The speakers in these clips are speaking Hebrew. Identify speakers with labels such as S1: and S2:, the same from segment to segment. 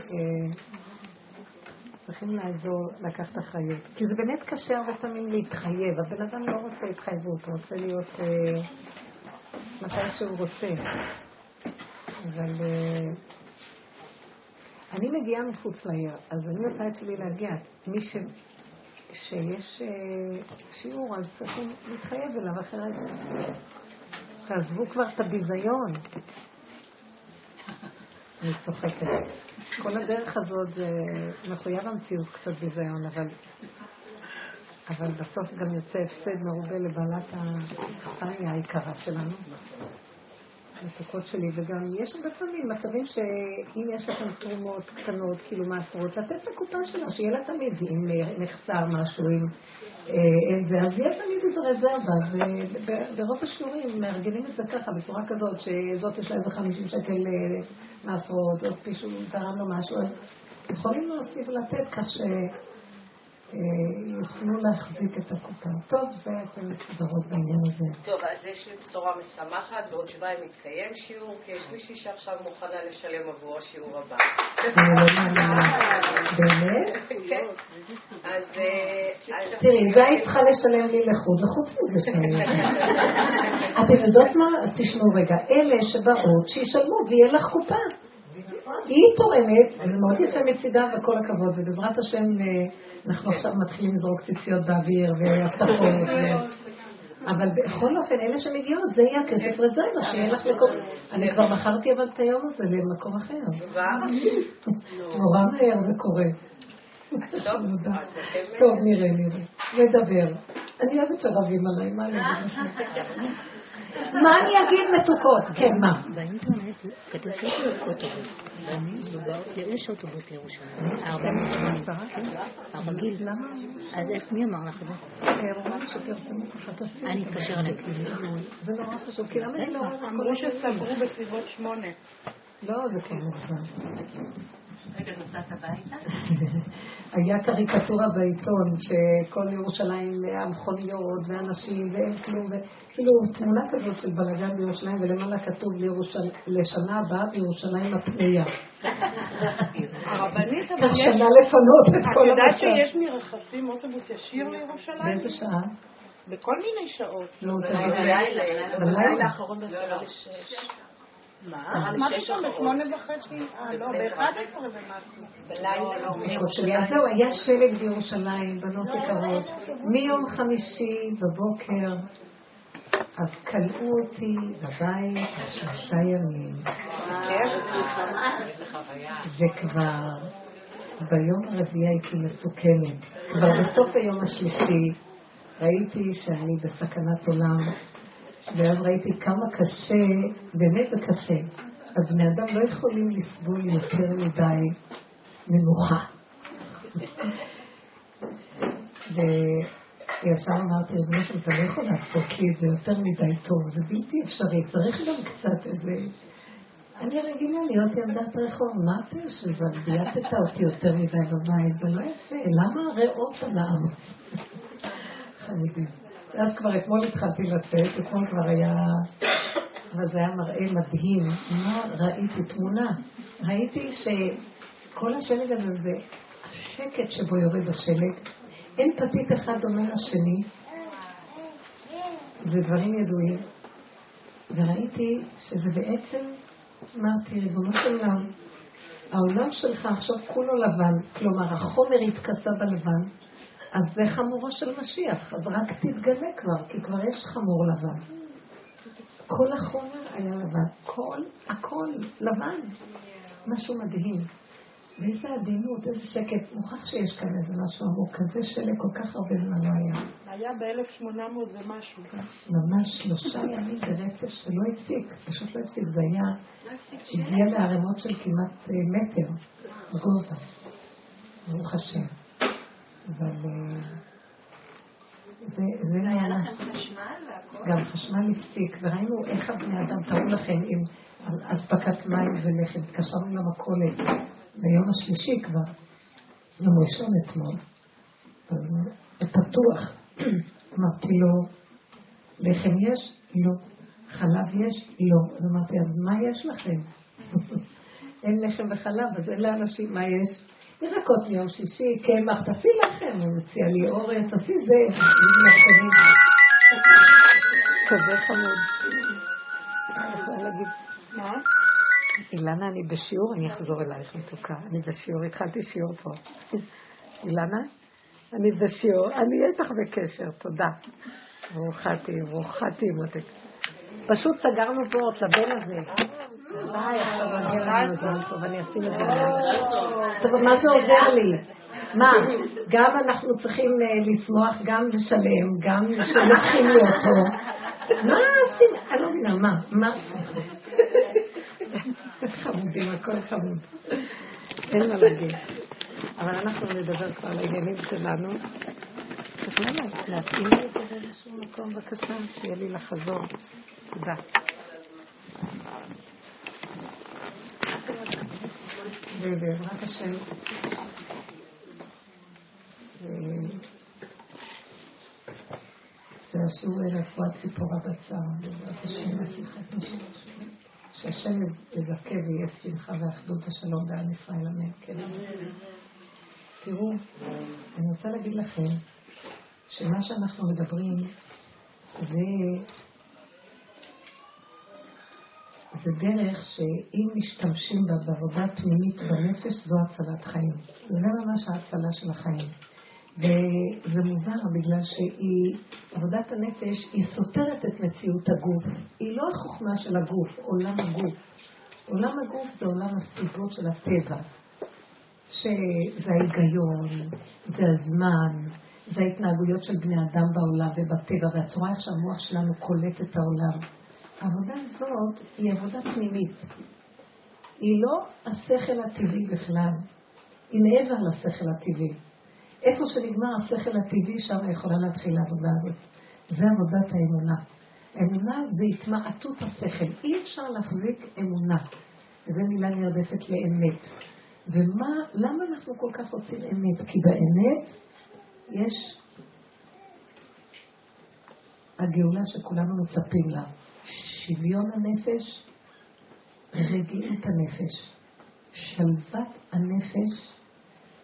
S1: אה, צריכים לעזור לקחת אחריות. כי זה באמת קשה הרבה פעמים להתחייב. הבן אדם לא רוצה התחייבות, הוא רוצה להיות אה, מתי שהוא רוצה. אבל אה, אני מגיעה מחוץ לעיר, אז אני עושה את שלי להגיע. מי ש... שיש שיעור, אז צריכים להתחייב אליו אחרת. תעזבו כבר את הביזיון. אני צוחקת. כל הדרך הזאת זה מחויב המציאות קצת ביזיון, אבל, אבל בסוף גם יוצא הפסד מרובה לבעלת החניה היקרה שלנו. מתוקות שלי, וגם יש הרבה פעמים מצבים שאם יש לכם תרומות קטנות, כאילו מעשרות, לתת לקופה שלה, שיהיה לה תמיד, אם נחסר משהו, אם אה, אין זה, אז יהיה תמיד איזה רזרבה, וברוב השיעורים מארגנים את זה ככה, בצורה כזאת, שזאת יש לה איזה 50 שקל אה, מעשרות, זאת מישהו תרם לו משהו, אז יכולים להוסיף ולתת כך ש... יוכלו להחזיק את הקופה. טוב, זה אתם מסודרות בעניין הזה.
S2: טוב, אז יש לי בשורה משמחת, בעוד שבועיים מתקיים שיעור, כי יש מישהי שעכשיו מוכנה לשלם עבור השיעור הבא.
S1: באמת?
S2: כן. אז...
S1: תראי, זה היית צריכה לשלם לי לחוד, וחוץ מזה שאני... אתם יודעות מה? אז תשמעו רגע, אלה שבאות, שישלמו ויהיה לך קופה. היא תורמת, וזה מאוד יפה מצידה, וכל הכבוד, ובעזרת השם אה, אנחנו עכשיו מתחילים לזרוק ציציות באוויר והבטחות. אבל בכל אופן, אלה שמגיעות, זה יהיה הכסף רזרבה, שיהיה לך מקום. אני כבר מכרתי אבל את היום הזה למקום אחר. נורא מהר זה קורה. טוב, נראה, נראה. נדבר. אני אוהבת שרבים עליי, מה אני אגיד? מה אני אגיד מתוקות? כן, מה?
S3: באינטרנט כתוב שיש אוטובוס. יש אוטובוס לירושלים. ארבע מאות שמונים. כן. הרגיל. למה? אז מי אמר לך את זה? אני אתקשר אליהם.
S1: זה נורא חשוב, כי למה זה לא...
S4: אמרו שסגרו בסביבות שמונה.
S1: לא, זה כן מוגזם.
S4: רגע, נוסעת הביתה?
S1: היה קריקטורה בעיתון שכל ירושלים המכוניות ואנשים ואין כלום, כאילו תמונה כזאת של בלאגן בירושלים ולמעלה כתוב לשנה הבאה בירושלים הפנייה.
S4: הרבנית,
S1: אבל יש... שנה לפנות את כל
S4: המצב. את יודעת שיש מרחפים אוטובוס ישיר לירושלים?
S1: באיזה שעה?
S4: בכל מיני שעות.
S1: לא, בלילה.
S4: בלילה האחרון לשש. מה? מה פתאום בשמונה וחצי? אה, לא, באחד עשרה ומשהו. בלילה.
S1: אז זהו, היה שלג בירושלים, בנות יקרות. מיום חמישי בבוקר, אז כלאו אותי בבית שלושה ימים. וכבר ביום הרביעי הייתי מסוכנת. כבר בסוף היום השלישי ראיתי שאני בסכנת עולם. ואז ראיתי כמה קשה, באמת זה קשה. אז בני אדם לא יכולים לסבול יותר מדי מנוחה. וישר אמרתי, רבי אתה לא יכול לעשות לי את זה יותר מדי טוב, זה בלתי אפשרי, צריך גם קצת איזה... אני רגילה להיות ילדת רחוב, מה אתה יושב? בייתת אותי יותר מדי בבית, זה לא יפה, למה הריאות על העם? חמודים. אז כבר אתמול התחלתי לצאת, אתמול כבר היה... אבל זה היה מראה מדהים. מה ראיתי? תמונה. ראיתי שכל השלג הזה זה השקט שבו יורד השלג. אין פתית אחד דומה לשני. זה דברים ידועים. וראיתי שזה בעצם, אמרתי, ריבונו של עולם, העולם שלך עכשיו כולו לבן, כלומר החומר התכסה בלבן, אז זה חמורו של משיח, אז רק תתגלה כבר, כי כבר יש חמור לבן. כל החומר היה לבן, כל, הכל לבן. משהו מדהים. ואיזה עדינות, איזה שקט. מוכרח שיש כאן איזה משהו עמוק, כזה שלג כל כך הרבה זמן לא היה.
S4: היה ב-1800 ומשהו.
S1: ממש שלושה ימים ברצף שלא הפסיק, פשוט לא הפסיק. זה היה, הגיע לערימות של כמעט אה, מטר גובה. ברוך השם. אבל אה, זה, זה
S2: היה לכם חשמל והכל?
S1: גם חשמל הפסיק, וראינו איך הבני אדם, תראו לכם, עם אספקת מים ולחם, התקשרנו למכולת ביום השלישי כבר, יום ראשון אתמול, אז פתוח, אמרתי לו, לחם יש? לא. חלב יש? לא. אז אמרתי, אז מה יש לכם? אין לחם וחלב, אז אין לאנשים, מה יש? ירקות מיום שישי, קמח, תעשי לכם, הוא מציע לי אורז, תעשי זה, כזה חמוד. מה? אילנה, אני בשיעור, אני אחזור אלייך מתוקה. אני בשיעור, התחלתי שיעור פה. אילנה, אני בשיעור, אני אהיה איתך בקשר, תודה. ברוכה תהיי, ברוכה תהיי מותק. פשוט סגרנו פה לבן הזה. ביי, עכשיו מגיע לנו מזל טוב, אני אשים את זה. טוב, מה זה עוזר לי? מה, גם אנחנו צריכים אה, לשמוח, גם לשלם, גם שלוקחים לי אותו. מה עושים? אני לא מבינה, מה? מה? חמודים, הכל חמוד. אין מה להגיד. אבל אנחנו נדבר כבר על העניינים שלנו. צריך להתאים לי את זה באיזשהו מקום, בבקשה, שיהיה לי לחזור. תודה. ובעזרת השם, זה השיעור לרפואת ציפורה בצער, בעזרת השם, השיחת משהו. שהשם יזכה ויהיה שמחה ואחדות השלום בעם ישראל, אמן. כן. תראו, אני רוצה להגיד לכם שמה שאנחנו מדברים זה, זה דרך שאם משתמשים בה בעבודה פנימית בנפש, זו הצלת חיים. זה ממש ההצלה של החיים. וזה מוזר בגלל שהיא, עבודת הנפש, היא סותרת את מציאות הגוף. היא לא החוכמה של הגוף, עולם הגוף. עולם הגוף זה עולם הסיבות של הטבע, שזה ההיגיון, זה הזמן, זה ההתנהגויות של בני אדם בעולם ובטבע, והצורה שהמוח שלנו קולט את העולם. העבודה הזאת היא עבודה פנימית. היא לא השכל הטבעי בכלל, היא מעבר לשכל הטבעי. איפה שנגמר השכל הטבעי, שם יכולה להתחיל העבודה הזאת. זה עבודת האמונה. אמונה זה התמעטות השכל. אי אפשר להחזיק אמונה. וזו מילה נרדפת לאמת. ומה, למה אנחנו כל כך רוצים אמת? כי באמת יש הגאולה שכולנו מצפים לה. שוויון הנפש, רגיעות הנפש, שלוות הנפש,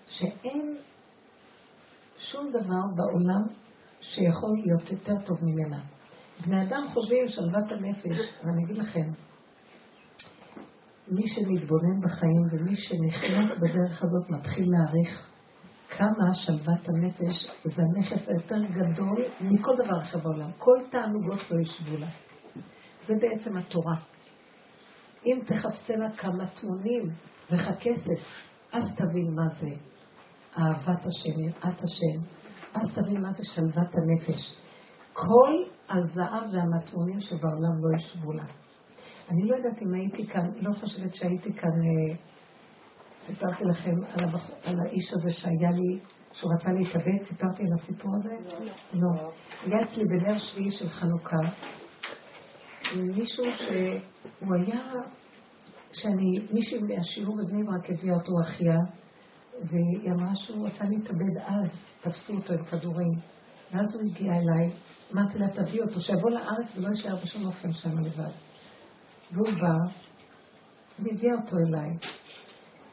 S1: שאין שום דבר בעולם שיכול להיות יותר טוב ממנה. בני אדם חושבים שלוות הנפש, ואני אגיד לכם, מי שמתבונן בחיים ומי שנכנס בדרך הזאת מתחיל להעריך כמה שלוות הנפש זה הנכס היותר גדול מכל דבר אחר בעולם. כל תענוגות לא ישבו לה. זה בעצם התורה. אם תחפשנה כמה תמונים וככסף, אז תבין מה זה אהבת השם, יראת השם, אז תבין מה זה שלוות הנפש. כל הזהב והמטמונים שבעולם לא ישבו לה. אני לא יודעת אם הייתי כאן, לא חושבת שהייתי כאן, אה, סיפרתי לכם על, הבח... על האיש הזה שהיה לי, שהוא רצה להתאבד, סיפרתי על הסיפור הזה? לא. לא. היה אצלי בנר שביעי של חנוכה, מישהו שהוא היה, שאני, מישהי מהשיעור בבני ברק הביאה אותו אחיה, והיא אמרה שהוא רצה להתאבד אז, תפסו אותו עם כדורים. ואז הוא הגיע אליי, אמרתי לה, תביא אותו, שיבוא לארץ ולא יישאר בשום אופן שם לבד. והוא בא, והביאה אותו אליי.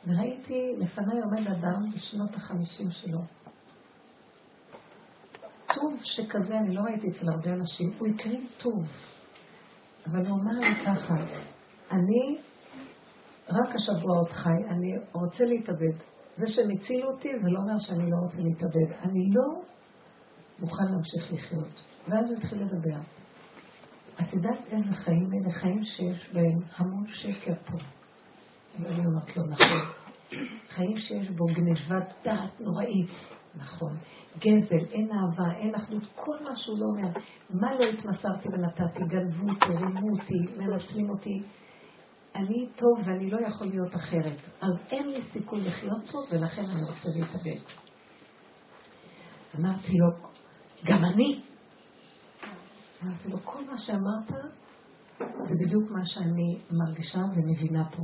S1: וראיתי, לפניי עומד אדם בשנות החמישים שלו. טוב שכזה אני לא ראיתי אצל הרבה אנשים, הוא הקרין טוב. אבל הוא אמר לי ככה, אני רק השבוע עוד חי, אני רוצה להתאבד. זה שהם הצילו אותי, זה לא אומר שאני לא רוצה להתאבד. אני לא מוכן להמשיך לחיות. ואז הוא התחיל לדבר. את יודעת איזה חיים אלה? חיים שיש בהם המון שקר פה. ואני אומרת לו, נכון. חיים שיש בו גנבת דעת נוראית, נכון. גזל, אין אהבה, אין אחדות, כל מה שהוא לא אומר. מה לא התמסרתי ונתתי? גנבו אותי, רימו אותי, מנצלים אותי. אני טוב ואני לא יכול להיות אחרת. אז אין לי סיכוי לחיות טוב ולכן אני רוצה להתאבד. אמרתי לו, גם אני. אמרתי לו, כל מה שאמרת זה בדיוק מה שאני מרגישה ומבינה פה.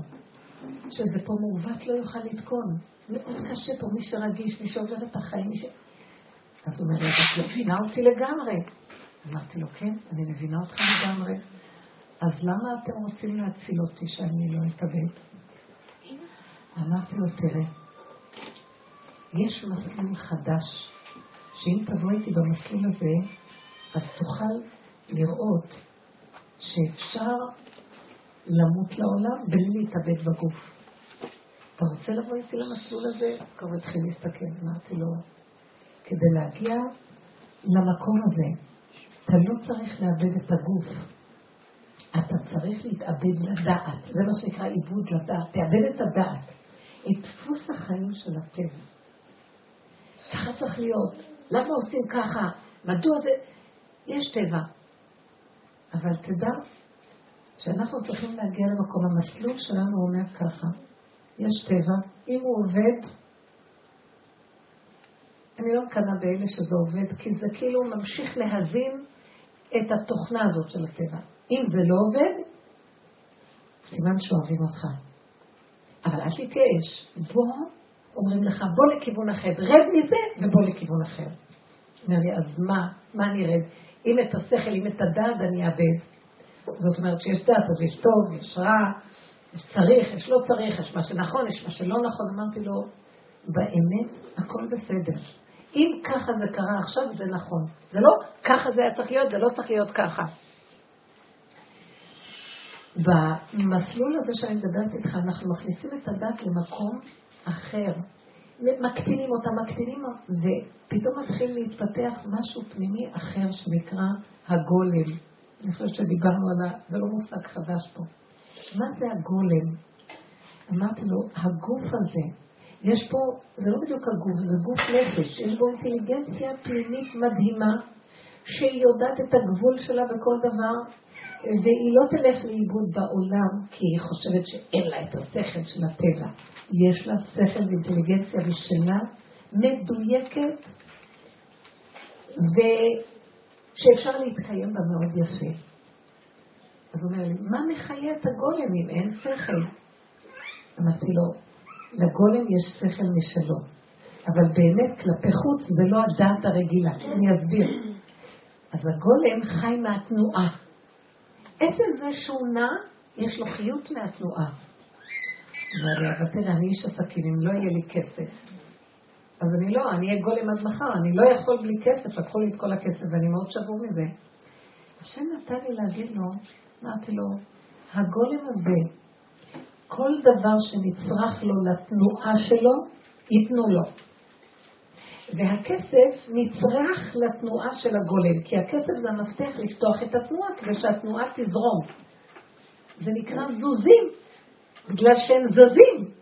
S1: שזה פה מעוות לא יוכל לתקון. מאוד קשה פה, מי שרגיש, מי שעובר את החיים, מי ש... אז הוא אומר, את מבינה אותי לגמרי. אמרתי לו, כן, אני מבינה אותך לגמרי. אז למה אתם רוצים להציל אותי שאני לא אתאבד? אמרתי לו, תראה, יש מסלול חדש, שאם תבוא איתי במסלול הזה, אז תוכל לראות שאפשר למות לעולם בלי להתאבד בגוף. אתה רוצה לבוא איתי למסלול הזה? כבר התחיל להסתכל, אמרתי לו, כדי להגיע למקום הזה, אתה לא צריך לאבד את הגוף. אתה צריך להתאבד לדעת. זה מה שנקרא עיבוד לדעת. תאבד את הדעת. את דפוס החיים של הטבע. ככה צריך להיות. למה עושים ככה? מדוע זה... יש טבע. אבל תדע שאנחנו צריכים להגיע למקום. המסלול שלנו אומר ככה. יש טבע. אם הוא עובד, אני לא מקנאה באלה שזה עובד, כי זה כאילו ממשיך להזין את התוכנה הזאת של הטבע. אם זה לא עובד, סימן שאוהבים אותך. אבל אל תתייאש. בוא, אומרים לך, בוא לכיוון אחר. רד מזה ובוא לכיוון אחר. אומר לי, אז מה? מה אני ארד? אם את השכל, אם את הדעת אני אאבד. זאת אומרת שיש דת, אז יש טוב, יש רע, יש צריך, יש לא צריך, יש מה שנכון, יש מה שלא נכון. אמרתי לו, באמת, הכל בסדר. אם ככה זה קרה עכשיו, זה נכון. זה לא ככה זה היה צריך להיות, זה לא צריך להיות ככה. במסלול הזה שאני מדברת איתך, אנחנו מכניסים את הדת למקום אחר. מקטינים אותה, מקטינים, ופתאום מתחיל להתפתח משהו פנימי אחר שנקרא הגולם. אני חושבת שדיברנו על ה... זה לא מושג חדש פה. מה זה הגולם? אמרתי לו, הגוף הזה, יש פה, זה לא בדיוק הגוף, זה גוף נפש, יש בו אינטליגנציה פנימית מדהימה, שהיא יודעת את הגבול שלה בכל דבר, והיא לא תלך לאיבוד בעולם כי היא חושבת שאין לה את השכל של הטבע. יש לה שכל ואינטליגנציה משלה, מדויקת, ושאפשר להתקיים בה מאוד יפה. אז הוא אומר לי, מה מחיה את הגולם אם אין שכל? אמרתי לו, לגולם יש שכל משלו, אבל באמת כלפי חוץ זה לא הדעת הרגילה. אני אסביר. אז הגולם חי מהתנועה. עצם זה שהוא נע, יש לו חיות מהתנועה. אבל תראה, אני איש עסקים, אם לא יהיה לי כסף, אז אני לא, אני אהיה גולם עד מחר, אני לא יכול בלי כסף, לקחו לי את כל הכסף ואני מאוד שבור מזה. השם נתן לי להגיד לו, אמרתי לו, הגולם הזה, כל דבר שנצרך לו לתנועה שלו, ייתנו לו. והכסף נצרך לתנועה של הגולם, כי הכסף זה המפתח לפתוח את התנועה כדי שהתנועה תזרום. זה נקרא זוזים, בגלל שהם זזים.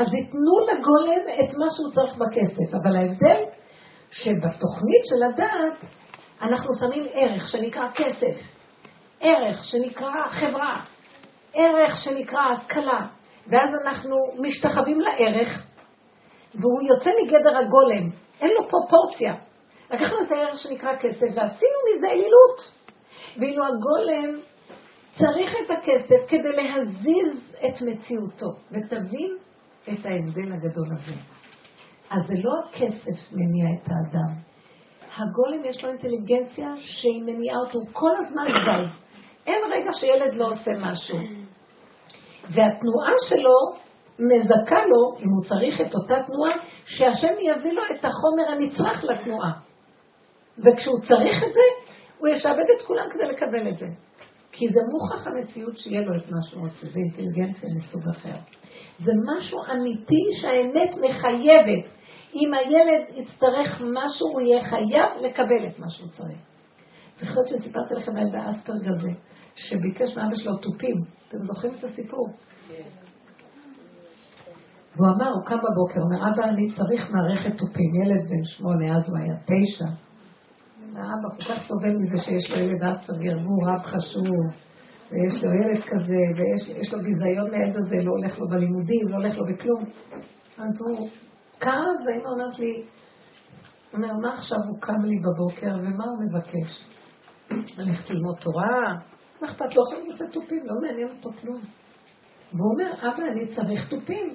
S1: אז ייתנו לגולם את מה שהוא צריך בכסף, אבל ההבדל שבתוכנית של הדעת אנחנו שמים ערך שנקרא כסף, ערך שנקרא חברה, ערך שנקרא השכלה, ואז אנחנו משתחווים לערך, והוא יוצא מגדר הגולם, אין לו פרופורציה. לקחנו את הערך שנקרא כסף ועשינו מזה אלילות. ואילו הגולם צריך את הכסף כדי להזיז את מציאותו, ותבין את ההבדל הגדול הזה. אז זה לא הכסף מניע את האדם. הגולם יש לו אינטליגנציה שהיא מניעה אותו כל הזמן זז. אין רגע שילד לא עושה משהו. והתנועה שלו מזכה לו, אם הוא צריך את אותה תנועה, שהשם יביא לו את החומר הנצרך לתנועה. וכשהוא צריך את זה, הוא ישעבד את כולם כדי לקבל את זה. כי זה מוכח המציאות שיהיה לו את מה שהוא רוצה, זה אינטליגנציה מסוג אחר. זה משהו אמיתי שהאמת מחייבת. אם הילד יצטרך משהו, הוא יהיה חייב לקבל את מה שהוא צריך. זוכרת שסיפרתי לכם על ילדה אספרג הזה, שביקש מאבא שלו תופים. אתם זוכרים את הסיפור? כן. והוא אמר, הוא קם בבוקר, הוא אומר, אבא, אני צריך מערכת תופים. ילד בן שמונה, אז הוא היה תשע. האבא כל כך סובל מזה שיש לו ילד אספרגר, והוא רב חשוב, ויש לו ילד כזה, ויש לו ביזיון מהילד הזה, לא הולך לו בלימודים, לא הולך לו בכלום. אז הוא קם, והאמא אומרת לי, אומר, מה עכשיו הוא קם לי בבוקר, ומה הוא מבקש? ללכת ללמוד תורה? מה אכפת לו? עכשיו הוא רוצה תופים, לא מעניין אותו כלום. והוא אומר, אבא, אני צריך תופים.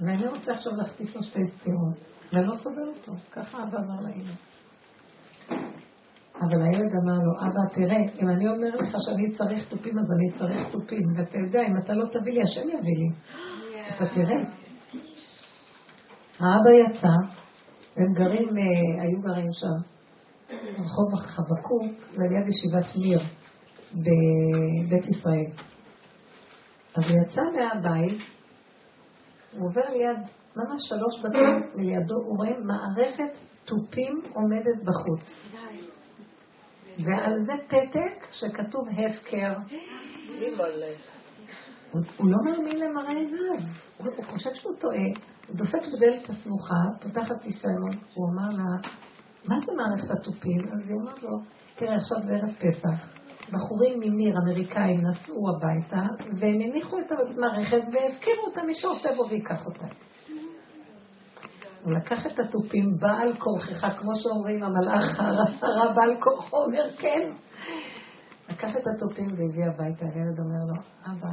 S1: ואני רוצה עכשיו להחטיף לו שתי סתירות, ואני לא סובל אותו. ככה אבא אמר לאמא. אבל הילד אמר לו, אבא, תראה, אם אני אומר לך שאני צריך תופים, אז אני צריך תופים. ואתה יודע, אם אתה לא תביא לי, השם יביא לי. אתה תראה. האבא יצא, הם גרים, אה, היו גרים שם, רחוב חבקוק, זה ליד ישיבת מיר בבית ישראל. אז הוא יצא מהבית, הוא עובר ליד, ממש שלוש בתים לידו, הוא רואה מערכת תופים עומדת בחוץ. ועל זה פתק שכתוב הפקר. הוא לא מאמין למראה עיניו, הוא חושב שהוא טועה. הוא דופק בדלת הסמוכה, פותחת ניסיון, הוא אומר לה, מה זה מערכת התופים? אז היא אומרת לו, תראה, עכשיו זה ערב פסח. בחורים ממיר, אמריקאים, נסעו הביתה, והם הניחו את המערכת והפקירו אותה, מי שרוצה בו ויקח אותה. הוא לקח את התופים בעל כורכך, כמו שאומרים, המלאך הרע בעל כורחו אומר כן. לקח את התופים והביא הביתה, הילד אומר לו, אבא,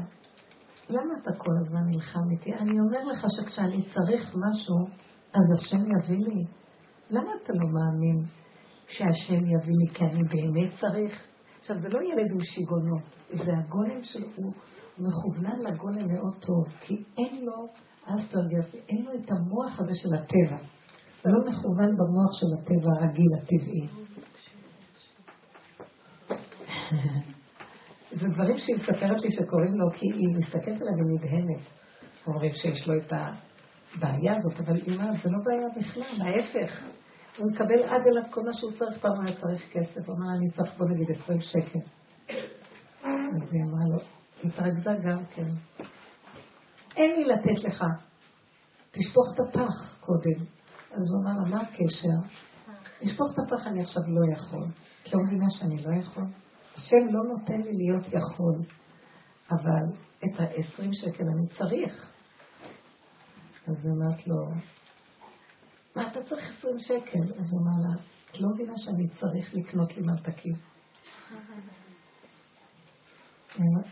S1: למה אתה כל הזמן נלחם איתי? אני אומר לך שכשאני צריך משהו, אז השם יביא לי. למה אתה לא מאמין שהשם יביא לי כי אני באמת צריך? עכשיו, זה לא ילד עם שיגעונות, זה הגולם שלו, הוא מכוונן לגולם מאוד טוב, כי אין לו, אסטרגרס, אין לו את המוח הזה של הטבע. הוא לא מכוון במוח של הטבע הרגיל, הטבעי. זה דברים שהיא מספרת לי שקוראים לו, כי היא מסתכלת עליו ונדהמת. אומרים שיש לו את הבעיה הזאת, אבל היא אומרת, זה לא בעיה בכלל, ההפך. הוא מקבל עד אליו כל מה שהוא צריך, פעם היה צריך כסף, הוא אמר, אני צריך בוא נגיד 20 שקל. אז היא אמרה לו, התרכזה גם כן. אין לי לתת לך, תשפוך את הפח קודם. אז הוא אמר לה, מה הקשר? לשפוך את הפח אני עכשיו לא יכול. את לא מבינה שאני לא יכול? השם לא נותן לי להיות יכול, אבל את ה-20 שקל אני צריך. אז היא אומרת לו, מה אתה צריך 20 שקל? אז הוא אמר לה, את לא מבינה שאני צריך לקנות לי ממתקים.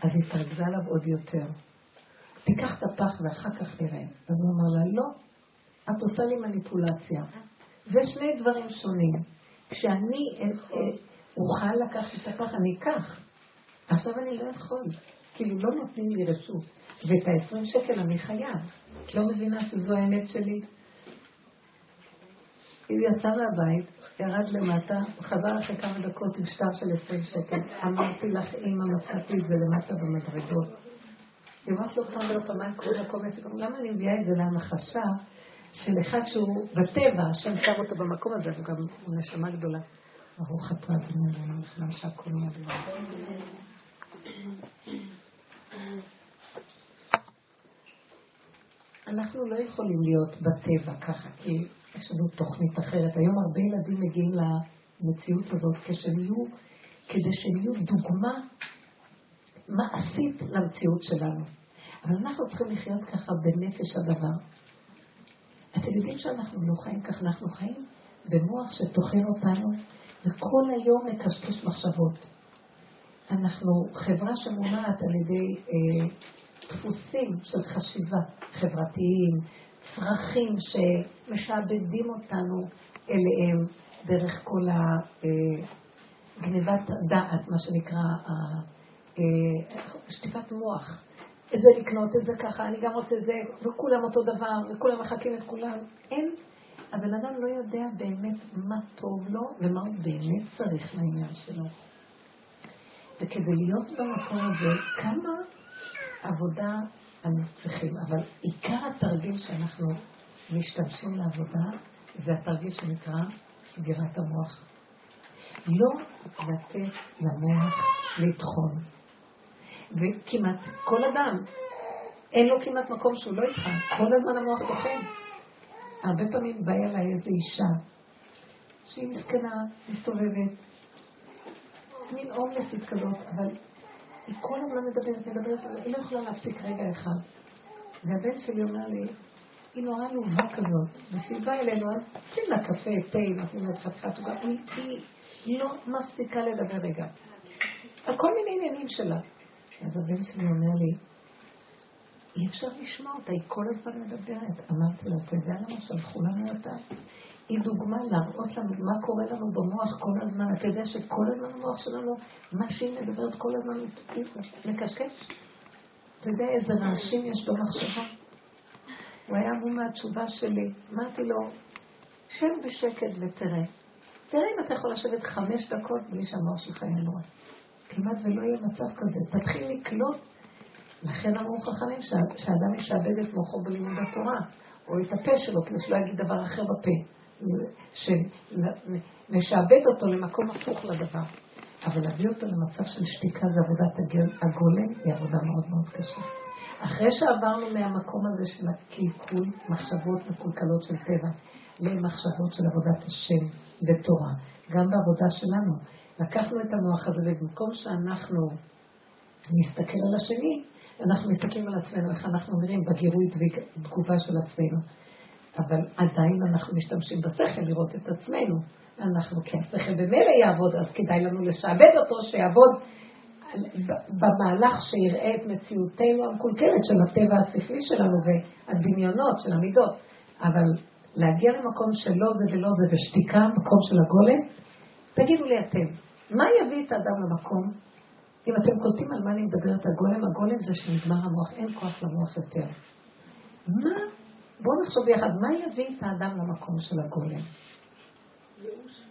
S1: אז היא התרגזה עליו עוד יותר. תיקח את הפח ואחר כך נראה. אז הוא אמר לה, לא, את עושה לי מניפולציה. זה שני דברים שונים. כשאני אה, אה, אוכל לקחת את הפח, אני אקח. עכשיו אני לא יכול. כאילו, לא נותנים לי רשות. ואת ה-20 שקל אני חייב. את לא מבינה שזו האמת שלי? היא יצאה מהבית, ירד למטה, חזר אחרי כמה דקות עם שטר של 20 שקל. אמרתי לך, אמא, מצאתי את זה למטה במדרגות. היא אמרת לו פעם ולא פעמיים, קוראים לה כל מיני סיפורים, למה אני מביאה את זה להמחשה של אחד שהוא בטבע, השם שם אותו במקום הזה, וגם הוא נשמה גדולה. ברוך אתה אדוני אלוהינו לכולם שהכל נהיה אנחנו לא יכולים להיות בטבע ככה, כי יש לנו תוכנית אחרת. היום הרבה ילדים מגיעים למציאות הזאת כשהם יהיו, כדי שהם יהיו דוגמה מעשית למציאות שלנו. אבל אנחנו צריכים לחיות ככה בנפש הדבר. אתם יודעים שאנחנו לא חיים ככה, אנחנו חיים במוח שטוחן אותנו, וכל היום מקשקש מחשבות. אנחנו חברה שמונעת על ידי אה, דפוסים של חשיבה חברתיים, צרכים שמשעבדים אותנו אליהם דרך כל הגניבת אה, דעת, מה שנקרא שטיפת מוח. את זה לקנות, את זה ככה, אני גם רוצה זה, וכולם אותו דבר, וכולם מחקים את כולם. אין. הבן אדם לא יודע באמת מה טוב לו ומה הוא באמת צריך לעניין שלו. וכדי להיות במקום הזה, כמה עבודה אנו צריכים. אבל עיקר התרגיל שאנחנו משתמשים לעבודה, זה התרגיל שנקרא סגירת המוח. לא לתת למוח לטחון. וכמעט כל אדם, אין לו כמעט מקום שהוא לא איתך, כל הזמן המוח טוחן. הרבה פעמים באה אליי איזו אישה, שהיא מסכנה, מסתובבת, מין הומלסית כזאת, אבל היא כל הזמן מדברת, מדברת, היא לא יכולה להפסיק רגע אחד. והבן שלי אומר לי, היא נורא עלובה כזאת, וכשהיא באה אלינו, אז שים לה קפה, תה, נותנים לה חתיכת עוגה, היא לא מפסיקה לדבר רגע. על כל מיני עניינים שלה. אז הבן שלי אומר לי, אי אפשר לשמוע אותה, היא כל הזמן מדברת. אמרתי לו, אתה יודע למה שלחו לנו אותה? היא דוגמה להראות לנו מה קורה לנו במוח כל הזמן. אתה יודע שכל הזמן המוח שלנו, מה שהיא מדברת כל הזמן, מקשקש. אתה יודע איזה רעשים יש במחשבה? הוא היה אמור מהתשובה שלי. אמרתי לו, שב בשקט ותראה. תראה אם אתה יכול לשבת חמש דקות בלי שהמוח שלך ינוע. כמעט ולא יהיה מצב כזה. תתחיל לקלוט. לכן אמרו חכמים שאדם ישעבד את מוחו בלימוד התורה, או את הפה שלו, כדי שלא יגיד דבר אחר בפה. שנשעבד אותו למקום הפוך לדבר. אבל להביא אותו למצב של שתיקה זה עבודת הגולם, היא עבודה מאוד מאוד קשה. אחרי שעברנו מהמקום הזה של הקלקול, מחשבות מקולקלות של טבע, למחשבות של עבודת השם ותורה, גם בעבודה שלנו, לקחנו את המוח הזה, ובמקום שאנחנו נסתכל על השני, אנחנו מסתכלים על עצמנו, איך אנחנו נראים בגירוי תגובה של עצמנו. אבל עדיין אנחנו משתמשים בשכל לראות את עצמנו. אנחנו, כי השכל במילא יעבוד, אז כדאי לנו לשעבד אותו, שיעבוד במהלך שיראה את מציאותנו המקולקלת של הטבע השכלי שלנו והדמיונות של המידות. אבל להגיע למקום שלא זה ולא זה בשתיקה, מקום של הגולם, תגידו לי אתם, מה יביא את האדם למקום? אם אתם קולטים על מה אני מדברת, הגולם, הגולם זה שנגמר המוח, אין כוח למוח יותר. מה? בואו נחשוב ביחד, מה יביא את האדם למקום של הגולם? ייאוש.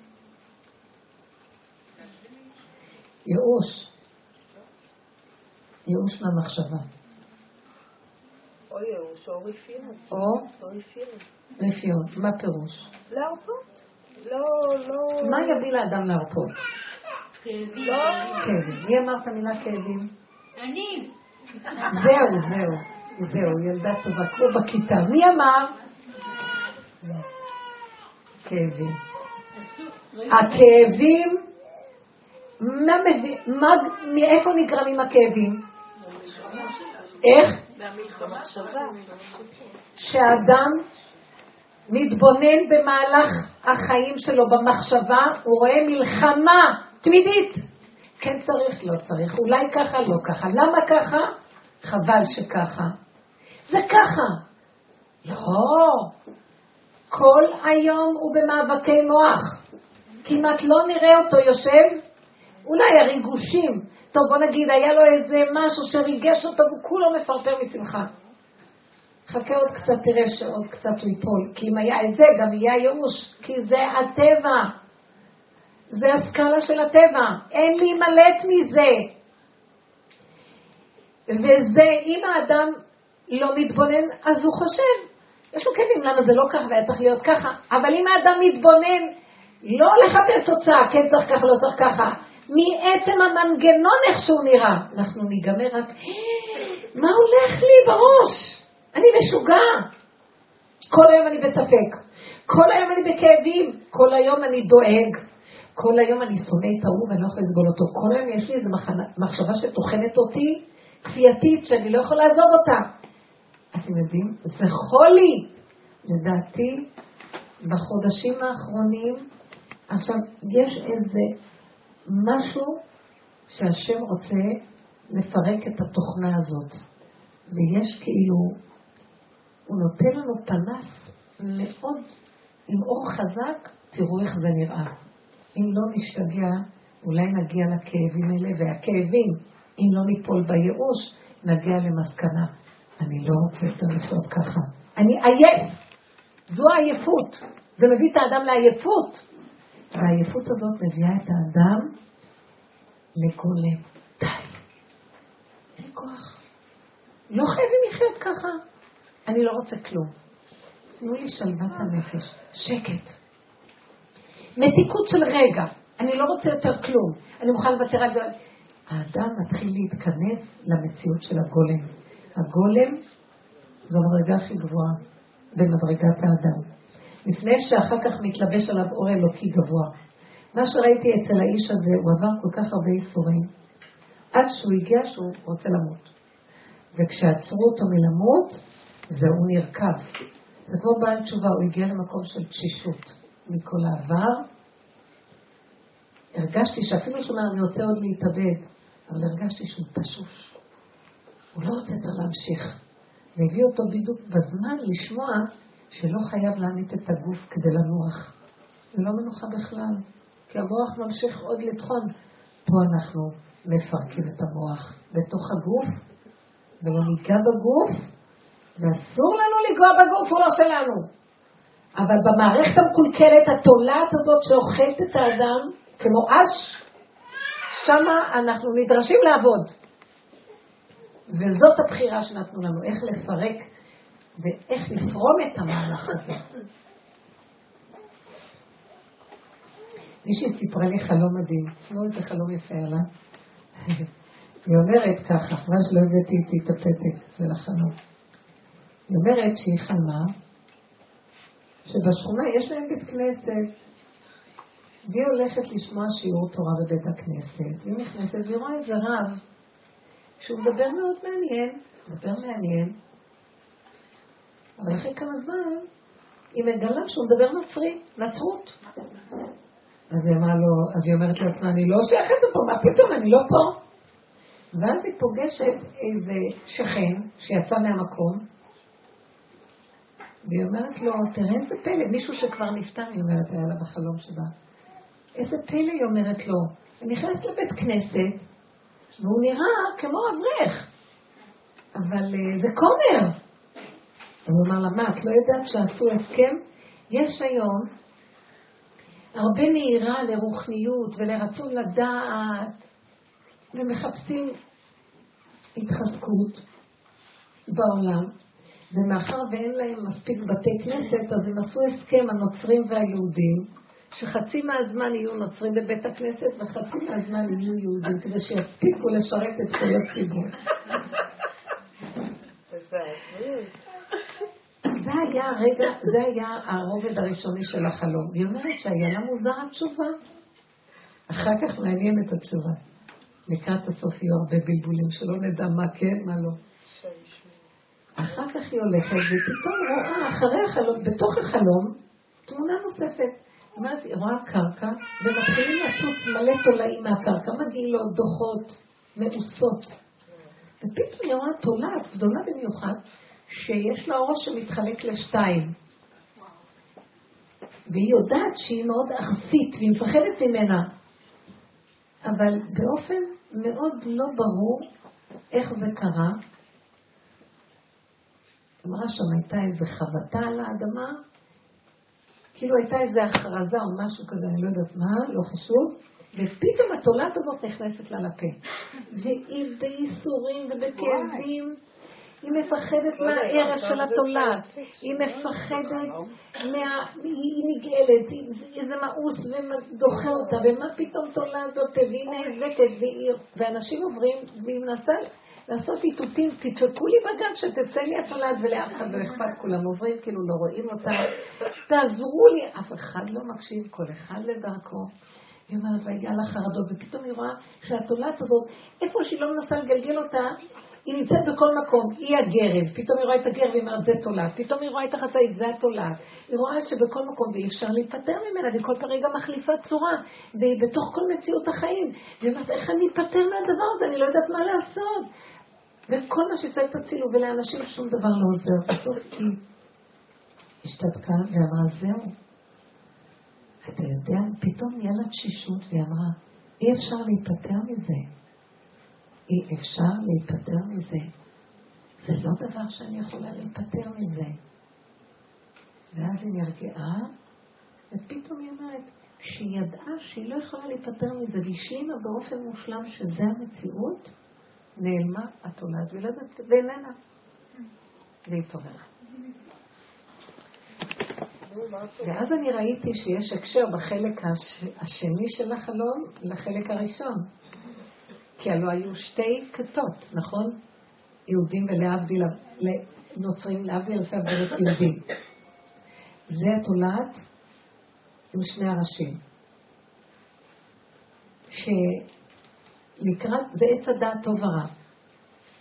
S1: ייאוש. ייאוש מהמחשבה.
S4: או ייאוש או רפיון.
S1: או? רפיון. מה פירוש?
S4: להרפות. לא, לא...
S1: מה יביא לאדם להרפות?
S3: כאבים.
S4: לא.
S1: כאבים. מי אמר את המילה כאבים?
S3: אני.
S1: זהו, זהו. זהו, ילדה טובה, כמו בכיתה. מי אמר? כאבים. הכאבים, מה מביא, מה, מאיפה נגרמים הכאבים? איך? שאדם מתבונן במהלך החיים שלו במחשבה, הוא רואה מלחמה תמידית. כן צריך, לא צריך, אולי ככה, לא ככה. למה ככה? חבל שככה. זה ככה. לא. כל היום הוא במאבקי מוח. כמעט לא נראה אותו יושב, אולי הריגושים. טוב, בוא נגיד, היה לו איזה משהו שריגש אותו והוא כולו מפרפר משמחה. חכה עוד קצת, תראה שעוד קצת הוא ייפול. כי אם היה את זה, גם יהיה ייאוש. כי זה הטבע. זה הסקאלה של הטבע. אין להימלט מזה. וזה, אם האדם לא מתבונן, אז הוא חושב, יש לו כאבים, למה זה לא ככה והיה צריך להיות ככה, אבל אם האדם מתבונן, לא לחפש תוצאה, כן צריך ככה, לא צריך ככה, מעצם המנגנון איך שהוא נראה, אנחנו ניגמר רק, מה הולך לי בראש? אני משוגע. כל היום אני בספק, כל היום אני בכאבים, כל היום אני דואג, כל היום אני שונא את ההוא ואני לא יכול לסבול אותו, כל היום יש לי איזו מחשבה שטוחנת אותי, כפייתית, שאני לא יכול לעזוב אותה. אתם יודעים? זה חולי. לדעתי, בחודשים האחרונים, עכשיו, יש איזה משהו שהשם רוצה לפרק את התוכנה הזאת. ויש כאילו, הוא נותן לנו פנס מאוד, עם אור חזק, תראו איך זה נראה. אם לא נשתגע, אולי נגיע לכאבים האלה, והכאבים, אם לא ניפול בייאוש, נגיע למסקנה. אני לא רוצה יותר לחיות ככה. אני עייף. זו העייפות. זה מביא את האדם לעייפות. והעייפות הזאת מביאה את האדם לגולם. די. אין כוח. לא חייבים לחיות ככה. אני לא רוצה כלום. תנו לי שלוות הנפש. שקט. מתיקות של רגע. אני לא רוצה יותר כלום. אני מוכן לוותר על זה. האדם מתחיל להתכנס למציאות של הגולם. הגולם זו המדרגה הכי גבוהה במדרגת האדם. לפני שאחר כך מתלבש עליו אור אלוקי גבוה. מה שראיתי אצל האיש הזה, הוא עבר כל כך הרבה ייסורים, עד שהוא הגיע שהוא רוצה למות. וכשעצרו אותו מלמות, זהו, הוא נרקב. זה כמו בעל תשובה, הוא הגיע למקום של תשישות מכל העבר. הרגשתי שאפילו שהוא אומר, אני רוצה עוד להתאבד, אבל הרגשתי שהוא תשוש. הוא לא רוצה יותר להמשיך. והביא אותו בדיוק בזמן לשמוע שלא חייב להמית את הגוף כדי לנוח. זה לא מנוחה בכלל, כי המוח ממשיך עוד לטחון. פה אנחנו מפרקים את המוח בתוך הגוף, ולא ניגע בגוף, ואסור לנו לנגוע בגוף, הוא לא שלנו. אבל במערכת המקולקלת, התולעת הזאת שאוכלת את האדם, כמו אש, שמה אנחנו נדרשים לעבוד. וזאת הבחירה שנתנו לנו, איך לפרק ואיך לפרום את המהלך הזה. מישהי סיפרה לי חלום מדהים, תשמעו איזה חלום יפה עלה. היא אומרת ככה, מה שלא הבאתי איתי את הפתק של החלום. היא אומרת שהיא חלמה שבשכונה יש להם בית כנסת, והיא הולכת לשמוע שיעור תורה בבית הכנסת, והיא נכנסת והיא רואה איזה רב, שהוא מדבר מאוד מעניין, מדבר מעניין, אבל אחרי כמה זמן היא מגלה שהוא מדבר נוצרי, נצרות. אז היא לו, אז היא אומרת לעצמה, אני לא שייכת לפה, מה פתאום, אני לא פה. ואז היא פוגשת איזה שכן שיצא מהמקום, והיא אומרת לו, תראה איזה פלא, מישהו שכבר נפטר, היא אומרת, היה לה בחלום שלה. איזה פלא, היא אומרת לו. היא נכנסת לבית כנסת, והוא נראה כמו אברך, אבל uh, זה כומר. אז הוא אמר לה, מה, את לא יודעת שעשו הסכם? יש היום הרבה נהירה לרוחניות ולרצון לדעת, ומחפשים התחזקות בעולם, ומאחר ואין להם מספיק בתי כנסת, אז הם עשו הסכם, הנוצרים והיהודים, שחצי מהזמן יהיו נוצרים בבית הכנסת וחצי מהזמן יהיו יהודים, כדי שיספיקו לשרת את כל הציבור. זה היה הרגע, זה היה הרובד הראשוני של החלום. היא אומרת שהיה לה מוזר התשובה. אחר כך מעניין את התשובה. לקראת הסוף יהיו הרבה בלבולים, שלא נדע מה כן, מה לא. אחר כך היא הולכת, ופתאום רואה אחרי החלום, בתוך החלום, תמונה נוספת. אומרת, היא רואה קרקע, ומתחילים לעשות מלא תולעים מהקרקע, מגעילות, דוחות, מאוסות. ופתאום היא רואה תולעת גדולה במיוחד, שיש לה ראש שמתחלק לשתיים. והיא יודעת שהיא מאוד אכסית, והיא מפחדת ממנה. אבל באופן מאוד לא ברור איך זה קרה. אמרה שם הייתה איזו חבטה על האדמה, כאילו הייתה איזו הכרזה או משהו כזה, אני לא יודעת מה, לא חשוב, ופתאום התולעת הזאת נכנסת לה לפה. והיא בייסורים ובכאבים. היא מפחדת מהערך של התולעת, היא מפחדת, מה... היא נגאלת, איזה מאוס ודוחה אותה, ומה פתאום תולעת בפה, והיא נאבקת, ואנשים עוברים, והיא מנסה לעשות איתותים, תצעקו לי בגב שתצא לי התולעת ולאף אחד לא אכפת, כולם עוברים כאילו לא רואים אותה, תעזרו לי, אף אחד לא מקשיב, כל אחד לדרכו. היא אומרת, והגיעה לה חרדות, ופתאום היא רואה שהתולעת הזאת, איפה שהיא לא מנסה לגלגל אותה, היא נמצאת בכל מקום, היא הגרב, פתאום היא רואה את הגרב, היא אומרת, זה תולעת, פתאום היא רואה את החצאית, זה התולעת. היא רואה שבכל מקום, ואי אפשר להיפטר ממנה, וכל פעם היא גם מחליפה צורה, והיא בתוך כל מציאות החיים. והיא אומרת, איך אני אפטר מהדבר הזה, אני לא יודעת מה לעשות. וכל מה שצריך תצילו, ולאנשים שום דבר לא עוזר. בסוף היא השתתקה ואמרה, זהו. אתה יודע, פתאום נהיה לה תשישות, והיא אמרה, אי אפשר להיפטר מזה. אי אפשר להיפטר מזה. זה לא דבר שאני יכולה להיפטר מזה. ואז היא נרגעה, ופתאום היא אומרת שהיא ידעה שהיא לא יכולה להיפטר מזה, והשלימה באופן מושלם שזה המציאות, נעלמה התולעת ואיננה. והתעוררה. ואז אני ראיתי שיש הקשר בחלק השני של החלום לחלק הראשון. כי הלוא היו שתי כתות, נכון? יהודים ולהבדיל, נוצרים, להבדיל אלפי הבדלות יהודים. זה התולעת עם שני הראשים. שלקראת, זה עץ הדעת טוב ורע.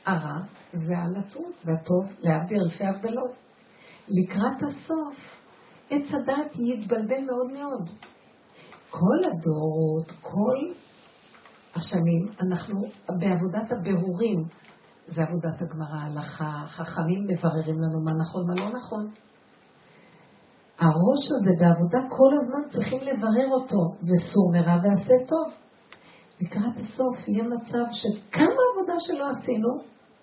S1: הרע זה הנצרות, והטוב להבדיל אלפי הבדלות. לקראת הסוף, עץ הדעת יתבלבל מאוד מאוד. כל הדורות, כל השנים, אנחנו בעבודת הבירורים, זה עבודת הגמרא, ההלכה, חכמים מבררים לנו מה נכון, מה לא נכון. הראש הזה בעבודה כל הזמן צריכים לברר אותו, וסור מרע ועשה טוב. לקראת הסוף יהיה מצב שכמה עבודה שלא עשינו,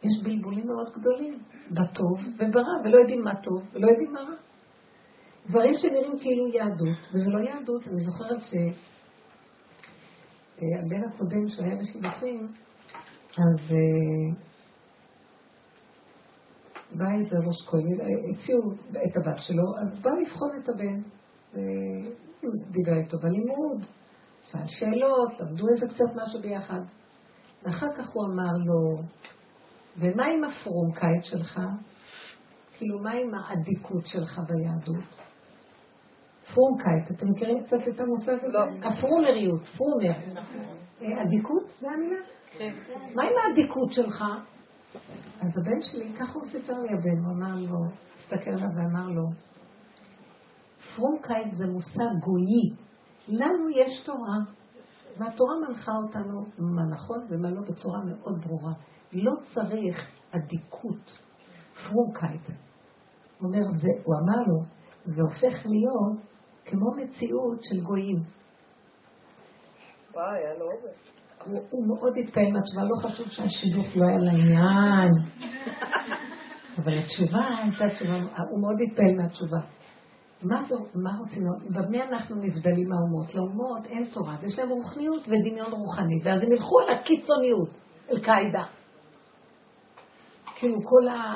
S1: יש בלבולים מאוד גדולים, בטוב וברע, ולא יודעים מה טוב ולא יודעים מה רע. דברים שנראים כאילו יהדות, וזה לא יהדות. אני זוכרת שהבן אה, הקודם שהיה בשידוכים, אז אה, בא איזה ראש כהן, הציעו את הבת שלו, אז בא לבחון את הבן. דיבר איתו בלימוד, שאל שאלות, למדו איזה קצת משהו ביחד. ואחר כך הוא אמר לו, ומה עם הפרומקאית שלך? כאילו, מה עם האדיקות שלך ביהדות? פרומקאית, אתם מכירים קצת את המושג הזה? לא. הפרומריות, פרומר. נכון. אה, אדיקות? זה המילה? כן. מה עם האדיקות שלך? אז הבן שלי, ככה הוא סיפר לי הבן, הוא אמר לו, הסתכל עליו ואמר לו, פרומקאית זה מושג גויי. לנו יש תורה, והתורה מנחה אותנו מה נכון ומה לא בצורה מאוד ברורה. לא צריך אדיקות, פרומקאית. הוא אומר, זה, הוא אמר לו, זה הופך להיות כמו מציאות של גויים.
S2: וואי, לא
S1: הוא, הוא מאוד התפעל מהתשובה, לא חשוב שהשידוך לא היה לעניין. אבל התשובה הייתה תשובה, הוא מאוד התפעל מהתשובה. מה זה, מה רוצים, במה אנחנו נבדלים מהאומות? לאומות אין תורה, אז יש להם רוחניות ודמיון רוחני, ואז הם ילכו על הקיצוניות, אל-קאעידה. כאילו כל ה...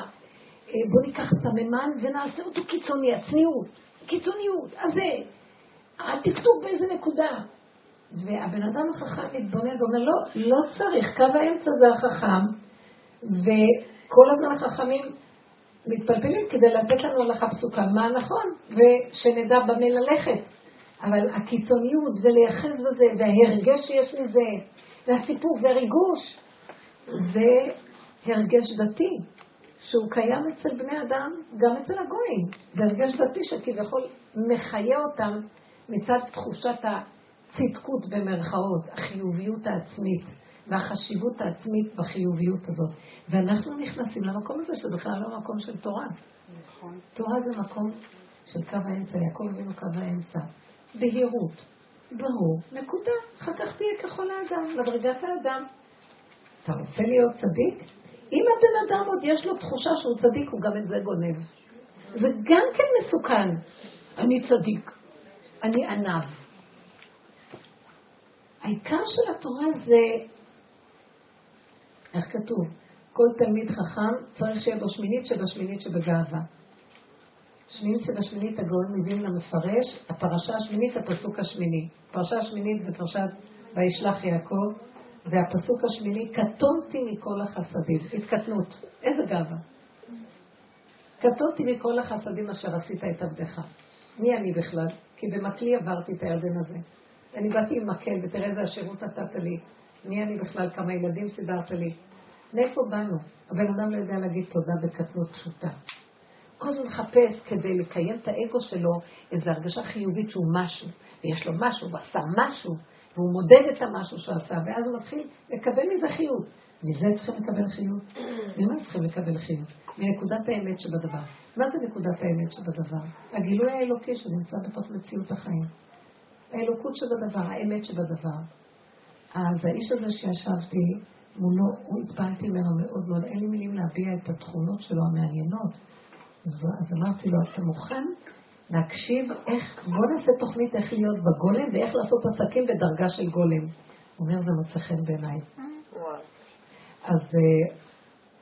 S1: אה, בוא ניקח סממן ונעשה אותו קיצוני, הצניעות, קיצוניות, אז זה, הטקטוק באיזה נקודה. והבן אדם החכם מתבונן ואומר, לא, לא צריך, קו האמצע זה החכם, וכל הזמן החכמים מתפלפלים כדי לתת לנו הלכה פסוקה, מה נכון, ושנדע במה ללכת. אבל הקיצוניות ולהיאחז בזה, וההרגש שיש מזה, והסיפור והריגוש, זה הרגש דתי, שהוא קיים אצל בני אדם, גם אצל הגויים. זה הרגש דתי שכביכול מחיה אותם מצד תחושת הצדקות במרכאות, החיוביות העצמית. והחשיבות העצמית בחיוביות הזאת. ואנחנו נכנסים למקום הזה שזה בכלל לא מקום של תורה. נכון. תורה זה מקום של קו האמצע, יעקב אבינו קו האמצע. בהירות, ברור, נקודה. אחר כך תהיה ככל האדם, מדרגת האדם. אתה רוצה להיות צדיק? אם הבן אדם עוד יש לו תחושה שהוא צדיק, הוא גם את זה גונב. זה גם כן מסוכן. אני צדיק, אני ענב. העיקר של התורה זה איך כתוב? כל תלמיד חכם צריך שיהיה בו שמינית שבשמינית שבגאווה. שמינית שבשמינית הגאון מבין למפרש, הפרשה השמינית, הפסוק השמיני. הפרשה השמינית זה פרשת וישלח יעקב, והפסוק השמיני, קטונתי מכל החסדים. התקטנות. איזה גאווה. קטונתי מכל החסדים אשר עשית את עבדך. מי אני בכלל? כי במקלי עברתי את הירדן הזה. אני באתי עם מקל, ותראה איזה השירות נתת לי. מי אני בכלל? כמה ילדים סידרת לי? מאיפה באנו? הבן אדם לא יודע להגיד תודה בקטנות פשוטה. כל הזמן מחפש כדי לקיים את האגו שלו איזו הרגשה חיובית שהוא משהו, ויש לו משהו, והוא עשה משהו, והוא מודד את המשהו שהוא עשה, ואז הוא מתחיל לקבל מזה חיוב. מזה צריכים לקבל חיוב? ממה צריכים לקבל חיוב? מנקודת האמת שבדבר. מה זה נקודת האמת שבדבר? הגילוי האלוקי שנמצא בתוך מציאות החיים. האלוקות שבדבר, האמת שבדבר. אז האיש הזה שישבתי מולו, הוא התפעלתי ממנו מאוד מאוד, אין לי מילים להביע את התכונות שלו המעניינות. אז, אז אמרתי לו, אתה מוכן להקשיב איך, בוא נעשה תוכנית איך להיות בגולם ואיך לעשות עסקים בדרגה של גולם. הוא אומר, זה מוצא חן בעיניי. אז אה,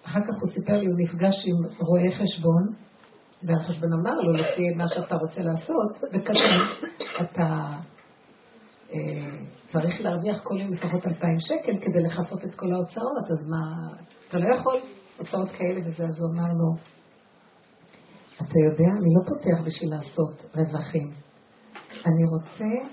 S1: אחר כך הוא סיפר לי, הוא נפגש עם רואה חשבון, והחשבון אמר לו, לפי מה שאתה רוצה לעשות, וכתב, אתה אה, צריך להרוויח כל יום לפחות אלפיים שקל כדי לכסות את כל ההוצאות, אז מה, אתה לא יכול הוצאות כאלה וזה, אז הוא אמר לו, אתה יודע, אני לא פותח בשביל לעשות רווחים. אני רוצה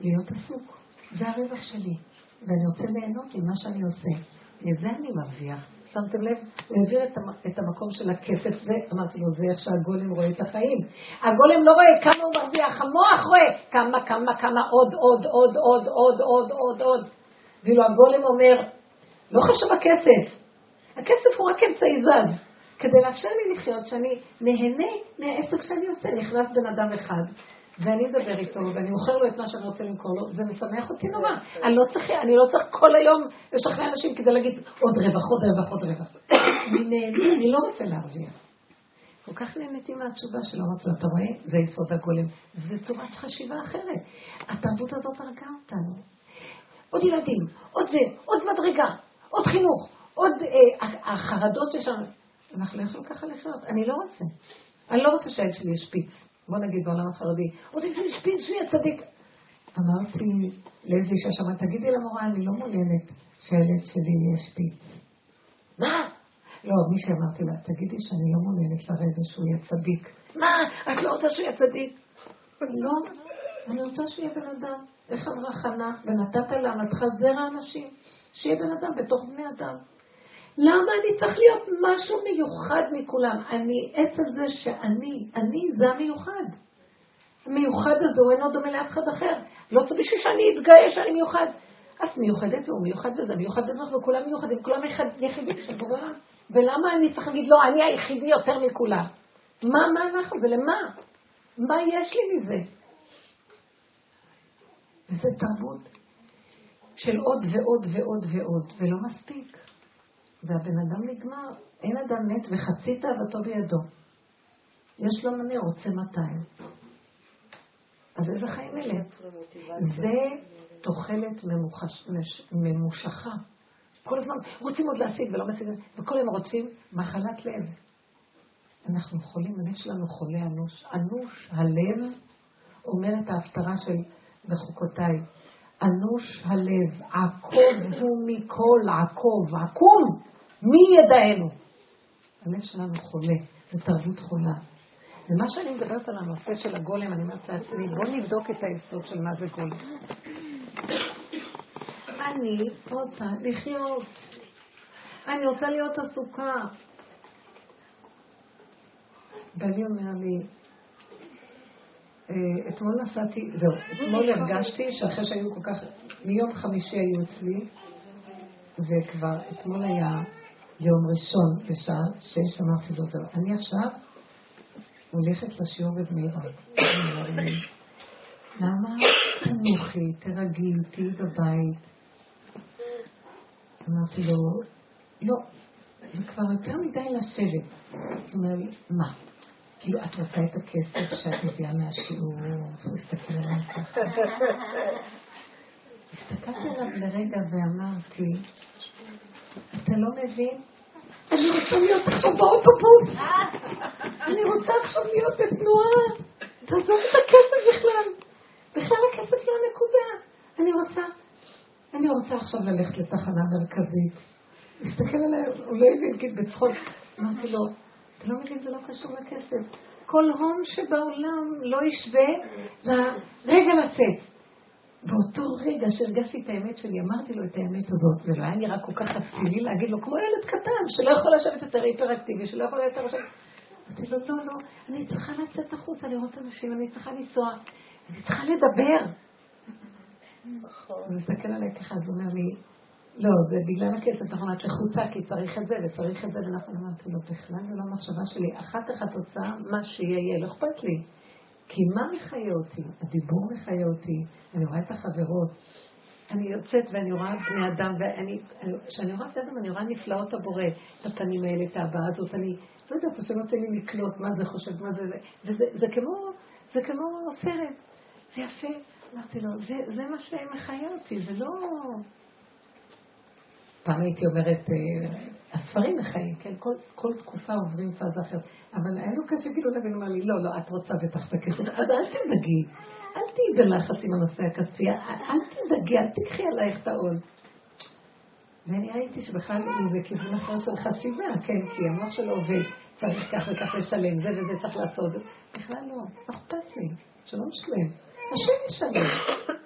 S1: להיות עסוק. זה הרווח שלי. ואני רוצה ליהנות ממה שאני עושה. מזה אני מרוויח. שמתם לב? הוא העביר את, המקום של הכסף, זה, אמרתי לו, זה איך שהגולם רואה את החיים. הגולם לא רואה כמה הוא מרוויח, המוח רואה כמה, כמה, כמה, עוד, עוד, עוד, עוד, עוד, עוד, עוד, עוד. ואילו הגולם אומר, לא חשוב הכסף, הכסף הוא רק אמצעי זז. כדי לאפשר לי לחיות, שאני נהנה מהעסק שאני עושה. נכנס בן אדם אחד, ואני אדבר איתו, ואני מוכר לו את מה שאני רוצה למכור לו, זה משמח אותי נורא. אני לא צריך, אני לא צריך כל היום לשכנע אנשים כדי להגיד עוד רווח, עוד רווח, עוד רווח. אני לא רוצה להרוויח. כל כך נהניתי מהתשובה שלו, אמרתי לו, אתה רואה? זה יסוד הגולם. זה צורת חשיבה אחרת. התרבות הזאת הרגה אותנו. עוד ילדים, עוד זה, עוד מדרגה, עוד חינוך, עוד אה, החרדות שיש לנו. אנחנו לא יכולים ככה לחיות. אני לא רוצה. אני לא רוצה שהילד שלי ישפיץ. בוא נגיד בעולם החרדי. רוצים שהוא ישפיץ, שהוא יהיה צדיק. אמרתי לאיזה אישה שמה, תגידי למורה, אני לא מעוניינת שהילד שלי יהיה שפיץ. מה? לא, מי שאמרתי לה, תגידי שאני לא מעוניינת לרגע שהוא יהיה צדיק. מה? את לא רוצה שהוא יהיה צדיק? לא, אני רוצה שיהיה בן אדם. איך אמרה חנה? ונתת לעמתך זרע אנשים. שיהיה בן אדם בתוך בני אדם. למה אני צריך להיות משהו מיוחד מכולם? אני, עצם זה שאני, אני זה המיוחד. המיוחד הזה הוא אינו דומה לאף אחד אחר. לא צריך בשביל שאני אתגאה שאני מיוחד. את מיוחדת והוא מיוחד בזה, מיוחד בזה, וכולם מיוחדים, כולם יחידים של בורא. ולמה אני צריך להגיד, לא, אני היחידי יותר מכולם? מה, מה אנחנו? ולמה? מה יש לי מזה? זה תרבות של עוד ועוד ועוד ועוד, ולא מספיק. והבן אדם נגמר, אין אדם מת וחצי תאוותו בידו. יש לו מנה, רוצה 200. אז איזה חיים אלה? זה תוחלת ממושכה. כל הזמן רוצים עוד להשיג ולא משיגים, וכל היום רודפים מחלת לב. אנחנו חולים, הלב שלנו חולה אנוש. אנוש הלב, אומרת ההפטרה של בחוקותיי, אנוש הלב, עקוב הוא מכל עקוב, עקום, מי ידענו? הלב שלנו חולה, זה תרבות חולה. ומה שאני מדברת על הנושא של הגולם, אני אומרת לעצמי, בואו נבדוק את היסוד של מה זה גולם. אני רוצה לחיות. אני רוצה להיות עסוקה. בעלי אומר לי, אתמול נסעתי, זהו, אתמול הרגשתי שאחרי שהיו כל כך, מיום חמישי היו אצלי, וכבר אתמול היה יום ראשון בשעה שש, אמרתי לו, זהו, אני עכשיו הולכת לשיעור בבני ברק. למה? תנוחי, תרגי, תהיי בבית. אמרתי לו, לא, זה כבר יותר מדי לשבת. אז הוא אומר לי, מה? כאילו, את רוצה את הכסף שאת מביאה מהשיעור? והוא הסתכל עליי ככה. הסתכלתי עליו לרגע ואמרתי, אתה לא מבין? אני רוצה להיות עכשיו באוטובוס. אני רוצה עכשיו להיות בתנועה. תעזוב את הכסף בכלל. בכלל הכסף לא הנקודה. אני רוצה אני רוצה עכשיו ללכת לתחנה מרכזית. הסתכל עליי, הוא לא הבין, בצחוק. אמרתי לו, אתה לא מבין, זה לא קשור לכסף. כל הון שבעולם לא ישווה לרגע לצאת. באותו רגע שהרגשתי את האמת שלי, אמרתי לו את האמת הזאת, ולא היה נראה כל כך אצילי להגיד לו, כמו ילד קטן, שלא יכול לשבת יותר היפראקטיבי, שלא יכול יותר לשבת... אמרתי לו, לא, לא, אני צריכה לצאת החוצה לראות אנשים, אני צריכה לנסוע, אני צריכה לדבר. נכון. הוא מסתכל עליי ככה, אז הוא אומר לי, לא, זה בגלל הכסף, נכון, את לחוצה, כי צריך את זה וצריך את זה, ואנחנו אמרתי לו, בכלל זה לא המחשבה שלי. אחר כך התוצאה, מה שיהיה, יהיה, לא אכפת לי. כי מה מחיה אותי? הדיבור מחיה אותי, אני רואה את החברות. אני יוצאת ואני רואה בני אדם, וכשאני רואה בני אדם אני רואה נפלאות הבורא, את הפנים האלה, את הבאה הזאת, אני לא יודעת, שלא תן לי לקלוט מה זה חושב, מה זה, וזה זה כמו, זה כמו סרט, זה יפה. אמרתי לו, זה, זה מה שמחיה אותי, זה לא... פעם הייתי אומרת, אה, הספרים מחיים, כן? כל, כל תקופה עוברים פאזה אחרת. אבל היה לו קשה כאילו להבין, אמר לי, לא, לא, את רוצה בטח את הכסף, אז אל תדאגי, אל תהיי בלחץ עם הנושא הכספי, אל תדאגי, אל תקחי עלייך את העול. ואני ראיתי שבכלל הוא בכיוון אחר של חשיבה, כן, כי המוח שלו עובד, צריך כך וכך לשלם, זה וזה צריך לעשות. בכלל לא, לא אכפת לי, שלא משלם. השם ישלם.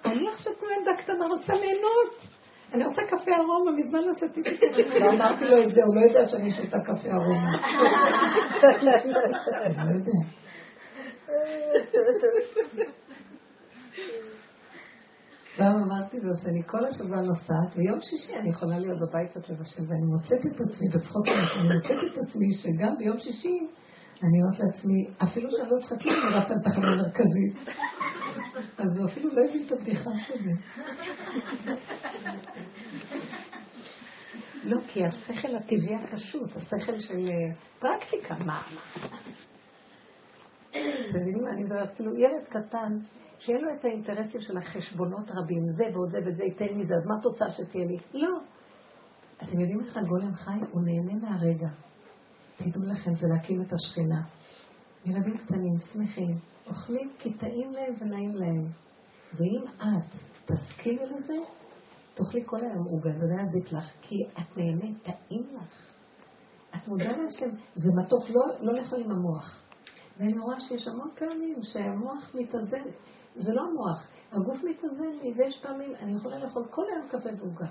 S1: אני עכשיו כמו ילדה קטנה רוצה ליהנות. אני רוצה קפה ארומה, מזמן לא שתיתי קפה. לא אמרתי לו את זה, הוא לא יודע שאני שותה קפה ארומה. לא. פעם אמרתי לו שאני כל השבוע נוסעת, ויום שישי אני יכולה להיות בבית קצת לבשל, ואני מוצאת את עצמי, בצחוק אני מוצאת את עצמי שגם ביום שישי אני אומרת לעצמי, אפילו שאני לא צריכה כלום, אני רצה לתחנה מרכזית. אז הוא אפילו לא הבין את הבדיחה שלי. לא, כי השכל הטבעי הפשוט, השכל של אה, פרקטיקה, מה? אתם מבינים אני מדברת? אפילו ילד קטן, שיהיה לו את האינטרסים של החשבונות רבים, זה ועוד זה וזה ייתן לי זה, אז מה התוצאה שתהיה לי? לא. אתם יודעים איך הגולם חי? הוא נהנה מהרגע. תדעו לכם, זה להקים את השכינה. ילדים קטנים, שמחים, אוכלים כי טעים להם ונעים להם. ואם את תסכימי לזה, תאכלי כל היום עוגה, זה לא יזיק לך, כי את נהנית, טעים לך. את מודה להשם, זה מתוק, לא, לא לאכול עם המוח. ואני רואה שיש המון פעמים שהמוח מתאזן, זה לא המוח, הגוף מתאזן לי, ויש פעמים, אני יכולה לאכול כל היום קפה ועוגה.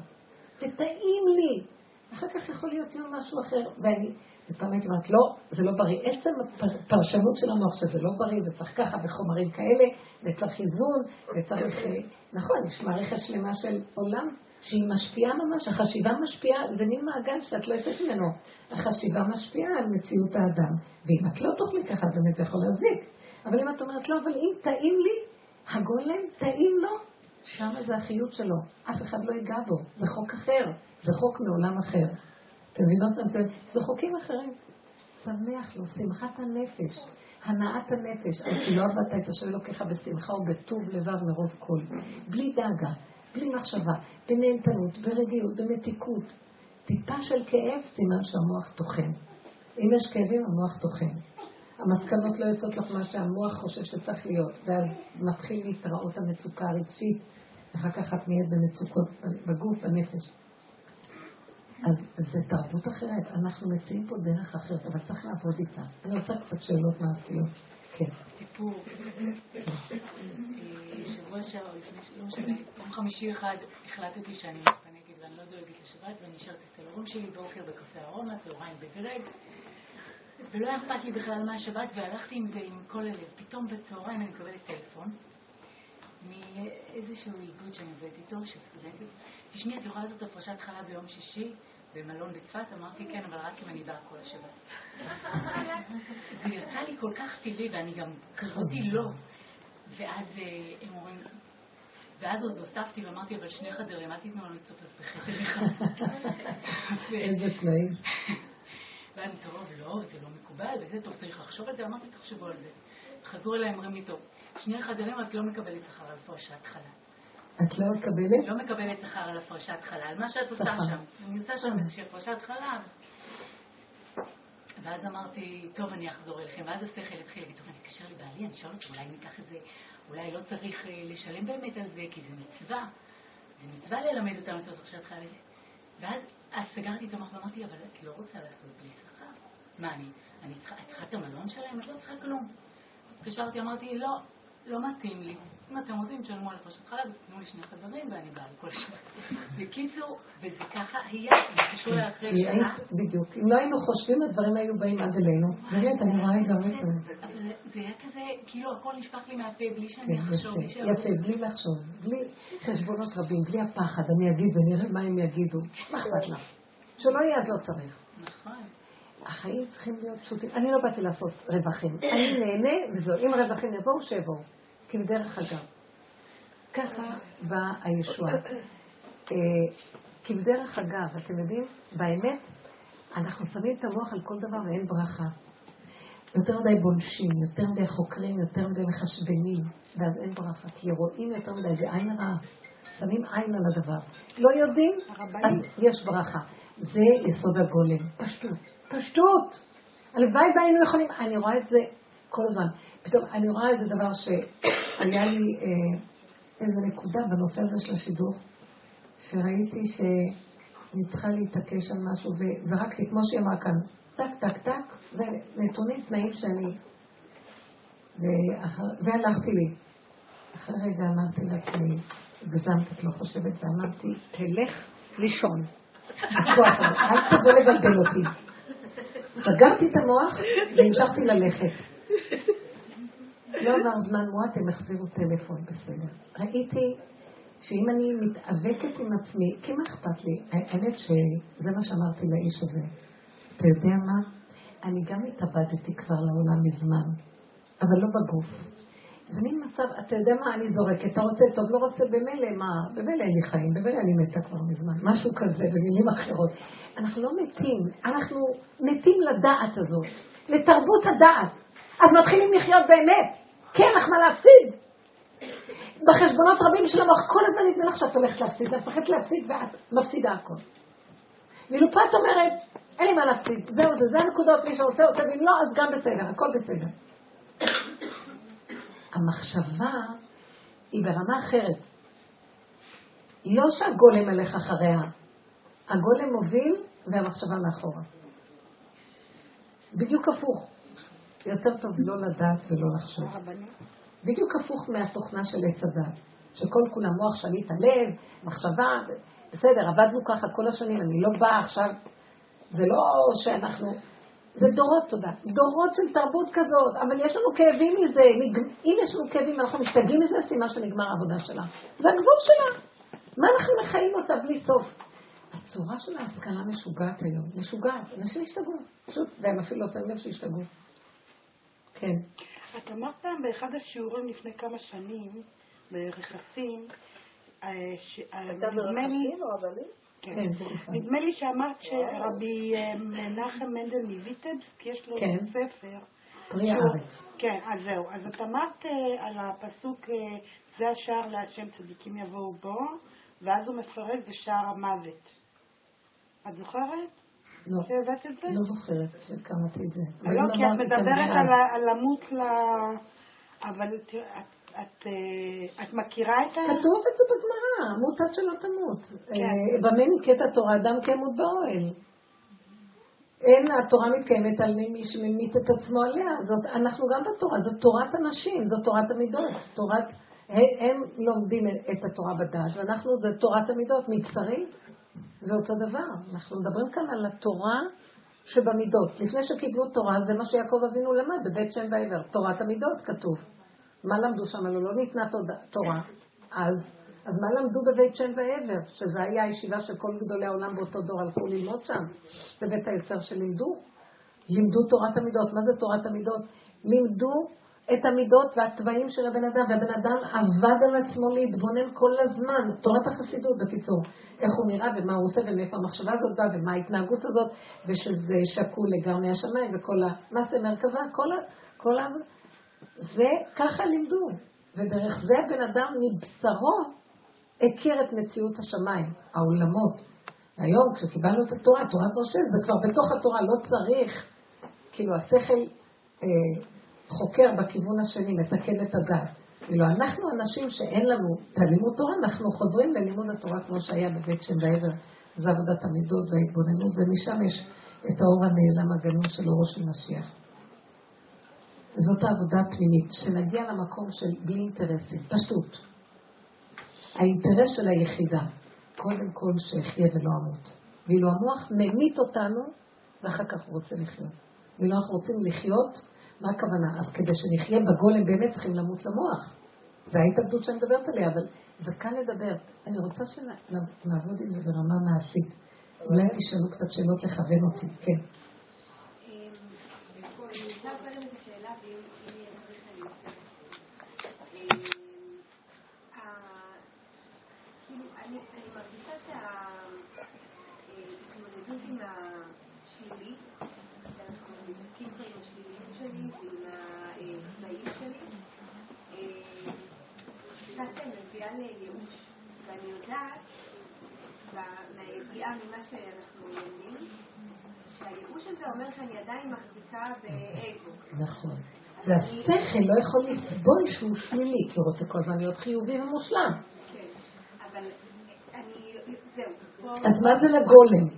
S1: וטעים לי. אחר כך יכול להיות יום משהו אחר, ואני, ופעם הייתי אומרת, לא, זה לא בריא. עצם הפרשנות של המוח שזה לא בריא, וצריך ככה בחומרים כאלה, וצריך איזון, וצריך... אה, נכון, יש מערכת שלמה של עולם שהיא משפיעה ממש, החשיבה משפיעה, זה מין מעגל שאת לא יוצאת ממנו. החשיבה משפיעה על מציאות האדם. ואם את לא תאכלי ככה, באמת זה יכול להזיק. אבל אם את אומרת, לא, אבל אם טעים לי, הגולם טעים לו, שם זה החיות שלו. אף אחד לא ייגע בו. זה חוק אחר. זה חוק מעולם אחר. אתם מבינות? זה חוקים אחרים. שמח לו, שמחת הנפש, הנעת הנפש, על כי לא עבדת את השם אלוקיך בשמחה ובטוב לבב מרוב כל. בלי דאגה, בלי מחשבה, בנהנתנות, ברגיעות, במתיקות. טיפה של כאב, סימן שהמוח טוחן. אם יש כאבים, המוח טוחן. המסקנות לא יוצאות לך מה שהמוח חושב שצריך להיות, ואז מתחיל להתראות המצוקה הרגשית, ואחר כך את נהיית במצוקות בגוף, בנפש. אז זה תרבות אחרת, אנחנו מציעים פה דרך אחרת, אבל צריך לעבוד איתה. אני רוצה קצת שאלות מעשיות. כן.
S5: סיפור. שבוע שעבר, לפני, לא משנה, יום חמישי אחד החלטתי שאני מתפנקת ואני לא דואגת לשבת ואני נשארת אצל ההורים שלי בוקר בקפה ארומה, צהריים בדרג. ולא היה אכפת לי בכלל מהשבת והלכתי עם זה עם כל הלב. פתאום בצהריים אני מקבלת טלפון מאיזשהו איגוד שאני עובדת איתו, של סטודנטית. תשמעי, את יכולה לעשות הפרשת חלה ביום שישי? במלון בצפת? אמרתי כן, אבל רק אם אני באה כל השבת. זה יצא לי כל כך טבעי, ואני גם כזאתי לא. ואז אה, הם אומרים, ואז עוד הוספתי ואמרתי, אבל שני חדרים, אל תיתנו לנו לצופף בחדר אחד.
S1: איזה תנאים.
S5: ואז טוב, לא, זה לא מקובל, וזה טוב, צריך לחשוב על זה, אמרתי, תחשבו על זה. חזרו אליי, אומרים לי, טוב, שני חדרים את לא מקבלת שכר על הפרשת חלה.
S1: את לא מקבלת?
S5: לא מקבלת שכר על הפרשת חלל, מה שאת עושה שם. אני עושה שם איזושהי הפרשת חלל. ואז אמרתי, טוב, אני אחזור אליכם. ואז השכל התחיל להגיד, טוב, אני אתקשר לבעלי, אני אשאל אותו, אולי ניקח את זה, אולי לא צריך אה, לשלם באמת על זה, כי זה מצווה. זה מצווה ללמד אותם לעשות פרשת חלל. ואז סגרתי את המוח ואמרתי, אבל את לא רוצה לעשות בלי שכר. מה, אני צריכה את המלון שלהם? את לא צריכה כלום. התקשרתי, אמרתי, לא, לא מתאים לי. אם אתם רוצים, תשלמו על הפרשת חלב, תנו לי שני חדרים ואני באה לכל שבת. בקיצור, וזה ככה היה, זה קשור לאחרי שנה.
S1: בדיוק. אם לא היינו חושבים, הדברים היו באים עד אלינו. באמת, אני רואה את
S5: זה. זה היה כזה, כאילו הכל נשפך לי מהפה בלי שאני כן, אחשוב.
S1: יפה, בלי לחשוב. בלי חשבונות רבים, בלי הפחד. אני אגיד ונראה מה הם יגידו. מה אכפת לך? שלא יהיה, אז לא צריך.
S5: נכון.
S1: החיים צריכים להיות פשוטים. אני לא באתי לעשות רווחים. אני נהנה וזהו. אם רווחים יבואו, שיבואו. כבדרך אגב. ככה באה הישועה. אה, כבדרך אגב, אתם יודעים, באמת, אנחנו שמים את המוח על כל דבר ואין ברכה. יותר מדי בולשים, יותר מדי חוקרים, יותר מדי מחשבנים, ואז אין ברכה, כי רואים יותר מדי, זה עין רעה. שמים עין על הדבר. לא יודעים, אז יש ברכה. זה יסוד הגולם. פשטות. פשטות! הלוואי והיינו יכולים, אני רואה את זה כל הזמן. פתאום אני רואה איזה דבר שהיה לי אה, איזה נקודה בנושא הזה של השידוך, שראיתי שאני צריכה להתעקש על משהו, וזרקתי, כמו שהיא אמרה כאן, טק, טק, טק, זה נתונים, תנאים שאני... ואחר, והלכתי לי. אחרי רגע אמרתי לעצמי, הגזמת, את לא חושבת, ואמרתי, תלך לישון. הכוח הזה, אל תבוא לבלבל אותי. סגרתי את המוח והמשכתי ללכת. לא עבר זמן מועט, הם החזירו טלפון, בסדר. ראיתי שאם אני מתאבקת עם עצמי, כי מה אכפת לי? האמת שזה מה שאמרתי לאיש הזה. אתה יודע מה? אני גם התאבדתי כבר לעולם מזמן, אבל לא בגוף. זה מין מצב, אתה יודע מה, אני זורקת, אתה רוצה טוב, לא רוצה, במילא מה, במילא אין לי חיים, במילא אני מתה כבר מזמן, משהו כזה, במילים אחרות. אנחנו לא מתים, אנחנו מתים לדעת הזאת, לתרבות הדעת. אז מתחילים לחיות באמת, כי אין לך מה להפסיד. בחשבונות רבים של המוח, כל הזמן נדמה לך שאת הולכת להפסיד, את מפחדת להפסיד ואת מפסידה הכל. ואילו פה את אומרת, אין לי מה להפסיד, זהו זה, זה הנקודות, מי שרוצה עושה, ואם לא, אז גם בסדר, הכל בסדר. המחשבה היא ברמה אחרת. לא שהגולם הלך אחריה, הגולם מוביל והמחשבה מאחורה. בדיוק הפוך. יותר טוב לא לדעת ולא לחשוב. בדיוק הפוך מהתוכנה של עץ הדת, שכל כולה מוח שליט הלב, מחשבה, בסדר, עבדנו ככה כל השנים, אני לא באה עכשיו, זה לא שאנחנו... זה דורות, תודה. דורות של תרבות כזאת, אבל יש לנו כאבים מזה. אם יש לנו כאבים אנחנו משתגעים מזה, סימן שנגמר העבודה שלה. זה הגבול שלה. מה אנחנו מחיים אותה בלי סוף? הצורה של ההשכלה משוגעת היום. משוגעת. אנשים השתגעו. פשוט, והם אפילו לא שמים לב שהשתגעו. כן.
S4: את אמרת פעם באחד השיעורים לפני כמה שנים, ברכסים,
S2: אה, הייתה ברכסים או רבנים?
S4: כן. כן נדמה לי שאמרת שרבי אה, מנחם מנדל מוויטבסק, יש לו כן. ספר.
S1: פרי הארץ.
S4: כן, אז זהו. אז את אמרת אה, על הפסוק, אה, זה השער להשם צדיקים יבואו בו, ואז הוא מפרט, זה שער המוות. את זוכרת?
S1: לא. שהבאת את זה? לא זוכרת שקראתי את זה.
S4: לא, כי את מדברת על למות ל... אבל את את, אה, את מכירה את ה...
S1: כתוב את זה בגמרא, מות עד שלא תמות. כן. אה, במה נקראת התורה? אדם כמות באוהל. אין, התורה מתקיימת על מי שממית את עצמו עליה. זאת, אנחנו גם בתורה, זאת תורת הנשים, זאת תורת המידות. תורת, הם לומדים את התורה בדעת, ואנחנו, זה תורת המידות. מבשרי זה אותו דבר. אנחנו מדברים כאן על התורה שבמידות. לפני שקיבלו תורה, זה מה שיעקב אבינו למד בבית שם ועבר. תורת המידות כתוב. מה למדו שם? לא ניתנה תורה. אז, אז מה למדו בבית שם ועבר? שזה היה הישיבה של כל גדולי העולם באותו דור הלכו ללמוד שם. זה בית היוצר שלימדו. לימדו תורת המידות. מה זה תורת המידות? לימדו את המידות והתוואים של הבן אדם, והבן אדם עבד על עצמו להתבונן כל הזמן, תורת החסידות בקיצור, איך הוא נראה ומה הוא עושה ומאיפה המחשבה הזאת באה ומה ההתנהגות הזאת, ושזה שקול לגרמי השמיים וכל המעשה מרכבה, כל, ה, כל וככה לימדו. ודרך זה הבן אדם מבשרו הכיר את מציאות השמיים, העולמות. היום כשקיבלנו את התורה, תורת משה, זה כבר בתוך התורה, לא צריך, כאילו השכל אה, חוקר בכיוון השני, מתקן את הדת. כאילו אנחנו אנשים שאין לנו את הלימוד תורה, אנחנו חוזרים ללימוד התורה כמו שהיה בבית שם בעבר, זה עבודת המידות וההתבוננות, ומשם יש את האור הנעלם הגנוז של אורו של משיח. זאת העבודה הפנימית, שנגיע למקום של בלי אינטרסים, פשוט. האינטרס של היחידה, קודם כל שאחיה ולא אמות. ואילו המוח ממית אותנו, ואחר כך הוא רוצה לחיות. ואילו אנחנו רוצים לחיות, מה הכוונה? אז כדי שנחיה בגולם באמת צריכים למות למוח. זו ההתאבדות שאני מדברת עליה, אבל זה קל לדבר. אני רוצה שנעבוד עם זה ברמה מעשית. אולי תשאלו קצת שאלות לכוון אותי, כן.
S6: לייאוש. ואני יודעת, מהידיעה ממה שאנחנו לומדים, שהייאוש הזה אומר שאני עדיין מחזיקה באגו.
S1: נכון. והשכל לא יכול לסבול שהוא שלילי, כי הוא רוצה כל הזמן להיות חיובי ומושלם.
S6: כן, אבל אני... זהו.
S1: אז מה זה לגולם?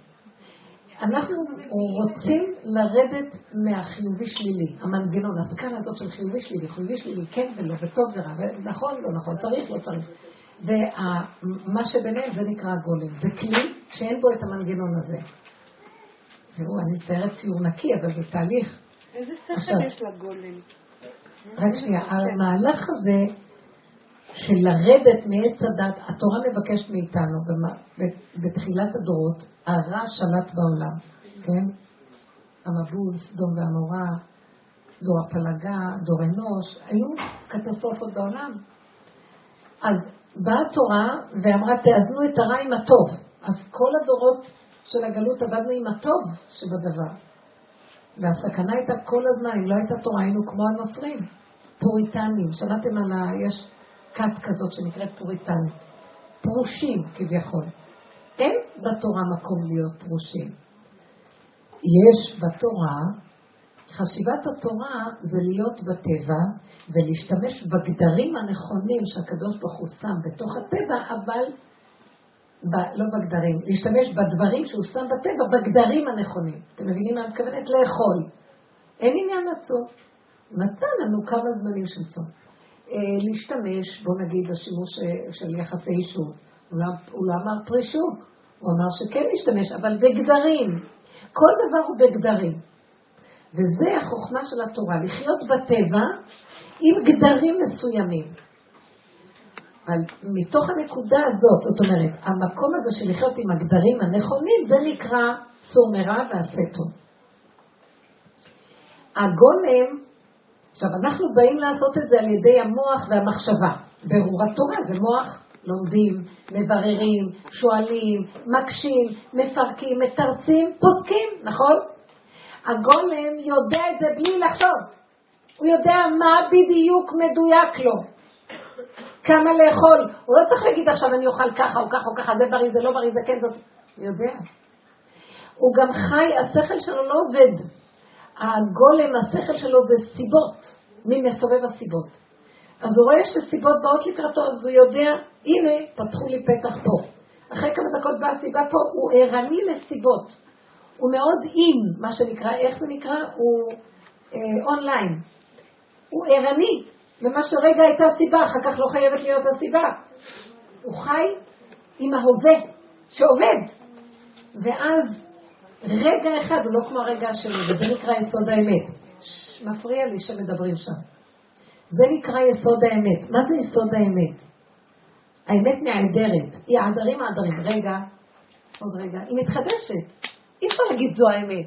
S1: אנחנו רוצים לרדת מהחיובי שלילי, המנגנון, הסקאלה הזאת של חיובי שלילי, חיובי שלילי, כן ולא, וטוב ורע, ונכון, לא נכון, צריך, לא צריך. ומה שביניהם זה נקרא גולם. זה כלי שאין בו את המנגנון הזה. תראו, אני מציירת ציור נקי, אבל זה תהליך.
S4: איזה שכל יש לגולם?
S1: רק שנייה, המהלך הזה של לרדת מעץ הדת, התורה מבקשת מאיתנו, בתחילת הדורות, הרע שלט בעולם, כן? המבול, סדום ועמורה, דור הפלגה, דור אנוש, היו קטסטרופות בעולם. אז באה התורה ואמרה, תאזנו את הרע עם הטוב. אז כל הדורות של הגלות עבדנו עם הטוב שבדבר. והסכנה הייתה כל הזמן, אם לא הייתה תורה, היינו כמו הנוצרים, פוריטנים. שמעתם על ה... יש כת כזאת שנקראת פוריטנית. פרושים כביכול. אין בתורה מקום להיות פרושים. יש בתורה, חשיבת התורה זה להיות בטבע ולהשתמש בגדרים הנכונים שהקדוש ברוך הוא שם בתוך הטבע, אבל ב, לא בגדרים, להשתמש בדברים שהוא שם בטבע, בגדרים הנכונים. אתם מבינים מה אני מתכוונת? לאכול. אין עניין לצום. נתן לנו כמה זמנים של צום. אה, להשתמש, בוא נגיד, השימוש אה, של יחסי אישות. הוא לא, לא אמר פרי שוק, הוא אמר שכן להשתמש, אבל בגדרים. כל דבר הוא בגדרים. וזה החוכמה של התורה, לחיות בטבע עם גדרים מסוימים. אבל מתוך הנקודה הזאת, זאת אומרת, המקום הזה של לחיות עם הגדרים הנכונים, זה נקרא סור מרע ועשה טוב. הגולם, עכשיו אנחנו באים לעשות את זה על ידי המוח והמחשבה. ברור התורה זה מוח, לומדים, מבררים, שואלים, מקשים, מפרקים, מתרצים, פוסקים, נכון? הגולם יודע את זה בלי לחשוב. הוא יודע מה בדיוק מדויק לו. כמה לאכול. הוא לא צריך להגיד עכשיו אני אוכל ככה או ככה או ככה, זה בריא, זה לא בריא, זה כן, זאת... הוא יודע. הוא גם חי, השכל שלו לא עובד. הגולם, השכל שלו זה סיבות. מסובב הסיבות? אז הוא רואה שסיבות באות לקראתו, אז הוא יודע, הנה, פתחו לי פתח פה. אחרי כמה דקות באה הסיבה פה, הוא ערני לסיבות. הוא מאוד עם, מה שנקרא, איך זה נקרא? הוא אה, אונליין. הוא ערני. ומה שרגע הייתה סיבה, אחר כך לא חייבת להיות הסיבה. הוא חי עם ההווה שעובד. ואז רגע אחד הוא לא כמו הרגע השני, וזה נקרא יסוד האמת. ש, מפריע לי שמדברים שם. זה נקרא יסוד האמת. מה זה יסוד האמת? האמת נעדרת. היא עדרים עדרים. רגע, עוד רגע, היא מתחדשת. אי אפשר להגיד זו האמת.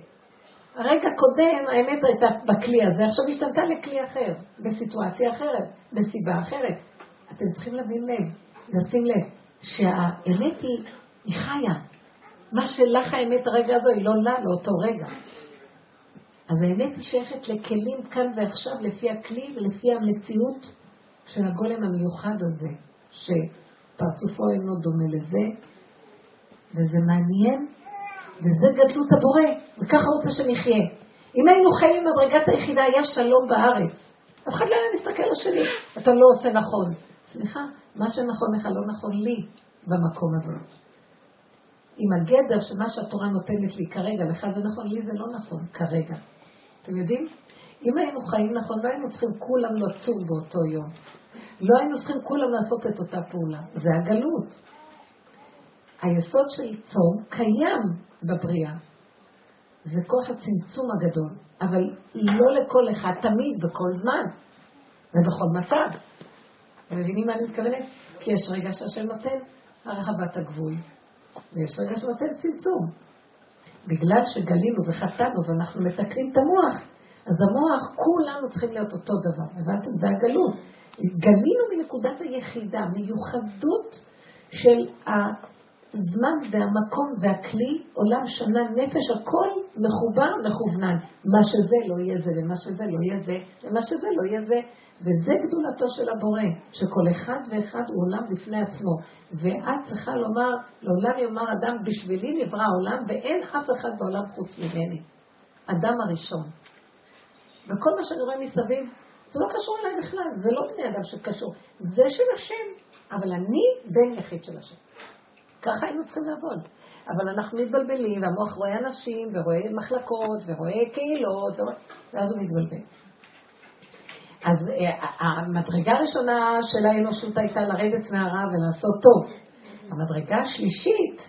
S1: הרגע קודם האמת הייתה בכלי הזה, עכשיו השתנתה לכלי אחר, בסיטואציה אחרת, בסיבה אחרת. אתם צריכים להבין לב, לשים לב, שהאמת היא, היא חיה. מה שלך האמת הרגע הזו היא לא לה, לאותו רגע. אז האמת היא שייכת לכלים כאן ועכשיו לפי הכלי ולפי המציאות של הגולם המיוחד הזה, שפרצופו אינו דומה לזה, וזה מעניין וזה גדלות הבורא, וככה רוצה שנחיה. אם היינו חיים במדרגת היחידה, היה שלום בארץ. אף אחד לא היה מסתכל לשני, אתה לא עושה נכון. סליחה, מה שנכון לך לא נכון לי במקום הזה. עם הגדר שמה שהתורה נותנת לי כרגע, לך זה נכון, לי זה לא נכון כרגע. אתם יודעים? אם היינו חיים נכון, לא היינו צריכים כולם לצום באותו יום. לא היינו צריכים כולם לעשות את אותה פעולה. זה הגלות. היסוד של צום קיים בבריאה. זה כוח הצמצום הגדול, אבל לא לכל אחד, תמיד, בכל זמן, ובכל מצב. אתם מבינים מה אני מתכוונת? כי יש רגע שהשם נותן הרחבת הגבול, ויש רגע שנותן צמצום. בגלל שגלינו וחטאנו ואנחנו מתקנים את המוח, אז המוח, כולנו צריכים להיות אותו דבר. הבנתם? זה הגלות. גלינו מנקודת היחידה, מיוחדות של הזמן והמקום והכלי, עולם שנה, נפש, הכל מחובר, מכוונן. מה שזה לא יהיה זה, ומה שזה לא יהיה זה, ומה שזה לא יהיה זה. וזה גדולתו של הבורא, שכל אחד ואחד הוא עולם בפני עצמו. ואת צריכה לומר, לעולם יאמר אדם, בשבילי נברא העולם, ואין אף אחד בעולם חוץ ממני. אדם הראשון. וכל מה שאני רואה מסביב, זה לא קשור אליי בכלל, זה לא בני אדם שקשור. זה של השם, אבל אני בן יחיד של השם. ככה היינו צריכים לעבוד. אבל אנחנו מתבלבלים, והמוח רואה אנשים, ורואה מחלקות, ורואה קהילות, ואז הוא מתבלבל. אז אה, המדרגה הראשונה של האנושות הייתה לרדת מהרע ולעשות טוב. המדרגה השלישית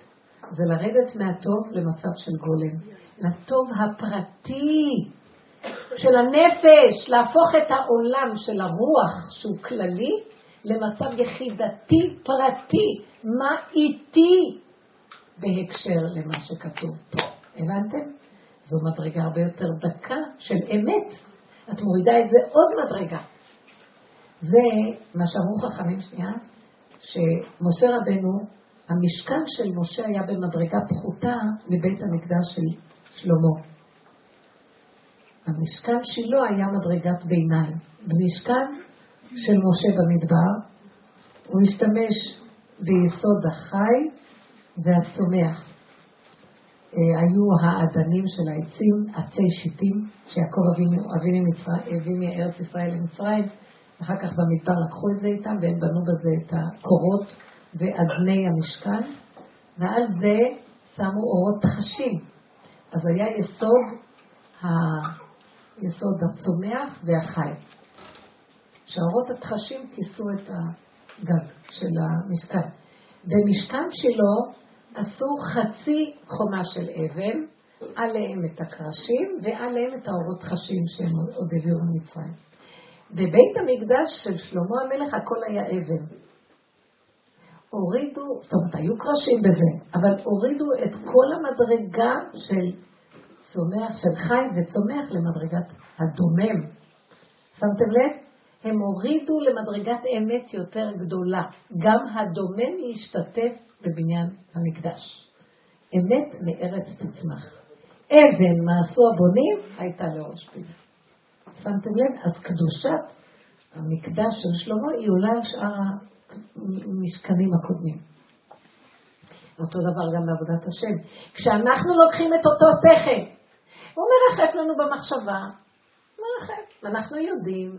S1: זה לרדת מהטוב למצב של גולם. לטוב הפרטי של הנפש, להפוך את העולם של הרוח שהוא כללי למצב יחידתי פרטי, מה איתי בהקשר למה שכתוב פה. הבנתם? זו מדרגה הרבה יותר דקה של אמת. את מורידה את זה עוד מדרגה. זה מה שאמרו חכמים שנייה, שמשה רבנו, המשכן של משה היה במדרגה פחותה מבית המקדש של שלמה. המשכן שלו היה מדרגת ביניים. במשכן של משה במדבר הוא השתמש ביסוד החי והצומח. אה, היו האדנים של העצים, עצי שיטים, שיעקב הביא מארץ ישראל למצרים, אחר כך במדבר לקחו את זה איתם והם בנו בזה את הקורות ואדני המשכן, ועל זה שמו אורות תחשים. אז היה יסוד, ה... יסוד הצומח והחי. שהאורות התחשים כיסו את הגג של המשכן. במשכן שלו עשו חצי חומה של אבן, עליהם את הקרשים ועליהם את האורות חשים שהם עוד הביאו ממצרים. בבית המקדש של שלמה המלך הכל היה אבן. הורידו, זאת אומרת, היו קרשים בזה, אבל הורידו את כל המדרגה של צומח, של חי וצומח למדרגת הדומם. שמתם לב? הם הורידו למדרגת אמת יותר גדולה. גם הדומם להשתתף בבניין המקדש. אמת מארץ תצמח. אבן, מה עשו הבונים, הייתה לראש פינה. שמתם לב? אז קדושת המקדש של שלמה היא עולה על שאר המשכנים הקודמים. אותו דבר גם בעבודת השם. כשאנחנו לוקחים את אותו שכל, הוא מרחף לנו במחשבה, מרחף, ואנחנו יודעים,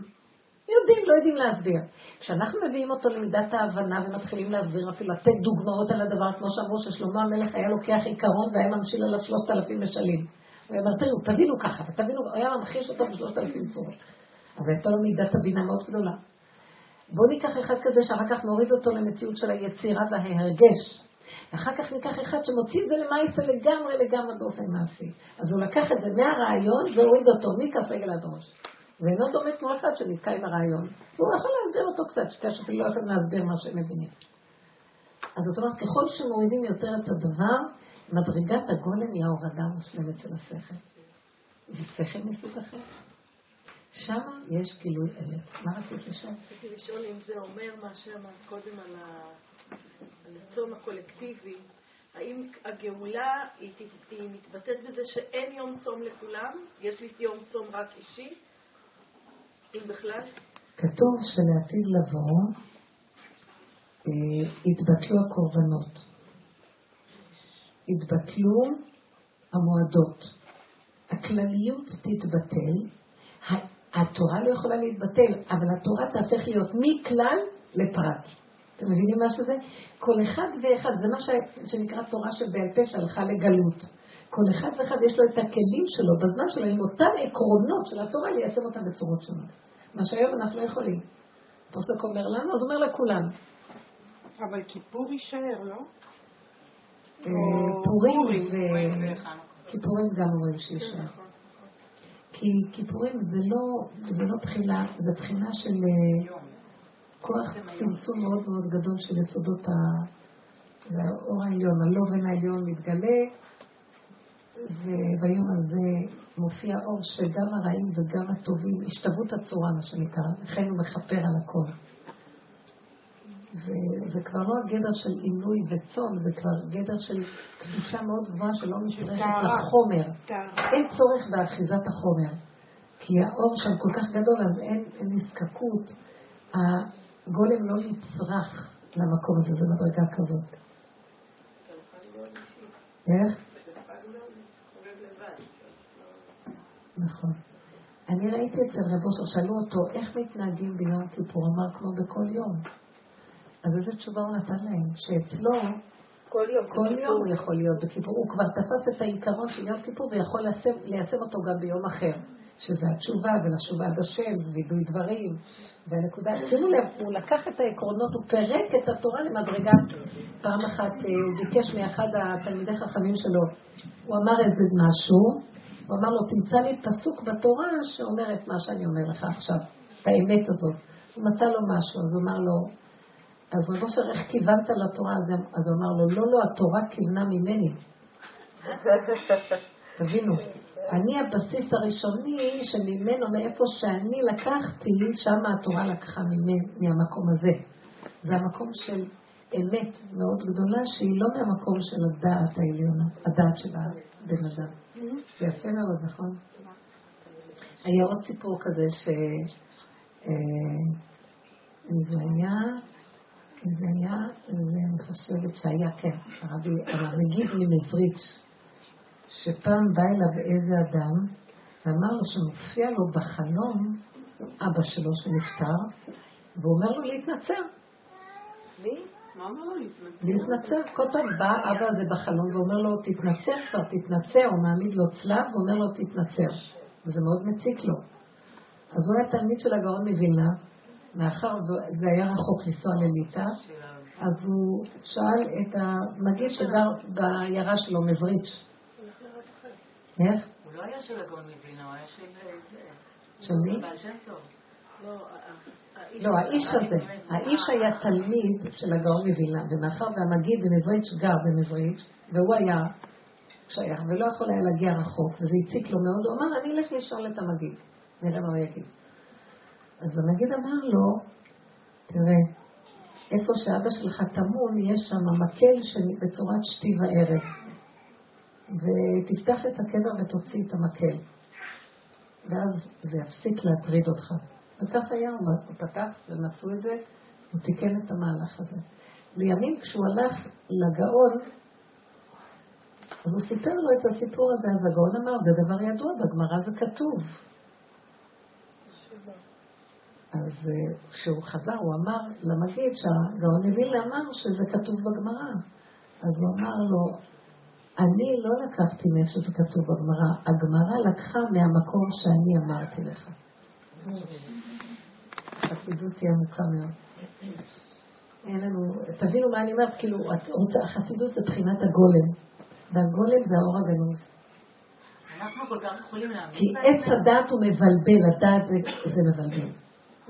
S1: יודעים, לא יודעים להסביר. כשאנחנו מביאים אותו למידת ההבנה ומתחילים להסביר, אפילו לתת דוגמאות על הדבר, כמו שאמרו ששלמה המלך היה לוקח עיקרון והיה ממשיל עליו שלושת אלפים משלים. הוא אומר, תראו, תבינו ככה, ותבינו, הוא היה ממחיש אותו בשלושת אלפים צורות. אבל הייתה לו מידת הבינה מאוד גדולה. בואו ניקח אחד כזה שאחר כך נוריד אותו למציאות של היצירה וההרגש. ואחר כך ניקח אחד שמוציא את זה למעשה לגמרי לגמרי באופן מעשי. אז הוא לקח את זה מהרעיון והוריד אותו מכף רגל עד ראש. ואינו דומה כמו אחד שנתקע עם הרעיון. והוא יכול להסביר אותו קצת, שכאשר אפילו לא יכולים להסביר מה שהם מבינים. אז זאת אומרת, ככל שמורידים יותר את הדבר, מדרגת הגולם היא ההורדה המושלמת של השכל. זה שכל מסוג אחר. שם יש גילוי אמת. מה רצית לשאול?
S7: רציתי לשאול אם זה אומר מה שאמרת קודם על, הצום הקולקטיבי, האם הגאולה היא, היא מתבטאת בזה שאין יום צום לכולם? יש לי יום צום רק אישי? בכלל?
S1: כתוב שלעתיד לבוא אה, יתבטלו הקורבנות. יתבטלו המועדות. הכלליות תתבטל, התורה לא יכולה להתבטל, אבל התורה תהפך להיות מכלל לפרט. אתם מבינים מה שזה? כל אחד ואחד, זה מה. שנקרא תורה שבעל פה שהלכה לגלות. כל אחד ואחד יש לו את הכלים שלו בזמן שלו עם אותם עקרונות של התורה ליישם אותם בצורות שונות. מה שהיום אנחנו לא יכולים. הפוסק אומר לנו, אז אומר לכולם.
S4: אבל כיפור יישאר, לא?
S1: אה, פורים ו... כיפורים גם אומרים שיישאר. כי כיפורים זה לא, זה לא בחינה, זה בחינה של אה, כוח צמצום מאוד מאוד גדול של יסודות האור העליון. הלובן העליון מתגלה, וביום הזה מופיע אור שגם הרעים וגם הטובים, השתוות הצורה, מה שנקרא, לכן הוא מכפר על הכל. זה, זה כבר לא הגדר של עינוי וצום, זה כבר גדר של קדושה מאוד גבוהה שלא משתרכת לחומר. אין צורך באחיזת החומר, כי האור שם כל כך גדול, אז אין, אין נזקקות. הגולם לא נצרך למקום הזה, זה מדרגה כזאת. איך? נכון. אני ראיתי אצל רב אושר, שאלו אותו, איך מתנהגים ביום כיפור? אמר, כמו בכל יום. אז איזה תשובה הוא נתן להם? שאצלו, כל יום, כל יום הוא יכול להיות בכיפור. הוא כבר תפס את העיקרון של יום כיפור ויכול ליישם, ליישם אותו גם ביום אחר. שזה התשובה ולשוב עד השם, וידוי דברים, והנקודה, שימו לב, הוא לקח את העקרונות, הוא פירק את התורה למדרגה. פעם אחת אה, הוא ביקש מאחד התלמידי חכמים שלו, הוא אמר איזה משהו, הוא אמר לו, תמצא לי פסוק בתורה שאומר את מה שאני אומר לך עכשיו, את האמת הזאת. הוא מצא לו משהו, אז הוא אמר לו, אז רבו אושר, איך כיוונת לתורה? אז הוא אמר לו, לא, לא, התורה כיוונה ממני. תבינו, אני הבסיס הראשוני שממנו, מאיפה שאני לקחתי, שם התורה לקחה ממנו, מהמקום הזה. זה המקום של אמת מאוד גדולה, שהיא לא מהמקום של הדעת העליונה, הדעת של הבן אדם. זה יפה מאוד, נכון? היה עוד סיפור כזה ש... אה, זה היה, זה היה, זה אני חושבת שהיה, כן, הרבי, הנגיד ממזריץ', שפעם בא אליו איזה אדם ואמר לו שמופיע לו בחלום אבא שלו שנפטר, והוא אומר לו להתנצר.
S7: מי? להתנצר?
S1: להתנצר. כל פעם בא אבא הזה בחלום ואומר לו, תתנצר כבר, תתנצר, הוא מעמיד לו צלב ואומר לו, תתנצר. וזה מאוד מציק לו. אז הוא היה תלמיד של הגאון מווילנה, מאחר וזה היה רחוק לנסוע לליטא, אז הוא שאל את המגיד שגר בעיירה שלו, מזריץ'. איך?
S5: הוא לא היה של הגאון מווילנה, הוא היה של... אה.
S1: של מי?
S5: בעל שם טוב.
S7: לא, האיש-
S1: לא, הזה, האיש היה תלמיד של הגאון מווילנה, ומאחר והמגיד במזריץ' גר במזריץ', והוא היה שייך, ולא יכול היה להגיע רחוק, וזה הציק לו מאוד, הוא אמר, אני אלך לשאול את המגיד, נראה מה הוא יגיד. אז המגיד אמר לו, תראה, איפה שאבא שלך טמון, יש שם מקל בצורת שתי וערב, ותפתח את הקבר ותוציא את המקל, ואז זה יפסיק להטריד אותך. וכך היה, הוא פתח ומצאו את זה, הוא תיקן את המהלך הזה. לימים כשהוא הלך לגאון, אז הוא סיפר לו את הסיפור הזה, אז הגאון אמר, זה דבר ידוע, בגמרא זה כתוב. אז אה, כשהוא חזר, הוא אמר למגיד שהגאון מווילנה אמר שזה כתוב בגמרא. אז הוא אמר לו, אני לא לקחתי מאיפה שזה כתוב בגמרא, הגמרא לקחה מהמקום שאני אמרתי לך. החסידות היא עמוקה מאוד. אין לנו, תבינו מה אני אומרת, כאילו, את רוצה, החסידות זה בחינת הגולם, והגולם זה האור הגנוז. כי עץ הדת הוא מבלבל, הדת זה, זה מבלבל.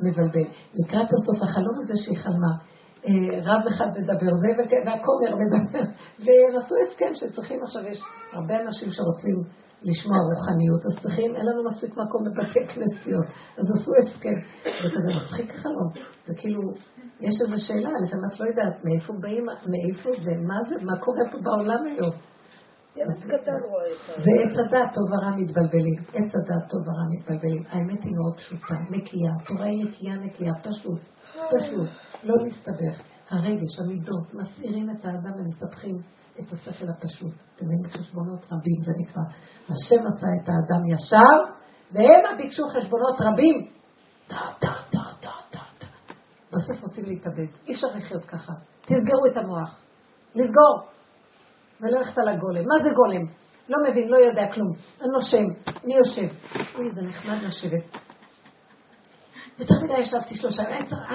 S1: מבלבל. לקראת הסוף, החלום הזה שהיא חלמה, אה, רב אחד מדבר זה והכומר מדבר, והם עשו הסכם שצריכים עכשיו, יש הרבה אנשים שרוצים לשמוע רוחניות, אז צריכים, אין לנו מספיק מקום בבתי כנסיות, אז עשו הסכם. זה כזה מצחיק החלום, זה כאילו, יש איזו שאלה, לפעמים את לא יודעת מאיפה באים, מאיפה זה, מה זה, מה קורה פה בעולם היום. זה עץ הדת, טוב ורע מתבלבלים. עץ הדת, טוב ורע מתבלבלים. האמת היא מאוד פשוטה, נקייה. התורה היא נקייה, נקייה, פשוט, פשוט. לא להסתבך. הרגש, המידות, מסעירים את האדם ומסבכים את השכל הפשוט. אתם מבינים חשבונות רבים, זה נקרא. השם עשה את האדם ישר, והם ביקשו חשבונות רבים. טה, טה, טה, טה, טה, טה. בסוף רוצים להתאבד. אי אפשר לחיות ככה. תסגרו את המוח. לסגור. וללכת על הגולם. מה זה גולם? לא מבין, לא יודע כלום. אני נושם, אני יושב. אוי, זה נחמד לשבת. יותר מדי ישבתי שלושה,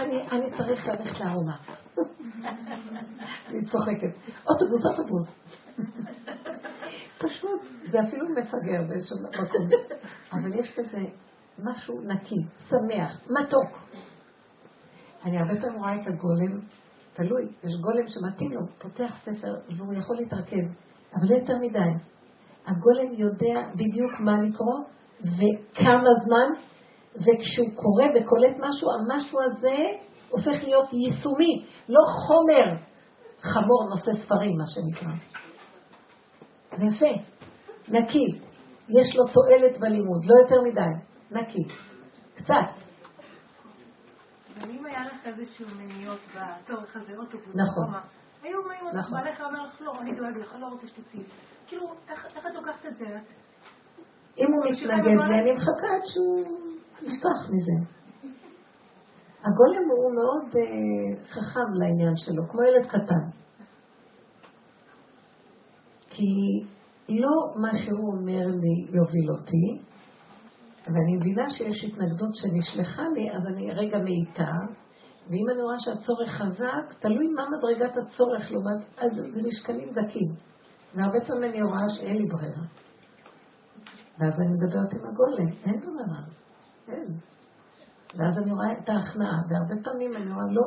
S1: אני, אני צריך ללכת לארומה. אני צוחקת. אוטובוס, אוטובוס. פשוט, זה אפילו מפגר באיזשהו מקום. אבל יש בזה משהו נקי, שמח, מתוק. אני הרבה פעמים רואה את הגולם, תלוי, יש גולם שמתאים לו, פותח ספר והוא יכול להתרכז, אבל לא יותר מדי. הגולם יודע בדיוק מה לקרוא וכמה זמן, וכשהוא קורא וקולט משהו, המשהו הזה הופך להיות יישומי, לא חומר חמור נושא ספרים, מה שנקרא. זה יפה, נקי, יש לו תועלת בלימוד, לא יותר מדי, נקי, קצת.
S6: אבל אם היה לך איזשהו מניות בצורך הזה, אוטובוס,
S1: נכון.
S6: חומה, היו אומרים,
S1: נכון.
S6: בעליך אומר לך, לא, אני דואג לך, לא רוצה שתצאי. כאילו, איך את לוקחת את זה?
S1: אם הוא מתנגד לי, אני מחכה עד שהוא יפתח מזה. הגולם הוא מאוד אה, חכם לעניין שלו, כמו ילד קטן. כי לא מה שהוא אומר לי יוביל אותי, ואני מבינה שיש התנגדות שנשלחה לי, אז אני רגע מאיתה, ואם אני רואה שהצורך חזק, תלוי מה מדרגת הצורך לעומת, אז זה משקלים דקים. והרבה פעמים אני רואה שאין לי ברירה. ואז אני מדברת עם הגולם, אין ברירה, אין. ואז אני רואה את ההכנעה, והרבה פעמים אני רואה לא.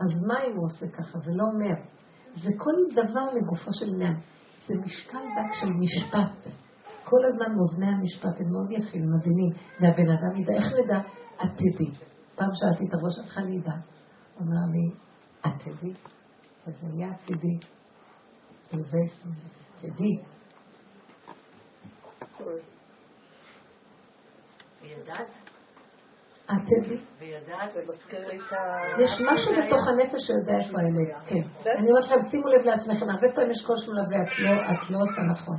S1: אז מה אם הוא עושה ככה? זה לא אומר. זה כל דבר לגופו של עניין. זה משקל דק של משפט. כל הזמן מאזני המשפט הם מאוד יפים, מדהימים. והבן אדם ידע, איך נדע? את תדעי. פעם שאלתי את הראש, איך אני אדע? הוא אמר לי, את תדעי. שזה יהיה עתידי. תדעי.
S5: וידעת?
S1: את תדעי.
S5: וידעת?
S2: זה מזכיר לי את ה...
S1: יש משהו בתוך הנפש שיודע איפה האמת, כן. אני אומרת לכם, שימו לב לעצמכם, הרבה פעמים יש קושי מלווה, את לא, לא עושה נכון.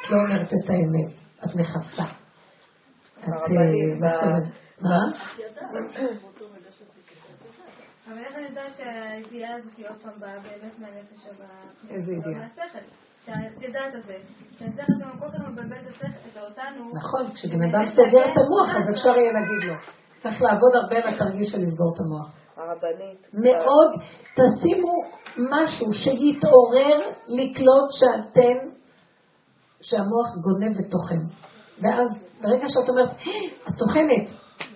S1: את לא אומרת את האמת, את מכסה. את מסתובבת. מה?
S6: אבל איך אני יודעת שהידיעה הזאת היא עוד פעם באה באמת מהנפש או
S1: איזה
S6: או
S1: ידיעה?
S6: מהשכל? שאת יודעת את זה. שהשכל גם כל כך מבלבל את השכל- את אותנו.
S1: נכון, כשבן אדם סוגר את המוח, אז אפשר יהיה להגיד לו. צריך לעבוד הרבה על התרגיל של לסגור את המוח.
S2: הרבנית.
S1: מאוד, תשימו משהו שיתעורר לקלוט שאתן, שהמוח גונב ותוכן. ואז ברגע שאת אומרת, את טוחנת,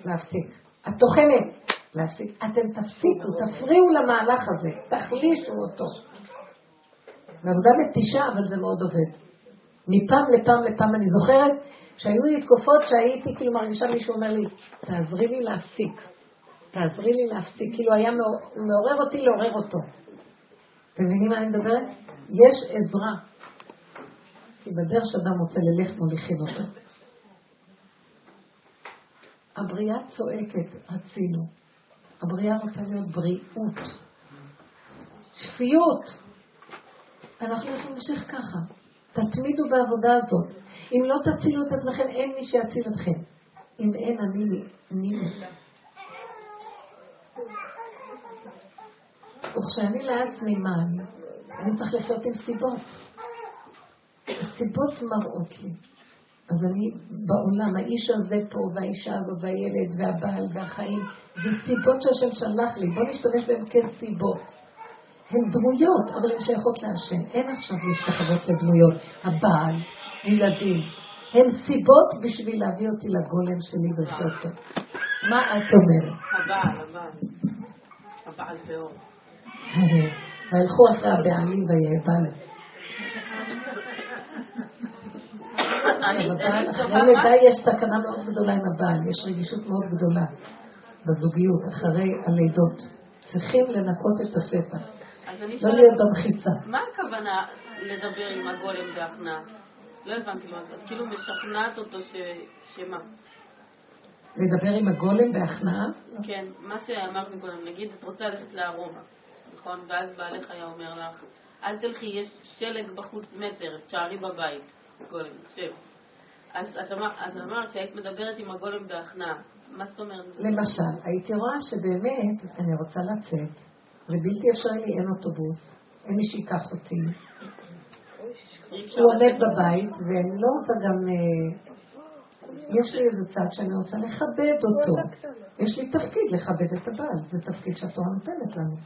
S1: להפסיק. את טוחנת, להפסיק. אתם תפסיקו, תפריעו למהלך הזה, תחלישו אותו. זו עבודה מתישה, אבל זה מאוד עובד. מפעם לפעם לפעם אני זוכרת שהיו לי תקופות שהייתי כאילו מרגישה מישהו אומר לי, תעזרי לי להפסיק. תעזרי לי להפסיק. כאילו היה מעורר אותי לעורר אותו. אתם מבינים מה אני מדברת? יש עזרה. כי בדרך שאדם רוצה ללך מוליכים אותו. הבריאה צועקת, רצינו. הבריאה רוצה להיות בריאות. שפיות. אנחנו יכולים להמשיך ככה. תתמידו בעבודה הזאת. אם לא תצילו את עצמכם, אין מי שיציל אתכם. אם אין, אני לי. אני לי. וכשאני לעצמי מה אני? אני צריך לחיות עם סיבות. הסיבות מראות לי. אז אני בעולם, האיש הזה פה, והאישה הזאת, והילד, והבעל, והחיים, זה סיבות שהשם שלח לי. בואו נשתמש בהן כסיבות. הן דמויות, אבל הן שייכות להשם. אין עכשיו להשתחוות לדמויות. הבעל, ילדים. הן סיבות בשביל להביא אותי לגולם שלי ולחיות אותו. מה את אומרת?
S5: הבעל, הבעל. הבעל טהור.
S1: והלכו אחרי הבעלים ויהבלו. אחרי לידה יש סכנה מאוד גדולה עם הבעל, יש רגישות מאוד גדולה בזוגיות, אחרי הלידות. צריכים לנקות את השטח, לא להיות במחיצה.
S8: מה הכוונה לדבר עם הגולם בהכנעה? לא הבנתי לו, את כאילו משכנעת אותו. שמה?
S1: לדבר עם הגולם בהכנעה,
S8: כן, מה שאמרת מקודם, נגיד את רוצה ללכת לארומה, נכון? ואז בעלך היה אומר לך, אל תלכי, יש שלג בחוץ מטר, תשארי בבית, גולם, שב. אז את אמרת שהיית מדברת עם הגולם בהכנעה. מה זאת אומרת?
S1: למשל, הייתי רואה שבאמת אני רוצה לצאת, ובלתי אפשרי אין אוטובוס, אין מי שייקח אותי.
S8: אפשר
S1: הוא עומד. בבית, ואני לא רוצה גם... אה, יש לי איזה צד שאני רוצה לכבד אותו. יש לי תפקיד לכבד את הבעל, זה תפקיד שהתורה נותנת לנו.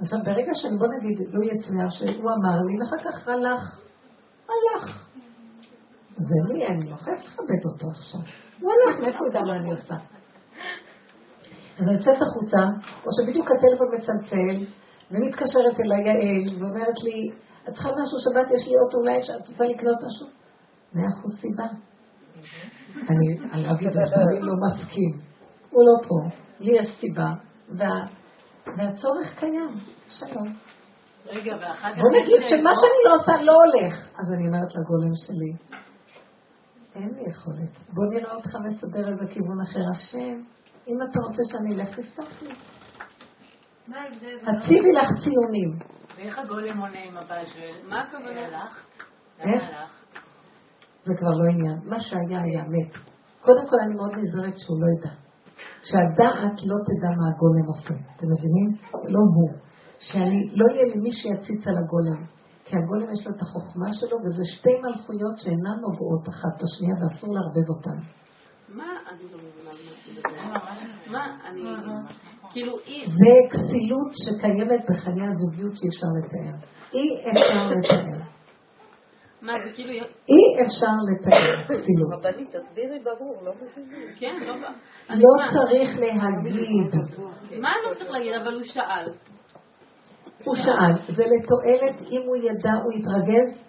S1: עכשיו, ברגע שאני, בוא נגיד, לא יצויר שהוא אמר לי, ואחר כך הלך, הלך. זה לי, אני לא חייבת לכבד אותו עכשיו. הוא הלך, מאיפה הוא ידע מה אני עושה? אז אני יוצאת החוצה, או שבדיוק הטלפון מצלצל, ומתקשרת אליי יעל, ואומרת לי, את צריכה משהו שבת, יש לי אוטו, אולי את רוצה לקנות משהו? מאה אחוז סיבה. אני עליו ידברי לא מסכים. הוא לא פה, לי יש סיבה, וה, והצורך קיים. שלום.
S5: רגע, ואחר כך...
S1: בוא נגיד שמה
S5: אה,
S1: שאני לא עושה לא הולך. אז אני אומרת לגולם שלי, אין לי יכולת. בוא נראה אותך מסדר איזה כיוון אחר. השם, אם אתה רוצה שאני אלך, תפתח לי. הציבי לך ציונים.
S5: ואיך הגולם עונה עם הבעל שואל?
S8: מה הכוונה?
S5: הלך?
S1: איך? זה כבר לא עניין. מה שהיה היה מת. קודם כל אני מאוד נזהרת שהוא לא ידע. שהדעת לא תדע מה הגולם עושה. אתם מבינים? לא הוא. שאני, לא יהיה לי מי שיציץ על הגולם. כי הגולם יש לו את החוכמה שלו, וזה שתי מלכויות שאינן נוגעות אחת בשנייה ואסור לערבב אותן.
S8: מה? אני לא מבינה מה? אני... כאילו, אם...
S1: זה כסילות שקיימת בחיי הזוגיות שאי אפשר לתאר. אי אפשר לתאר.
S8: מה, זה כאילו...
S1: אי אפשר לתאר כסילות.
S2: רבנית, תסבירי ברור, לא מבינים.
S8: כן, לא...
S1: לא? צריך להגיד.
S8: מה לא צריך להגיד? אבל הוא שאל.
S1: הוא שאל, זה לתועלת אם הוא ידע, הוא יתרגז?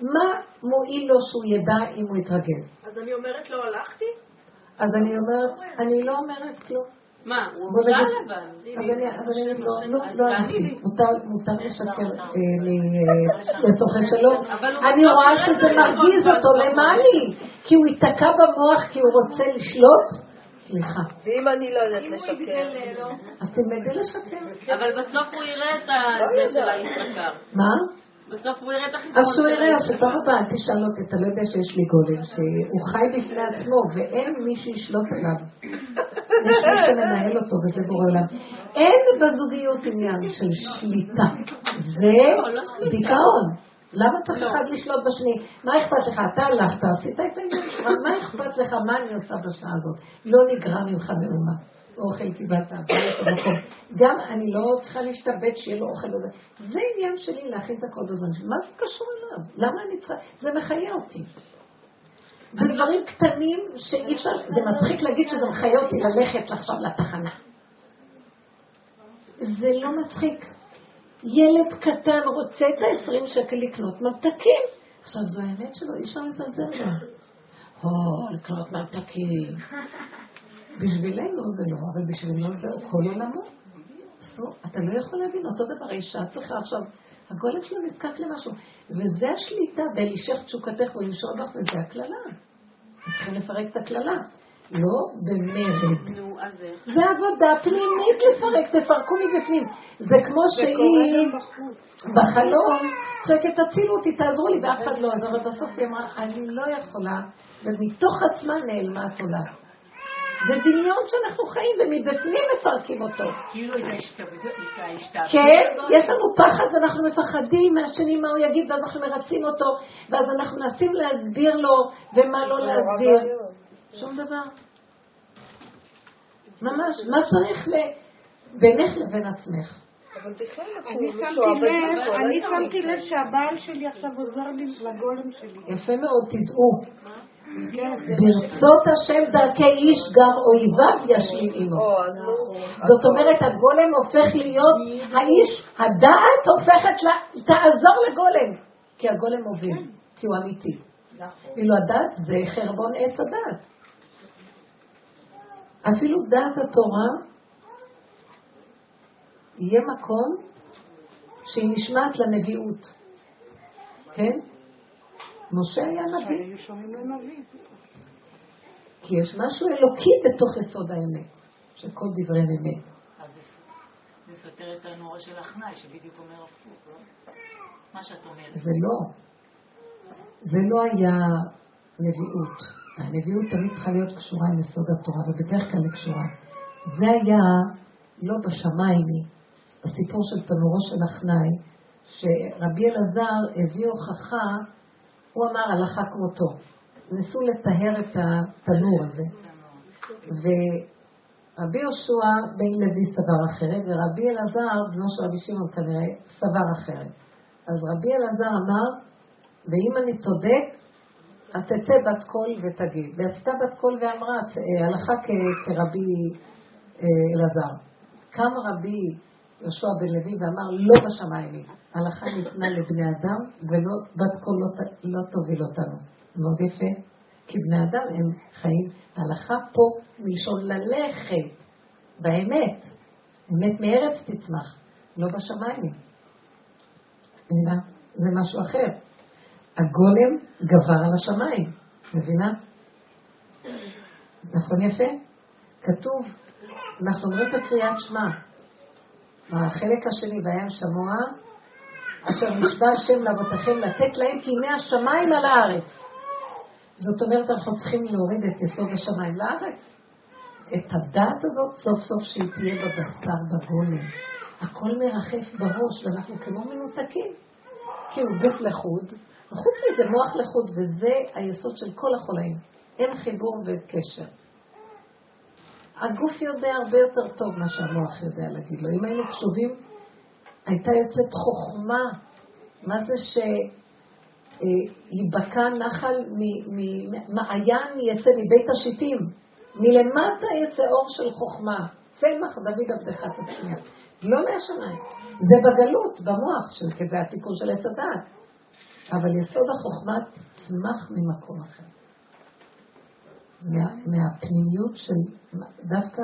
S1: מה מועיל לו שהוא ידע אם הוא יתרגז?
S7: אז אני אומרת לא הלכתי?
S1: אז אני אומרת, אני לא אומרת כלום.
S8: מה, הוא
S1: נגיד-
S8: אבל.
S1: אז אני אומרת, לא, לא, לא הלכתי. מותר- לשקר אה, אה, לצורכי שלום. אני רואה שזה מרגיז אותו. למה לי? כי הוא ייתקע במוח כי הוא רוצה לשלוט? סליחה.
S2: ואם אני לא יודעת לשקר?
S1: אז תלמדי לשקר.
S8: אבל בסוף הוא יראה את זה של הישראכר.
S1: מה?
S8: בסוף הוא יראה את החיסרון
S1: אז שהוא יראה. שפעם הבאה אל תשאל אותי, אתה לא יודע שיש לי גולם, שהוא חי בפני עצמו ואין מי שישלוט עליו. יש מי שמנהל אותו וזה בורא עולם. אין בזוגיות עניין של שליטה. זה
S8: לא, לא.
S1: דיכאון. למה צריך
S8: לא.
S1: אחד לשלוט בשני? מה אכפת לך? אתה הלכת, עשית את העניין שלך, מה אכפת לך? מה אני עושה בשעה הזאת? לא נגרע ממך מאומה. אוכל באת במקום. גם אני לא צריכה להשתבט שיהיה לו אוכל. זה עניין שלי להכין את הכל בזמן שלי. מה זה קשור אליו? למה אני צריכה? זה מחיה אותי. זה דברים קטנים שאי אפשר, זה מצחיק להגיד שזה מחיה אותי ללכת עכשיו לתחנה. זה לא מצחיק. ילד קטן רוצה את ה-20 שקל לקנות ממתקים. עכשיו, זו האמת שלו, אי אפשר לזלזל בה. או, לקנות ממתקים. בשבילנו זה לא, אבל בשבילו זה כל עולמו. אתה לא יכול להבין, אותו דבר האישה צריכה עכשיו, הגולם שלו נזקק למשהו. וזה השליטה, באלישך תשוקתך וימשול בך, וזה הקללה. צריכים לפרק את הקללה. לא במרד. זה עבודה פנימית לפרק, תפרקו מבפנים. זה כמו שהיא בחלום צועקת, תצילו אותי, תעזרו לי, ואף אחד לא עזר, אבל בסוף היא אמרה, אני לא יכולה, ומתוך עצמה נעלמה התולעת. זה דמיון שאנחנו חיים, ומבפנים מפרקים אותו.
S5: כאילו את ההשתבדות, את ההשתעבדות.
S1: כן. יש לנו פחד ואנחנו מפחדים מהשני מה הוא יגיד, ואז אנחנו מרצים אותו, ואז אנחנו מנסים להסביר לו, ומה לא להסביר. שום דבר. ממש, מה צריך ל... בינך לבין עצמך?
S4: אני שמתי לב. שמתי לב שהבעל שלי עכשיו עוזר לי לגולם שלי.
S1: יפה מאוד, תדעו. ברצות השם דרכי איש גם אויביו ישלים עמו.
S2: נו.
S1: זאת אומרת, הגולם הופך להיות, האיש, הדעת הופכת, ל- תעזור לגולם, כי הגולם מוביל, כי הוא אמיתי. ואילו הדעת זה חרבון עץ הדעת. אפילו דעת התורה, יהיה מקום שהיא נשמעת לנביאות. כן? משה היה נביא.
S4: היו שומעים לנביא.
S1: כי יש משהו אלוקי בתוך יסוד האמת, של כל דברי אמת.
S5: אז זה- סותר את הנורא של החנאי, שבדיוק אומר הפוך, לא? מה שאת אומרת.
S1: זה לא. זה לא היה נביאות. הנביאות תמיד צריכה להיות קשורה עם יסוד התורה, ובדרך כלל היא קשורה. זה היה לא בשמיים, הסיפור של תנורו של החנאי, שרבי אלעזר הביא הוכחה, הוא אמר הלכה כמותו. ניסו לטהר את התנור הזה. ורבי יהושע בן לוי סבר אחרת, ורבי אלעזר, בנו של רבי שמעון כנראה, סבר אחרת. אז רבי אלעזר אמר, ואם אני צודק, אז תצא בת קול ותגיד. ויצאה בת קול ואמרה, הלכה כרבי אה, אלעזר. קם רבי יהושע בן לוי ואמר, לא בשמיים היא. הלכה ניתנה לבני אדם, ובת קול לא, לא תוביל אותנו. מאוד יפה. כי בני אדם הם חיים. ההלכה פה מלשון ללכת, באמת. אמת מארץ תצמח, לא בשמיים היא. מבינה? זה משהו אחר. הגולם גבר על השמיים, מבינה? נכון יפה? כתוב, אנחנו אומרים את הקריאת שמע. החלק השני, וים שמוע, אשר נשבע השם לאבותיכם לתת להם כי הנה השמיים על הארץ. זאת אומרת, אנחנו צריכים להוריד את יסוד השמיים לארץ. את הדעת הזאת, סוף סוף שהיא תהיה בבשר, בגולם. הכל מרחף בראש, ואנחנו כמו מנותקים. הוא גוף לחוד, וחוץ מזה מוח לחוד, וזה היסוד של כל החולאים. אין חיבור וקשר. הגוף יודע הרבה יותר טוב מה שהמוח יודע להגיד לו. אם היינו קשובים, הייתה יוצאת חוכמה. מה זה שיבקע נחל, מ- מ- מעיין יצא מבית השיטים. מלמטה יצא אור של חוכמה. צמח דוד עבדך תצמיח. לא מהשמיים. זה בגלות, במוח, של, כי התיקון של עץ הדעת. אבל יסוד החוכמה צמח ממקום אחר. מה, מהפנימיות של דווקא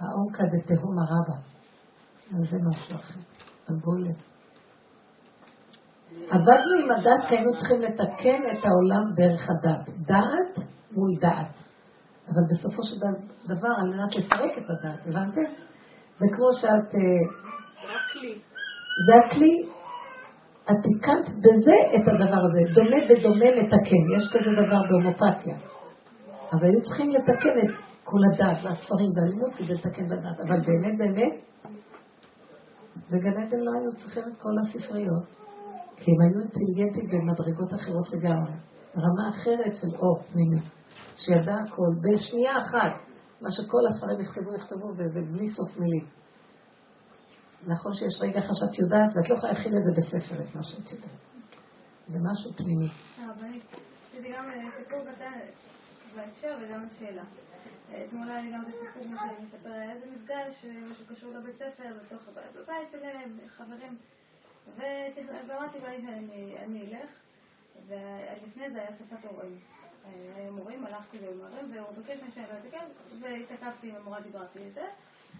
S1: העומקא דתהום הרבה. אז זה משהו אחר, הגולם. עבדנו עם הדת כי היינו צריכים לתקן את העולם דרך הדת. דעת מול דעת. אבל בסופו של דבר, על מנת לפרק את הדת, הבנתם? זה כמו שאת... אה, זה הכלי. את תיקנת בזה את הדבר הזה. דומה ודומה מתקן. יש כזה דבר בהומופתיה. אז היו צריכים לתקן את כל הדת והספרים והלימוד כדי לתקן את הדת. אבל באמת באמת, בגן עדן לא היו צריכים את כל הספריות. כי הם היו אינטליגנטים במדרגות אחרות לגמרי. רמה אחרת של אור פנימי, שידע הכל בשנייה אחת. מה שכל הספרים יכתבו, יכתבו, וזה בלי סוף מילים. נכון שיש רגע אחד שאת יודעת, ואת לא יכולה להכיל את זה בספר, את מה שאת יודעת. זה משהו פנימי.
S6: זה גם סיפור קטן בהקשר וגם השאלה. אתמול היה לי גם בסיפור שמספר היה איזה מפגש, משהו קשור לבית ספר, בתוך הבית של חברים. ואמרתי לי שאני אלך, ולפני זה היה שפת הורים. היו מורים, הלכתי למורים, והוא ביקש ממני שאני לא אתעכב, והתעכבתי עם המורה, דיברתי על זה.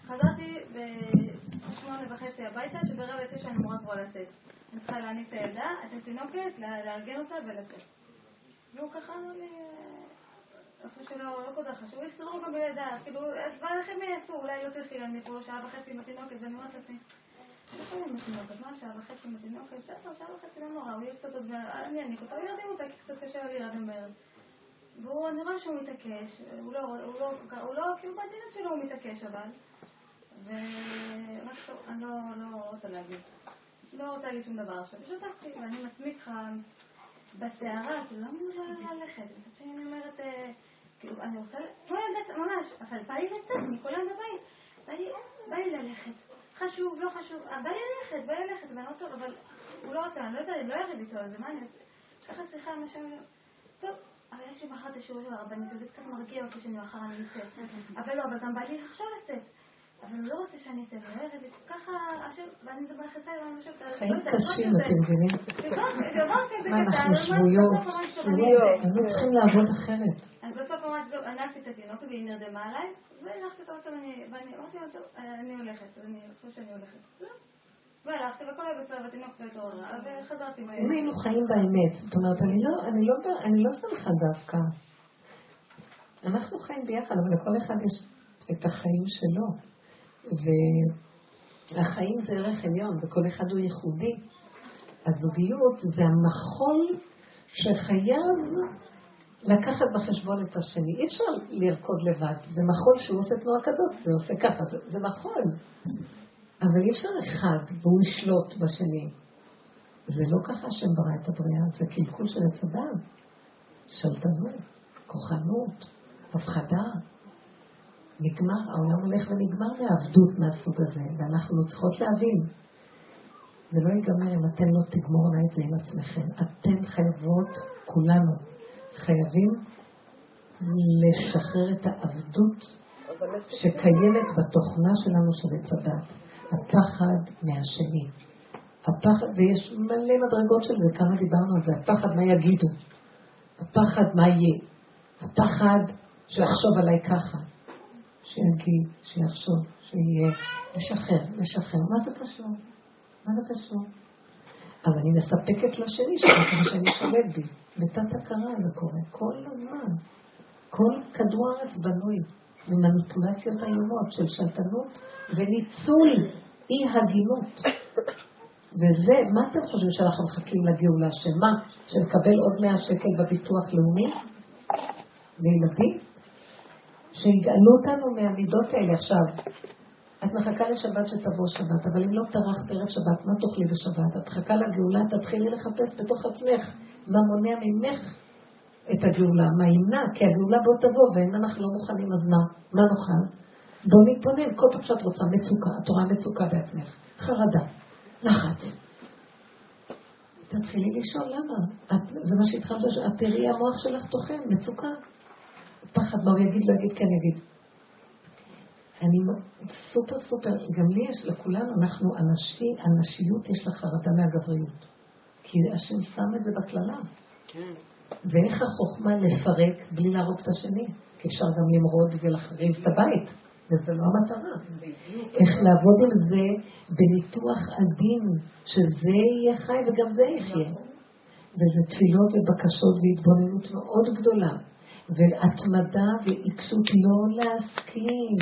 S6: חזרתי בשמונה וחצי הביתה, שברבע תשע אני אמורה כבר לצאת. אני צריכה להניק את הילדה, את התינוקת, לארגן אותה ולצאת. והוא ככה אמר לי, איפה שלא, לא כל כך חשוב, יסתדרו גם בלידה, כאילו, אז מה לכם יעשו? אולי לא תלכי, אני פה שעה וחצי עם התינוקת, ואני אומרת לעצמי, איפה עם התינוקת? מה, שעה וחצי עם התינוקת? שעה, שעה וחצי לא נורא, הוא יהיה קצת עוד, אני אניק אותה, ירדים אותה, כי קצת קשה לי להירדם בערב. והוא, אני רואה שהוא מתעקש, הוא לא, הוא לא, הוא לא, כאילו בעדינות שלו הוא מתעקש אבל. ורק טוב, אני לא, לא רוצה להגיד. לא רוצה להגיד שום דבר עכשיו. שתקתי, ואני עם עצמי בסערה, כאילו, לא ללכת? מצד שני אני אומרת, אה, כאילו, אני רוצה, כמו ילדת, ממש, אבל בא לי לצאת מכולם בבית. בא לי ללכת. חשוב, לא חשוב, אה, בא לי ללכת, בא לי ללכת, ואני לא טוב, אבל הוא לא רוצה, אני לא יודעת, לא אריב איתו על זה, מה אני אעשה? ככה סליחה עם השם, טוב. אבל יש לי מחר את השיעור של הרבנית, וזה קצת מרגיע אותי שאני מחר אני אצא. אבל לא, אבל גם בא לי עכשיו לצאת. אבל הוא לא רוצה שאני ואני
S1: חיים קשים, אתם מבינים? מה, אנחנו שבויות, שבויות, אנחנו צריכים לעבוד אחרת.
S6: אז בסוף אמרתי, טוב, הנקתי את התינוק, והיא נרדמה עליי, והנחתי אותה עוד ואני אמרתי לו, טוב, אני הולכת, אני חושבת שאני הולכת. לא. והלכתי, והכל היה בסדר, והתינוק והתעוררה, וחזרתי.
S1: אם היינו חיים באמת, זאת אומרת, אני לא שמחה דווקא. אנחנו חיים ביחד, אבל לכל אחד יש את החיים שלו. והחיים זה ערך עליון, וכל אחד הוא ייחודי. הזוגיות זה המחול שחייב לקחת בחשבון את השני. אי אפשר לרקוד לבד, זה מחול שהוא עושה תנועה כזאת, זה עושה ככה, זה, זה מחול. אבל אי אפשר אחד והוא ישלוט בשני. זה לא ככה השם ברא את הבריאה, זה קלקול של עץ אדם. שלטנות, כוחנות, הפחדה, נגמר, העולם הולך ונגמר מעבדות מהסוג הזה, ואנחנו צריכות להבין. זה לא ייגמר אם אתן לא תגמורנה את זה עם עצמכם. אתן חייבות, כולנו, חייבים לשחרר את העבדות שקיימת בתוכנה שלנו של עץ הדת. הפחד מהשני. הפחד, ויש מלא מדרגות של זה, כמה דיברנו על זה, הפחד מה יגידו, הפחד מה יהיה, הפחד שיחשוב עליי ככה, שיגיד, שיחשוב, שיהיה, לשחרר, לשחרר. מה זה קשור? מה זה קשור? אז אני מספקת לשני שמה שאני שולט בי. בתת הכרה זה קורה כל הזמן. כל כדור הארץ בנוי ממניפולציות איומות של שלטנות וניצול אי הגינות. וזה, מה אתם חושבים שאנחנו מחכים לגאולה? שמה? שנקבל עוד 100 שקל בביטוח לאומי? לילדים? שיגאלו אותנו מהמידות האלה. עכשיו, את מחכה לשבת שתבוא שבת, אבל אם לא טרחת ערב שבת, מה תאכלי בשבת? את מחכה לגאולה, תתחילי לחפש בתוך עצמך מה מונע ממך את הגאולה, מה ימנע, כי הגאולה בוא תבוא, ואם אנחנו לא מוכנים, אז מה? מה נאכל? בוא נתבונן, כל פעם שאת רוצה מצוקה, את רואה מצוקה בעצמך, חרדה, לחץ. תתחילי לשאול למה. את, זה מה שהתחלת, את תראי המוח שלך טוחן, מצוקה. פחד מה הוא יגיד, לא יגיד, כן יגיד. אני סופר סופר, גם לי יש, לכולנו, אנחנו אנשי, אנשיות יש לה חרדה מהגבריות. כי השם שם את זה בקללה.
S9: כן.
S1: ואיך החוכמה לפרק בלי להרוג את השני? כי אפשר גם למרוד ולהחריב את הבית, וזה לא המטרה. איך לעבוד עם זה בניתוח עדין, שזה יהיה חי וגם זה יחיה. וזה תפילות ובקשות והתבוננות מאוד גדולה. והתמדה ועיקשות לא להסכים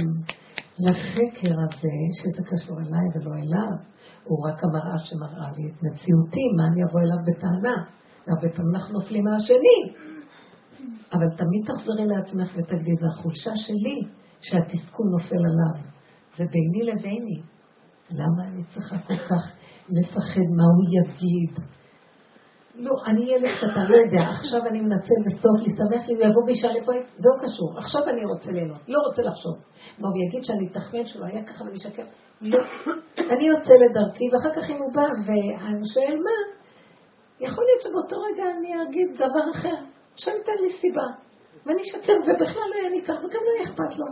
S1: לשקר הזה, שזה קשור אליי ולא אליו. הוא רק המראה שמראה לי את מציאותי, מה אני אבוא אליו בטענה? הרבה פעמים אנחנו נופלים מהשני. אבל תמיד תחזרי לעצמך ותגידי, זו החולשה שלי שהתסכול נופל עליו. זה ביני לביני. למה אני צריכה כל כך לפחד מה הוא יגיד? לא, אני ילד קטן, לא יודע, עכשיו אני מנצל וסטוב לי, שמח לי, הוא יבוא וישאל איפה הייתי, זה לא קשור, עכשיו אני רוצה ליהנות, לא רוצה לחשוב. מה הוא יגיד שאני אתחמן שלו, היה ככה ואני אשקר? לא. אני יוצא לדרכי, ואחר כך אם הוא בא ואני שואל מה, יכול להיות שבאותו רגע אני אגיד דבר אחר, עכשיו ייתן לי סיבה, ואני אשקר, ובכלל לא יהיה ניכר, וגם לא יהיה אכפת לו.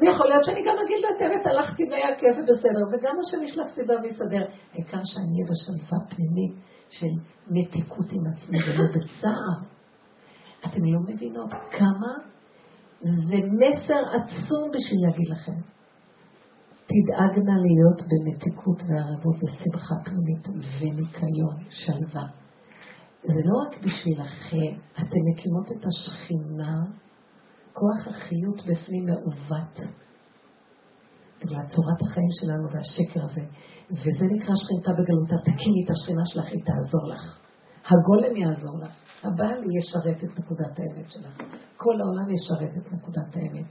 S1: ויכול להיות שאני גם אגיד לו את האמת, הלכתי והיה כיף ובסדר, וגם השם ישלח סיבה ויסדר. העיקר שאני אהיה בשלווה פנימית של מתיקות עם עצמי ולא בצער. אתם לא מבינות כמה זה מסר עצום בשביל להגיד לכם. תדאגנה להיות במתיקות וערבות בשמחה פנימית וניקיון, שלווה. זה לא רק בשבילכם, אתם מקימות את השכינה, כוח החיות בפנים מעוות. בגלל צורת החיים שלנו והשקר הזה. וזה נקרא שכינתה בגלותה. תקימי את השכינה שלך, היא תעזור לך. הגולם יעזור לך. הבעל ישרת את נקודת האמת שלך. כל העולם ישרת את נקודת האמת.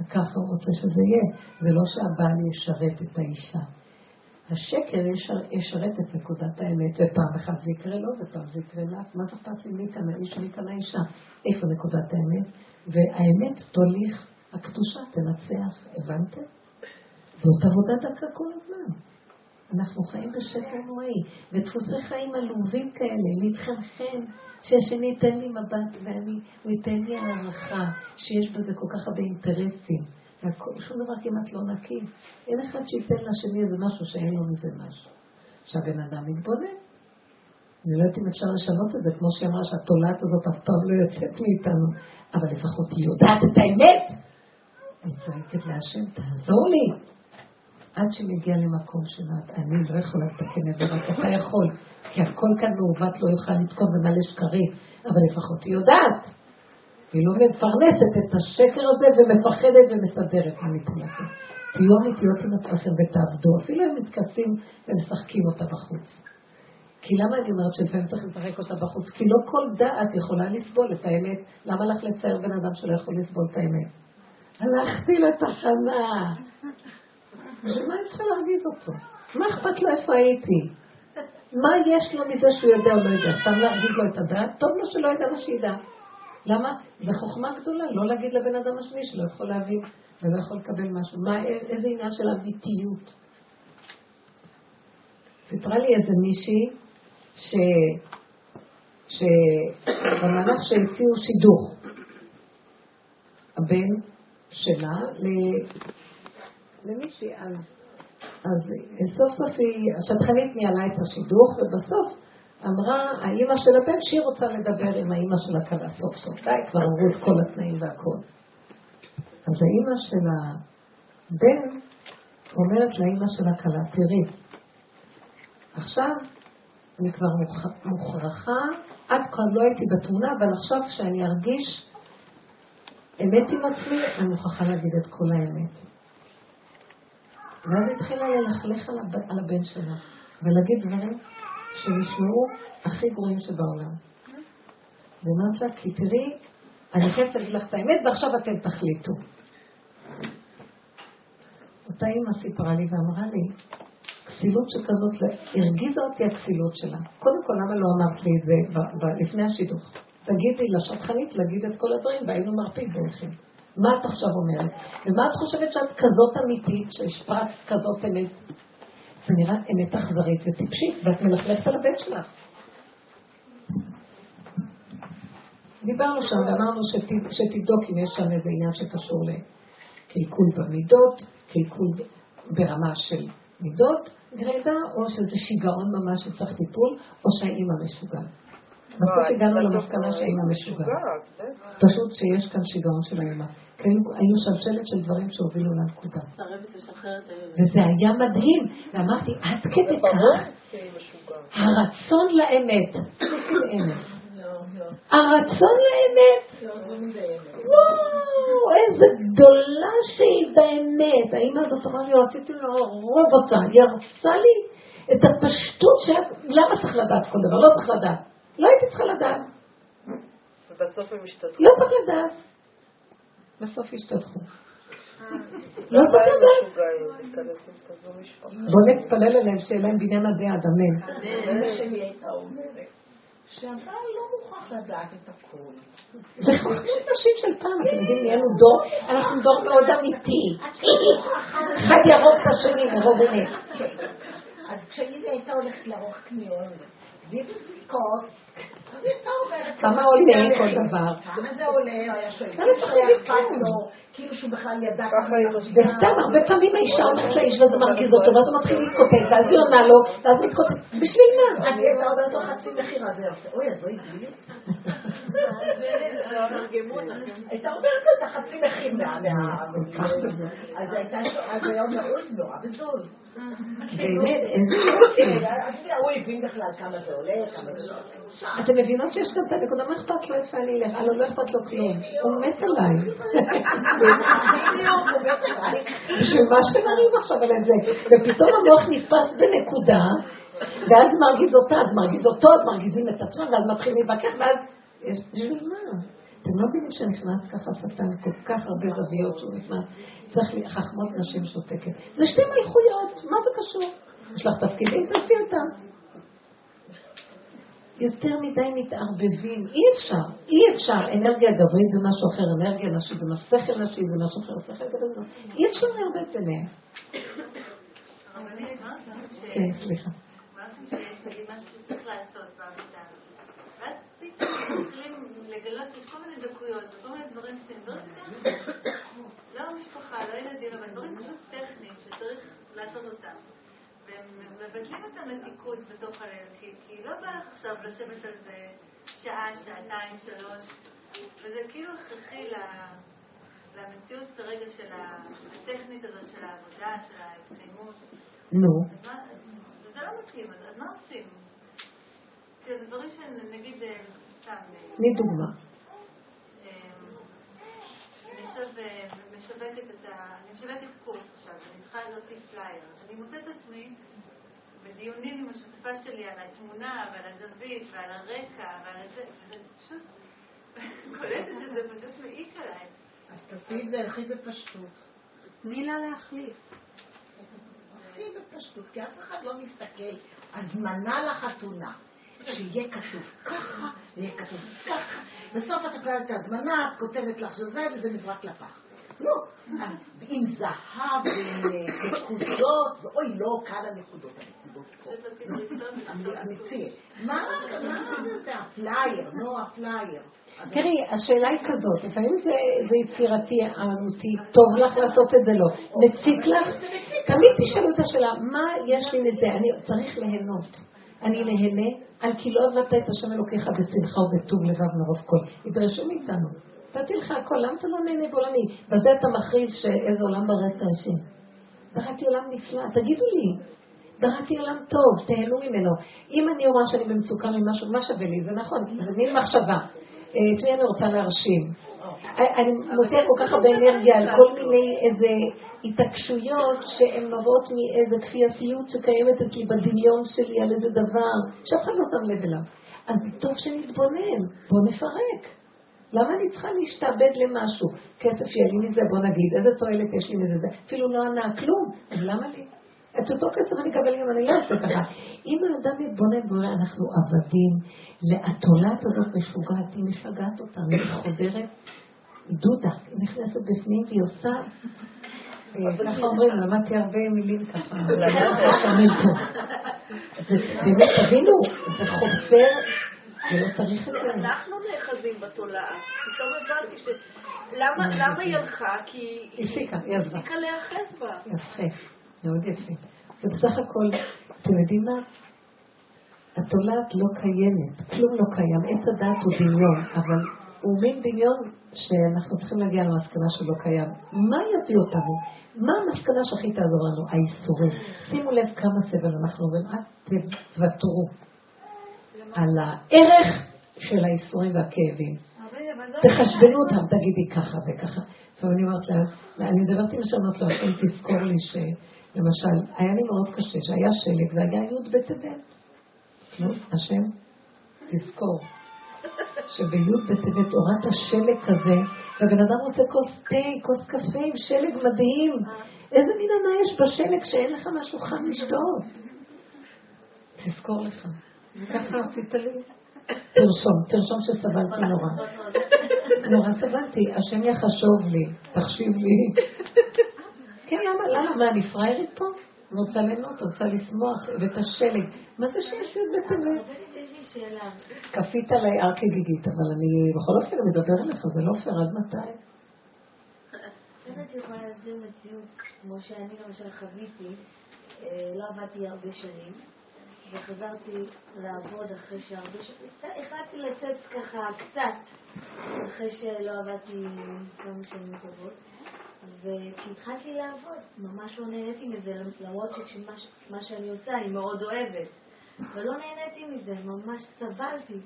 S1: וככה הוא רוצה שזה יהיה. זה לא שהבעל ישרת את האישה. השקר ישרת את נקודת האמת, ופעם אחת זה יקרה לו, ופעם זה יקרה לך. מה זה אכפת לי מי כאן האיש ומי כאן האישה? איפה נקודת האמת? והאמת תוליך, הקדושה תנצח. הבנתם? זאת עבודה דקה כל הזמן. אנחנו חיים בשקר נוראי, ודפוסי חיים עלובים כאלה, להתחנחן, שהשני ייתן לי מבט ואני, הוא ייתן לי הערכה, שיש בזה כל כך הרבה אינטרסים. שום דבר כמעט לא נקי. אין אחד שייתן לשני איזה משהו שאין לו מזה משהו. שהבן אדם יתבונן. אני לא יודעת אם אפשר לשנות את זה, כמו שהיא אמרה שהתולעת הזאת אף פעם לא יוצאת מאיתנו, אבל לפחות היא יודעת את האמת. אני צועקת להשם, תעזור לי. עד שמגיע למקום שאומרת, אני לא יכולה לתקן את זה, רק אתה יכול. כי הכל כאן מעוות לא יוכל לתקון במלא שקרים, אבל לפחות היא יודעת. והיא לא מפרנסת את השקר הזה ומפחדת ומסדרת מניפולציה. תהיו אמיתיות עם עצמכם ותעבדו, אפילו הם מתכסים ומשחקים אותה בחוץ. כי למה אני אומרת שלפעמים צריך לשחק אותה בחוץ? כי לא כל דעת יכולה לסבול את האמת. למה לך לצייר בן אדם שלא יכול לסבול את האמת? הלכתי לתחנה, בשביל מה אני צריכה להרגיז אותו? מה אכפת לו איפה הייתי? מה יש לו מזה שהוא יודע או לא יודע? סתם להרגיז לו את הדעת? טוב לו שלא ידע מה שידע. למה? זו חוכמה גדולה, לא להגיד לבן אדם השני שלא יכול להבין ולא יכול לקבל משהו. מה, איזה עניין של אמיתיות? סיפרה לי איזה מישהי ש... שבמהלך שהציעו שידוך, הבן שלה למישהי, אז, אז סוף סוף היא, השטחנית ניהלה את השידוך, ובסוף אמרה האימא של הבן שהיא רוצה לדבר עם האימא של הכלה סוף סוף. די, כבר אמרו את כל התנאים והכל. אז האימא של הבן אומרת לאימא של הכלה, תראי, עכשיו אני כבר מוכרחה, עד כה לא הייתי בתמונה, אבל עכשיו כשאני ארגיש אמת עם עצמי, אני מוכרחה להגיד את כל האמת. ואז התחילה ללכלך על, הב... על הבן שלה, ולהגיד דברים שנשמעו הכי גרועים שבעולם. ואומרת לה, כי תראי, אני חייבת להגיד לך את האמת, ועכשיו אתם תחליטו. אותה אימא סיפרה לי ואמרה לי, כסילות שכזאת, הרגיזה אותי הכסילות שלה. קודם כל, למה לא אמרת לי את זה לפני השידוך? תגידי לשטחנית להגיד את כל הדברים, והיינו מרפים ביניכם. מה את עכשיו אומרת? ומה את חושבת שאת כזאת אמיתית, שהשפעת כזאת אמת? זה נראה אמת אכזרית וטיפשית, ואת מלכלכת על הבן שלך. דיברנו שם ואמרנו שת, שתבדוק אם יש שם איזה עניין שקשור לקלקול במידות, קלקול ברמה של מידות גרידא, או שזה שיגעון ממש שצריך טיפול, או שהאימא משוגעת. בסוף הגענו למסקנה שהאימא משוגעת. פשוט שיש כאן שיגעון של האימא. כי היו- היו שלשלת של דברים שהובילו לנקודה. וזה היה מדהים. ואמרתי, עד כדי כך, הרצון לאמת, לאמת. הרצון לאמת. וואו, איזה גדולה שהיא באמת. האמא הזאת אמרה לי, רציתי להרוג אותה. היא הרסה לי את הפשטות. למה צריך לדעת כל דבר? לא צריך לדעת. לא הייתי צריכה לדעת.
S8: ובסוף הם השתתפו.
S1: לא צריך לדעת. בסוף השתתפו. לא צריך לדעת. בוא נתפלל עליהם שיהיה להם בניין עדי עד, אמן.
S10: אמא שלי הייתה אומרת שהבעל לא מוכרח לדעת את הכול.
S1: זה חוכמת נשים של פעם, אתם יודעים, נהיינו דור, אנחנו דור מאוד אמיתי. אחד יהרוג את השני מרוב אמת.
S10: אז כשאימא הייתה הולכת לערוך קניות, בלי כוס,
S1: כמה עולה כל דבר?
S10: כמה זה עולה? הוא היה שואל.
S1: לא
S10: כאילו
S1: צריך להגיד כלום.
S10: לו, כאילו שהוא בכלל ידע
S1: וסתם, הרבה פעמים האישה אומרת לאיש וזה מרגיז אותו, ואז הוא מתחיל להתקוטט, ואז היא עונה לו, ואז מתקוטט. בשביל מה?
S10: אני הייתה אומרת לו חצי מחיר, אז עושה, אוי, אז הגבילית. הייתה אומרת לו את החצי מחיר מה... אז הייתה, אז היה אוי, זה נורא בזול.
S1: באמת, איזה יופי.
S10: אז הוא הבין בכלל כמה זה עולה, כמה זה עולה.
S1: אתם מבינות שיש כאן את הנקודה, מה אכפת לו איפה אני אלך? הלוא לא אכפת לו כלום. הוא מת עליי. בשביל מה שנריב עכשיו על זה? ופתאום המוח נתפס בנקודה, ואז מרגיז אותה, אז מרגיז אותו, אז מרגיזים את עצמם, ואז מתחילים להתווכח, ואז... יש- בשביל מה? אתם לא מבינים שנכנס ככה שטן, כל כך הרבה זוויות שהוא נכנס. צריך לי, חכמות נשים שותקת. זה שתי מלכויות, מה זה קשור? יש לך תפקידים, תעשי אותם. יותר מדי מתערבבים, אי אפשר, אי אפשר. אנרגיה גברית זה משהו אחר, אנרגיה נשית זה משהו, שכל נשי זה משהו אחר, שכל גברית זה משהו אי אפשר לערבב ביניהם. כן, סליחה.
S11: לגלות שיש כל מיני דקויות וכל מיני דברים שהם דברים. לא המשפחה, לא ילדים, אבל דברים פשוט טכניים שצריך לעשות אותם. מבטלים את המתיקות בתוך הלב, כי, כי לא בא לך עכשיו לשבת על זה שעה, שעתיים, שלוש, וזה כאילו הכרחי למציאות כרגע של הטכנית הזאת של העבודה, של ההתקיימות.
S1: נו,
S11: וזה לא מתאים, אז מה עושים? כן, דברים שנגיד, אה, סתם, אה,
S1: תני דוגמה.
S11: עכשיו משווקת את ה... אני משווקת קורס עכשיו, אני צריכה להוציא פלייר. אני מוצאת את עצמי בדיונים עם השותפה שלי על התמונה ועל הזווית ועל הרקע ועל זה, וזה פשוט... קולטת שזה פשוט מעיק עליי.
S10: אז תעשי את זה הכי בפשטות.
S6: תני לה להחליף.
S10: הכי בפשטות, כי אף אחד לא מסתכל. הזמנה לחתונה. שיהיה כתוב ככה, ויהיה כתוב ככה. בסוף את קוראת את ההזמנה, את כותבת לך שזה, וזה נזרק לפח. לא, עם זהב, ועם אה, נקודות, ואוי, לא, כאן הנקודות, הנקודות פה. מציע. מה זה הפלייר, לא הפלייר.
S1: תראי, השאלה היא כזאת, לפעמים זה, זה יצירתי, אמנותי, טוב לך לעשות את זה, לא. מציק לך? תמיד תשאלו את השאלה, מה יש לי מזה? אני צריך ליהנות. אני נהנה, על כי לא עבדת את השם אלוקיך בשמחה ובטוב לבב מרוב כל. ידרשו מאיתנו. נתתי לך הכל, למה אתה לא נהנה בעולמי? בזה אתה מכריז שאיזה עולם בראת השם. בראתי עולם נפלא, תגידו לי. בראתי עולם טוב, תהנו ממנו. אם אני אומר שאני במצוקה ממשהו, מה שווה לי? זה נכון, זה מין מחשבה. אה, מי אני רוצה להרשים? אני מוציאה כל כך הרבה אנרגיה על כל מיני איזה התעקשויות שהן נובעות מאיזה כפייתיות שקיימת אצלי בדמיון שלי על איזה דבר, שאף אחד לא שם לב אליו. אז טוב שנתבונן, בוא נפרק. למה אני צריכה להשתעבד למשהו? כסף יהיה לי מזה, בוא נגיד, איזה תועלת יש לי מזה? זה אפילו לא ענה כלום, אז למה לי? את אותו כסף אני אקבל אם אני לא אעשה ככה. אם האדם מתבונן ואומר, אנחנו עבדים, התולעת הזאת משוגעת, היא משגעת אותנו, היא חודרת דודה, נכנסת בפנים והיא עושה, ככה אומרים, למדתי הרבה מילים ככה, פה. זה באמת, תבינו, זה חופר, ולא צריך את זה.
S8: אנחנו נאחזים בתולעת. פתאום הבנתי ש... למה למה היא הלכה? כי
S1: היא הפסיקה, היא עזבה.
S8: הפסיקה להיאחז בה.
S1: יפה. מאוד יפה. ובסך הכל, אתם יודעים מה? התולעת לא קיימת, כלום לא קיים. עץ הדעת הוא דמיון, אבל הוא מין דמיון שאנחנו צריכים להגיע למסקנה שהוא לא קיים. מה יביא אותנו? מה המסקנה שהכי תעזור לנו? האיסורים. שימו לב כמה סבל אנחנו עוברים, אל תוותרו על הערך של האיסורים והכאבים. תחשבנו אותם, תגידי ככה וככה. עכשיו אני אומרת לה, אני מדברת עם השם, לו, השם תזכור לי שלמשל, היה לי מאוד קשה, שהיה שלג והיה י' בטבת. נו, השם, תזכור, שבי' בטבת הורדת שלג כזה, והבן אדם רוצה כוס תה, כוס קפה עם שלג מדהים. איזה מין ענה יש בשלג שאין לך משהו חם לשתות? תזכור לך. ככה עשית לי? תרשום, תרשום שסבלתי נורא. נורא סבלתי, השם יחשוב לי, תחשיב לי. כן, למה, למה, מה, אני פריירית פה? רוצה ליהנות, רוצה לשמוח, ואת השלג. מה זה שיש לי את בטבת? כפית עליי הר כגיגית, אבל אני בכל אופן מדבר אליך, זה לא פייר, עד מתי?
S6: איך את יכולה להסביר מציאות כמו שאני למשל חוויתי, אה, לא עבדתי הרבה שנים, וחזרתי לעבוד אחרי שהרבה שנים, החלטתי לצאת ככה קצת, אחרי שלא עבדתי כמה שנים טובות. וכשהתחלתי לעבוד, ממש לא נהניתי מזה, למרות שמה שאני עושה אני מאוד אוהבת. ולא נהניתי מזה, ממש סבלתי.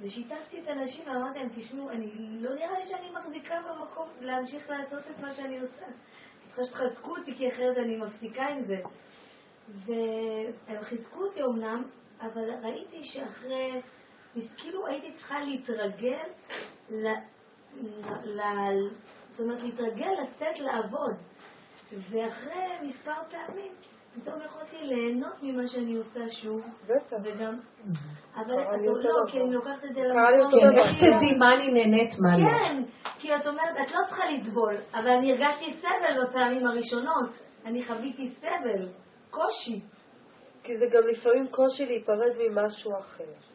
S6: ושיתפתי את הנשים ואמרתי להם, תשמעו, אני לא נראה לי שאני מחזיקה במקום להמשיך לעשות את מה שאני עושה. אני צריכה שתחזקו אותי, כי אחרת אני מפסיקה עם זה. והם חיזקו אותי אמנם, אבל ראיתי שאחרי, כאילו הייתי צריכה להתרגל, ל, ל, זאת אומרת להתרגל לצאת לעבוד. ואחרי מספר פעמים פתאום יכולתי ליהנות ממה שאני עושה שוב.
S2: בטח.
S6: וגם... אבל את לא, כי אני לוקחת את זה
S1: למקום. איך תדעי מה אני נהנית, מה לא.
S6: כן, כי את אומרת, את לא צריכה לסבול, אבל אני הרגשתי סבל בפעמים הראשונות. אני חוויתי סבל, קושי.
S2: כי זה גם לפעמים קושי להיפרד ממשהו אחר.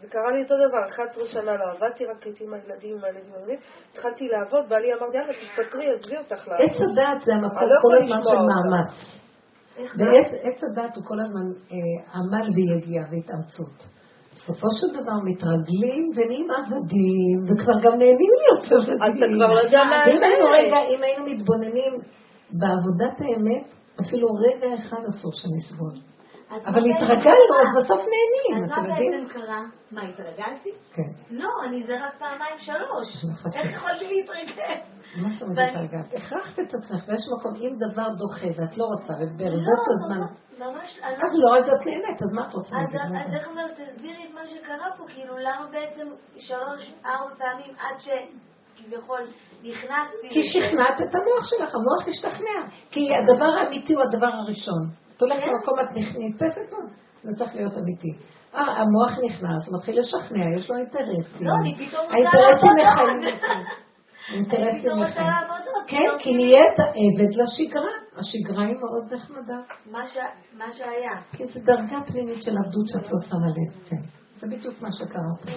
S2: זה קרה לי אותו דבר, 11 שנה לא עבדתי, רק הייתי עם הילדים, עם הילדים אומרים, התחלתי לעבוד, בעלי אמר, יאללה, תתפטרי, עזבי אותך לעבוד.
S1: עץ הדת זה המקום לא כל הזמן של מאמץ. ועץ הדת הוא כל הזמן אה, עמל ויגיע והתאמצות. בסופו של דבר מתרגלים ונהיים עבדים, וכבר גם נהנים להיות עבדים.
S2: אז אתה כבר לא יודע מה
S1: רגע, אם היינו מתבוננים בעבודת האמת, אפילו רגע אחד אסור שנסבול. אבל התרגלנו, אז בסוף נהנים,
S6: אתם יודעים? אז מה בעצם קרה? מה, התרגלתי?
S1: כן.
S6: לא, אני זה רק פעמיים שלוש. איך יכולתי להתרגל?
S1: מה זאת אומרת התרגלת? הכרחת את עצמך, ויש מקום, אם דבר דוחה ואת לא רוצה, וברבות
S6: לא,
S1: הזמן...
S6: ממש...
S1: אז לא, אז את נהנית, אז מה את רוצה להגיד?
S6: אז איך אומרת, תסבירי את מה שקרה פה, כאילו, למה בעצם שלוש, ארבע פעמים עד ש... כביכול נכנסתי...
S1: כי שכנעת את המוח שלך, המוח השתכנע. כי הדבר האמיתי הוא הדבר הראשון. את הולכת. למקום, את נתפסת פה, זה צריך להיות אמיתי. אה, המוח נכנס, הוא מתחיל לשכנע, יש לו אינטרסים.
S6: לא, אני פתאום רוצה לעבוד עוד.
S1: אינטרסים מחיים. כן, כי נהיית עבד לשגרה. השגרה היא מאוד נחמדה.
S6: מה שהיה.
S1: כי זו דרגה פנימית של עבדות שאת לא שמה לב, כן. זה בדיוק מה שקרה.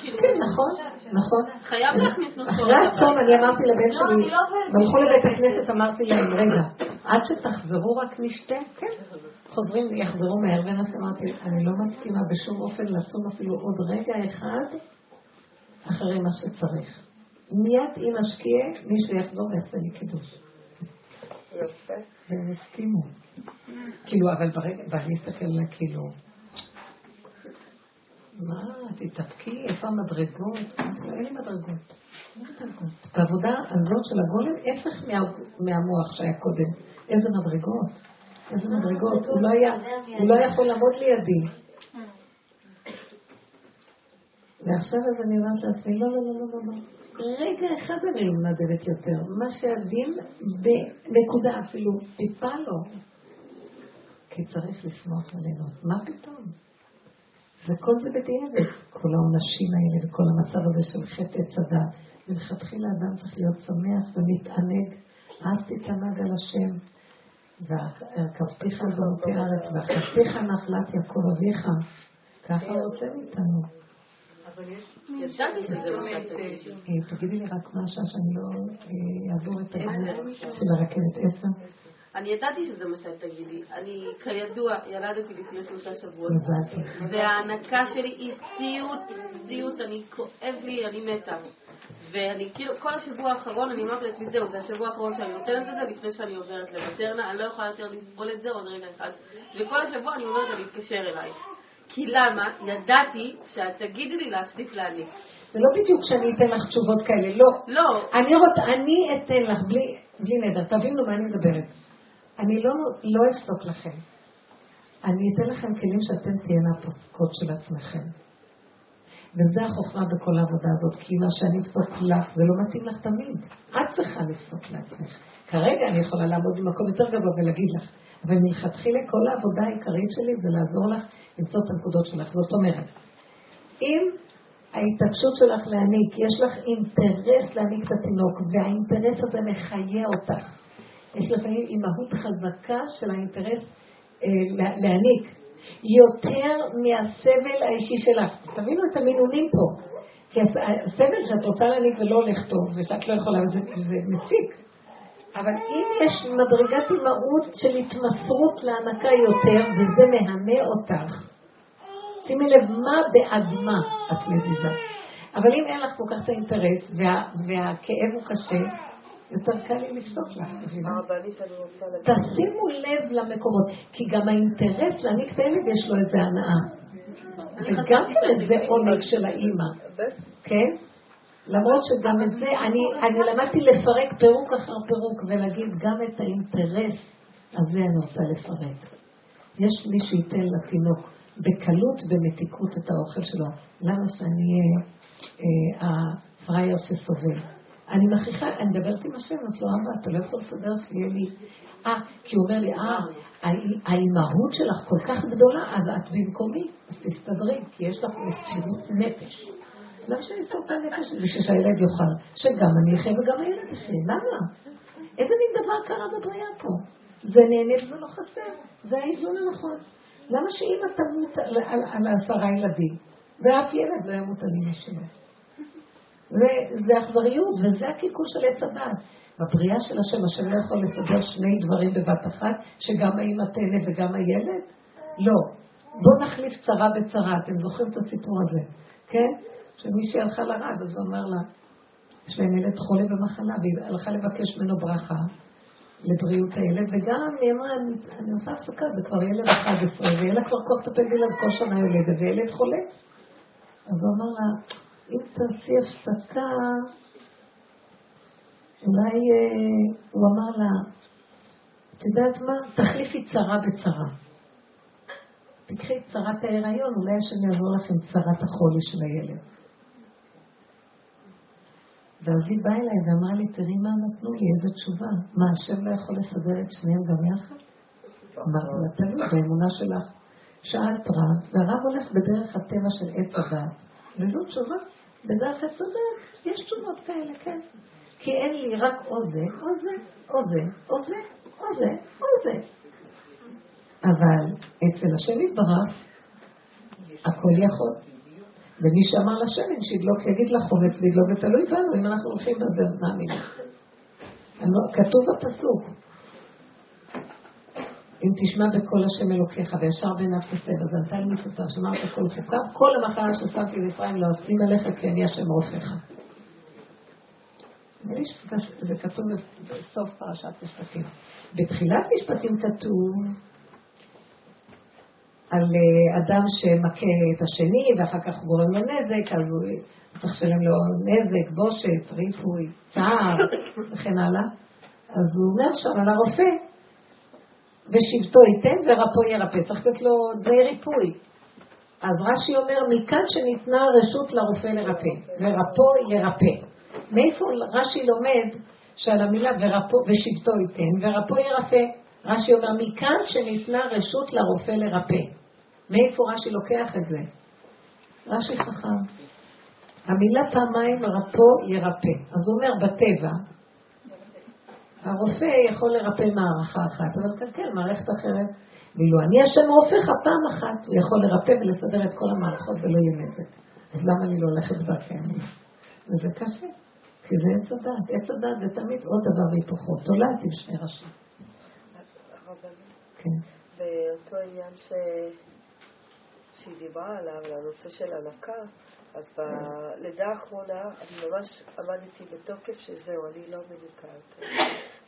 S1: כן, נכון, נכון.
S8: חייב להכניס נוספות.
S1: אחרי הצום אני אמרתי לבן שלי, הלכו לבית הכנסת, אמרתי להם, רגע, עד שתחזרו רק נשתה, כן. חוזרים, יחזרו מהר ונעשה, אמרתי, אני לא מסכימה בשום אופן לצום אפילו עוד רגע אחד אחרי מה שצריך. מיד אם אשקיע, מישהו יחזור ויעשה לי קידוש.
S2: יפה.
S1: והם הסכימו. כאילו, אבל ברגע, ואני אסתכל עליה כאילו, מה, תתאפקי, איפה המדרגות? אין לי מדרגות. בעבודה הזאת של הגולם, הפך מהמוח שהיה קודם. איזה מדרגות? איזה מדרגות? הוא לא הוא לא יכול לעמוד לידי. ועכשיו אז אני אומרת לעצמי, לא, לא, לא, לא, לא. רגע אחד אני לא מנדבת יותר. מה שהדין בנקודה אפילו טיפה לא. כי צריך לשמוח וליהנות. מה פתאום? וכל זה בדיעבד, כל העונשים האלה וכל המצב הזה של חטא עץ הדת. מלכתחילה אדם צריך להיות שמח ומתענג, אז תתענג על השם, והרכבתיך על במותי הארץ, ואחזתיך נחלת יעקב אביך. ככה הוא רוצה מאיתנו.
S8: תגידי.
S1: אה, תגידי לי רק השעה שאני לא אה, אעבור את הגבול של הרכבת עשר.
S8: אני ידעתי שזה מה שאת תגידי. אני, כידוע, ילדתי לפני שלושה שבועות. וההנקה שלי היא סיוט, סיוט, אני כואב לי, אני מתה. ואני כאילו, כל השבוע האחרון אני אמרתי לעצמי, זהו, זה השבוע האחרון שאני נותנת את זה לפני שאני עוברת למטרנה, אני לא יכולה יותר לסבול את זה עוד רגע אחד. וכל השבוע אני אומרת לה להתקשר אלייך. כי למה? ידעתי שאת תגידי לי להפסיק להניק.
S1: זה לא בדיוק שאני אתן לך תשובות כאלה, לא.
S8: לא.
S1: אני רוצה, אני אתן לך, בלי, בלי נדר, תבינו מה אני מדברת. אני לא, לא אפסוק לכם. אני אתן לכם כלים שאתם תהיינה הפוסקות של עצמכם. וזה החוכמה בכל העבודה הזאת, כי מה שאני אפסוק לך, זה לא מתאים לך תמיד. את צריכה לפסוק לעצמך. כרגע אני יכולה לעמוד במקום יותר גבוה ולהגיד לך, אבל מלכתחילה כל העבודה העיקרית שלי זה לעזור לך למצוא את הנקודות שלך. זאת אומרת, אם ההתעקשות שלך להעניק, יש לך אינטרס להעניק את התינוק, והאינטרס הזה מחיה אותך. יש לפעמים אימהות חזקה של האינטרס אה, להעניק, יותר מהסבל האישי שלך. תבינו את המינונים פה. כי הסבל שאת רוצה להעניק ולא הולך טוב, ושאת לא יכולה, זה, זה מציק. אבל אם יש מדרגת אימהות של התמסרות להנקה יותר, וזה מהנה אותך, שימי לב מה בעד מה את מזיזה. אבל אם אין לך כל כך את האינטרס, וה, והכאב הוא קשה, יותר קל לי לפסוק לך, מבינה? תשימו לב למקומות, כי גם האינטרס להעניק את הילד יש לו איזה הנאה. זה גם כן איזה עונג של האימא, כן? למרות שגם את זה, אני, אני למדתי לפרק פירוק אחר פירוק ולהגיד גם את האינטרס הזה אני רוצה לפרק. יש מי שייתן לתינוק בקלות, במתיקות את האוכל שלו. למה שאני אהיה אה, הפראייר שסובל? אני מכריחה, אני מדברת עם השם, את לא אבא, אתה לא יכול לסדר שיהיה לי... אה, כי הוא אומר לי, אה, האימהות שלך כל כך גדולה, אז את במקומי, אז תסתדרי, כי יש לך מסירות נפש. למה שאני אסתור את הנפש בשביל שהילד יאכל? שגם אני אחיה וגם הילד יחיה. למה? איזה מין דבר קרה בבריאה פה? זה נהנה וזה לא חסר. זה האיזון הנכון. למה שאמא תמות על, על עשרה ילדים, ואף ילד לא ימות על אמא שלו? זה, זה אכזריות, וזה הקלקול של עץ הדת. בבריאה של השם, השם לא יכול לסדר שני דברים בבת אחת, שגם האמא תהנה וגם הילד? לא. בואו נחליף צרה בצרה, אתם זוכרים את הסיפור הזה, כן? שמישהי הלכה לרב, אז הוא אמר לה, יש להם ילד חולה במחלה, והיא הלכה לבקש ממנו ברכה לבריאות הילד, וגם היא אמרה, אני, אני עושה הפסקה, זה כבר ילד 11, ואין לה כבר כוח לטפל בילד כל שנה יולדת, וילד חולה. אז הוא אמר לה, אם תעשי הפסקה, אולי, אה, הוא אמר לה, את יודעת מה? תחליפי צרה בצרה. תקחי את צרת ההיריון, אולי השם יעבור לך עם צרת החולי של הילד. ואז היא באה אליי ואמרה לי, תראי מה נתנו לי, איזה תשובה. מה, השם לא יכול לסדר את שניהם גם יחד? אמרתי לה, תלוי באמונה שלך. שאלת רב, והרב הולך בדרך הטבע של עץ הדת, וזו תשובה. עץ הדת יש תשובות כאלה, כן. כי אין לי רק או זה, או זה, או זה, או זה, או זה, או זה. אבל אצל השם יתברך, הכל יכול. ומי שאמר לשמן שידלוק יגיד לחומץ וידלוק ותלוי בנו, אם אנחנו הולכים בזה מאמינים. כתוב בפסוק, אם תשמע בקול השם אלוקיך וישר בעיניו תסב, אז ענתה לי מצוותיו, שמרת כל חוקיו, כל המחלה ששמתי לאפרים לא אשים עליך כי אני השם רופאך. זה כתוב בסוף פרשת משפטים. בתחילת משפטים כתוב על אה, אדם שמכה את השני ואחר כך גורם לו נזק, אז הוא צריך לשלם לו נזק, בושת, ריפוי, צער וכן הלאה. אז הוא אומר שם על הרופא, ושבטו ייתן ורפו ירפא. צריך לתת לו דמי ריפוי. אז רש"י אומר, מכאן שניתנה רשות לרופא לרפא, ורפו ירפא. מאיפה רש"י לומד שעל המילה ורפו, ושבטו ייתן, ורפו ירפא? רש"י אומר, מכאן שניתנה רשות לרופא לרפא. מאיפה רש"י לוקח את זה? רש"י חכם. המילה פעמיים רפו ירפא. אז הוא אומר בטבע, הרופא יכול לרפא מערכה אחת, אבל כן, כן, מערכת אחרת. ואילו אני השם רופאך פעם אחת, הוא יכול לרפא ולסדר את כל המערכות ולא יהיה נזק. אז למה אני לא הולכת בדרכיהם? וזה קשה, כי זה עץ הדת. עץ הדת זה תמיד עוד דבר והיפוכו. תולעת עם שני ראשים. כן.
S2: באותו עניין ש... שהיא דיברה עליו, לנושא של הנקה, אז בלידה האחרונה אני ממש עמדתי בתוקף שזהו, אני לא מניקה יותר.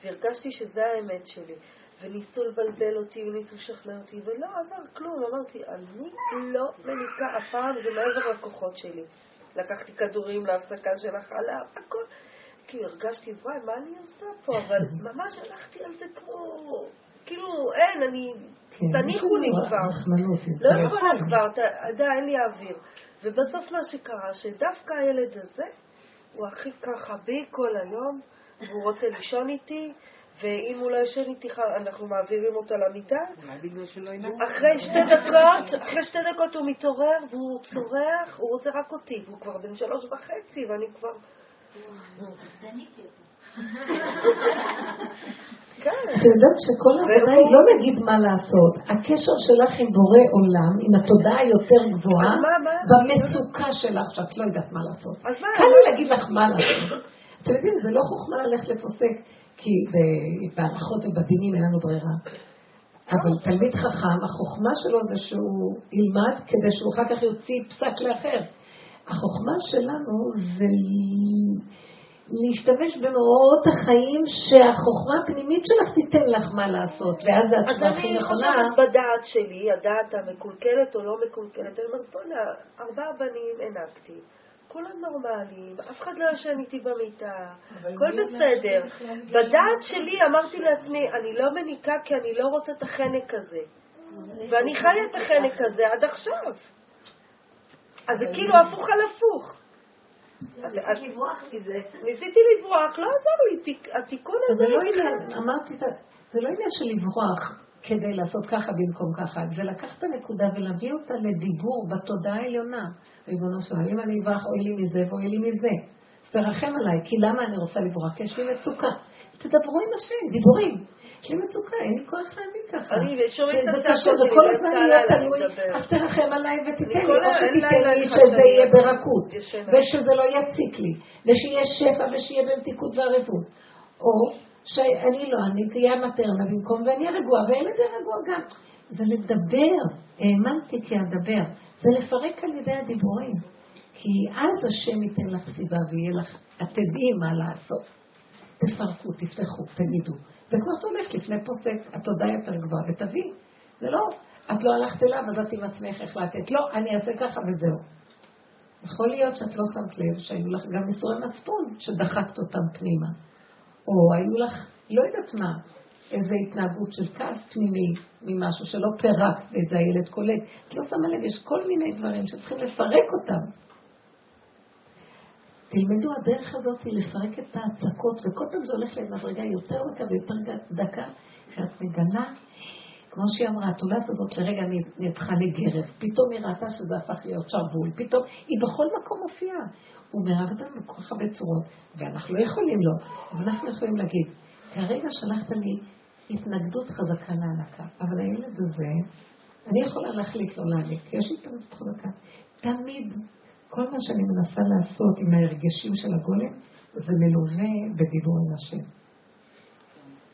S2: והרגשתי שזה האמת שלי. וניסו לבלבל אותי וניסו לשכנע אותי, ולא עזר כלום. אמרתי, אני לא מניקה הפעם, זה מעבר לכוחות שלי. לקחתי כדורים להפסקה של החלב, הכל. כאילו הרגשתי, וואי, מה אני עושה פה? אבל ממש הלכתי על זה כמו... כאילו, אין, אני...
S1: כן,
S2: תניחו לי כבר. לא יכולה כבר, די, אין לי אוויר. ובסוף מה שקרה, שדווקא הילד הזה, הוא הכי ככה בי כל היום, והוא רוצה לישון איתי, ואם הוא לא ישן איתי, אנחנו מעבירים אותו למיטה.
S5: אולי בגלל שלא ינקה.
S2: אחרי שתי דקות, אחרי שתי דקות הוא מתעורר והוא צורח, הוא רוצה רק אותי, והוא כבר בן שלוש וחצי, ואני כבר... כן.
S1: את יודעת שכל העבודה היא לא להגיד מה לעשות. הקשר שלך עם בורא עולם, עם התודעה היותר גבוהה, במצוקה שלך, שאת לא יודעת מה לעשות. קל לי להגיד לך מה לעשות. אתם יודעים, זה לא חוכמה ללכת לפוסק, כי בהלכות ובדינים אין לנו ברירה. אבל תלמיד חכם, החוכמה שלו זה שהוא ילמד כדי שהוא אחר כך יוציא פסק לאחר. החוכמה שלנו זה להשתמש במאורעות החיים שהחוכמה הפנימית שלך תיתן לך מה לעשות, ואז זה התשובה הכי נכונה.
S2: אז אני חושבת בדעת שלי, הדעת המקולקלת או לא מקולקלת, אני אומרת, בוא'נה, ארבעה בנים הענקתי. כולם נורמליים, אף אחד לא ישן איתי במיטה, הכל בסדר. בדעת שלי אמרתי לעצמי, אני לא מניקה כי אני לא רוצה את החנק הזה. ואני חיה את החנק הזה עד עכשיו. אז זה כאילו הפוך על הפוך. ניסיתי לברוח, לא עזר לי, התיקון הזה...
S1: לא אמרתי, זה לא עניין של לברוח כדי לעשות ככה במקום ככה, זה לקחת את הנקודה ולהביא אותה לדיבור בתודעה העליונה. ריבונו שלום, אם אני אברח, אוי לי מזה ואוי לי מזה. תרחם עליי, כי למה אני רוצה לברוח? כי יש לי מצוקה. תדברו עם השם, דיבורים. לי מצוקה, אין לי כוח להאמין ככה.
S2: אני שומעת את
S1: הצעקות שלי, זה כל הזמן יהיה תלוי, אז תרחם עליי ותיתן לי, או שתיתן לי שזה יהיה ברכות, ושזה לא יציק לי, ושיהיה שפע ושיהיה במתיקות וערבות. או שאני לא, אני תהיה מטרנה במקום ואני אהיה רגועה, והילד יהיה רגוע גם. זה לדבר, האמנתי כי אדבר. זה לפרק על ידי הדיבורים. כי אז השם ייתן לך סיבה ויהיה לך, את תדעי מה לעשות. תפרקו, תפתחו, תגידו. זה כמו שאת הולכת לפני פוסק, התודה יותר גבוהה, ותביא. זה לא, את לא הלכת אליו, אז את עם עצמך החלטת. לא, אני אעשה ככה וזהו. יכול להיות שאת לא שמת לב שהיו לך גם ניסורי מצפון, שדחקת אותם פנימה. או היו לך, לא יודעת מה, איזו התנהגות של כעס פנימי ממשהו שלא פירקת ואת זה הילד קולט. את לא שמה לב, יש כל מיני דברים שצריכים לפרק אותם. תלמדו, הדרך הזאת היא לפרק את ההצקות, וכל פעם זה הולך למדרגה יותר דקה ויותר דקה, כשאת מגלה, כמו שהיא אמרה, התולעת הזאת לרגע נהפכה לגרב, פתאום היא ראתה שזה הפך להיות שרוול, פתאום היא בכל מקום מופיעה. הוא מערב אותנו בכל כך הרבה צורות, ואנחנו לא יכולים לו, אבל אנחנו יכולים להגיד, כרגע שלחת לי התנגדות חזקה להנקה, אבל הילד הזה, אני יכולה להחליט לא להעניק, יש התנגדות חזקה. תמיד, כל מה שאני מנסה לעשות עם ההרגשים של הגולם, זה מלווה בדיבור עם השם.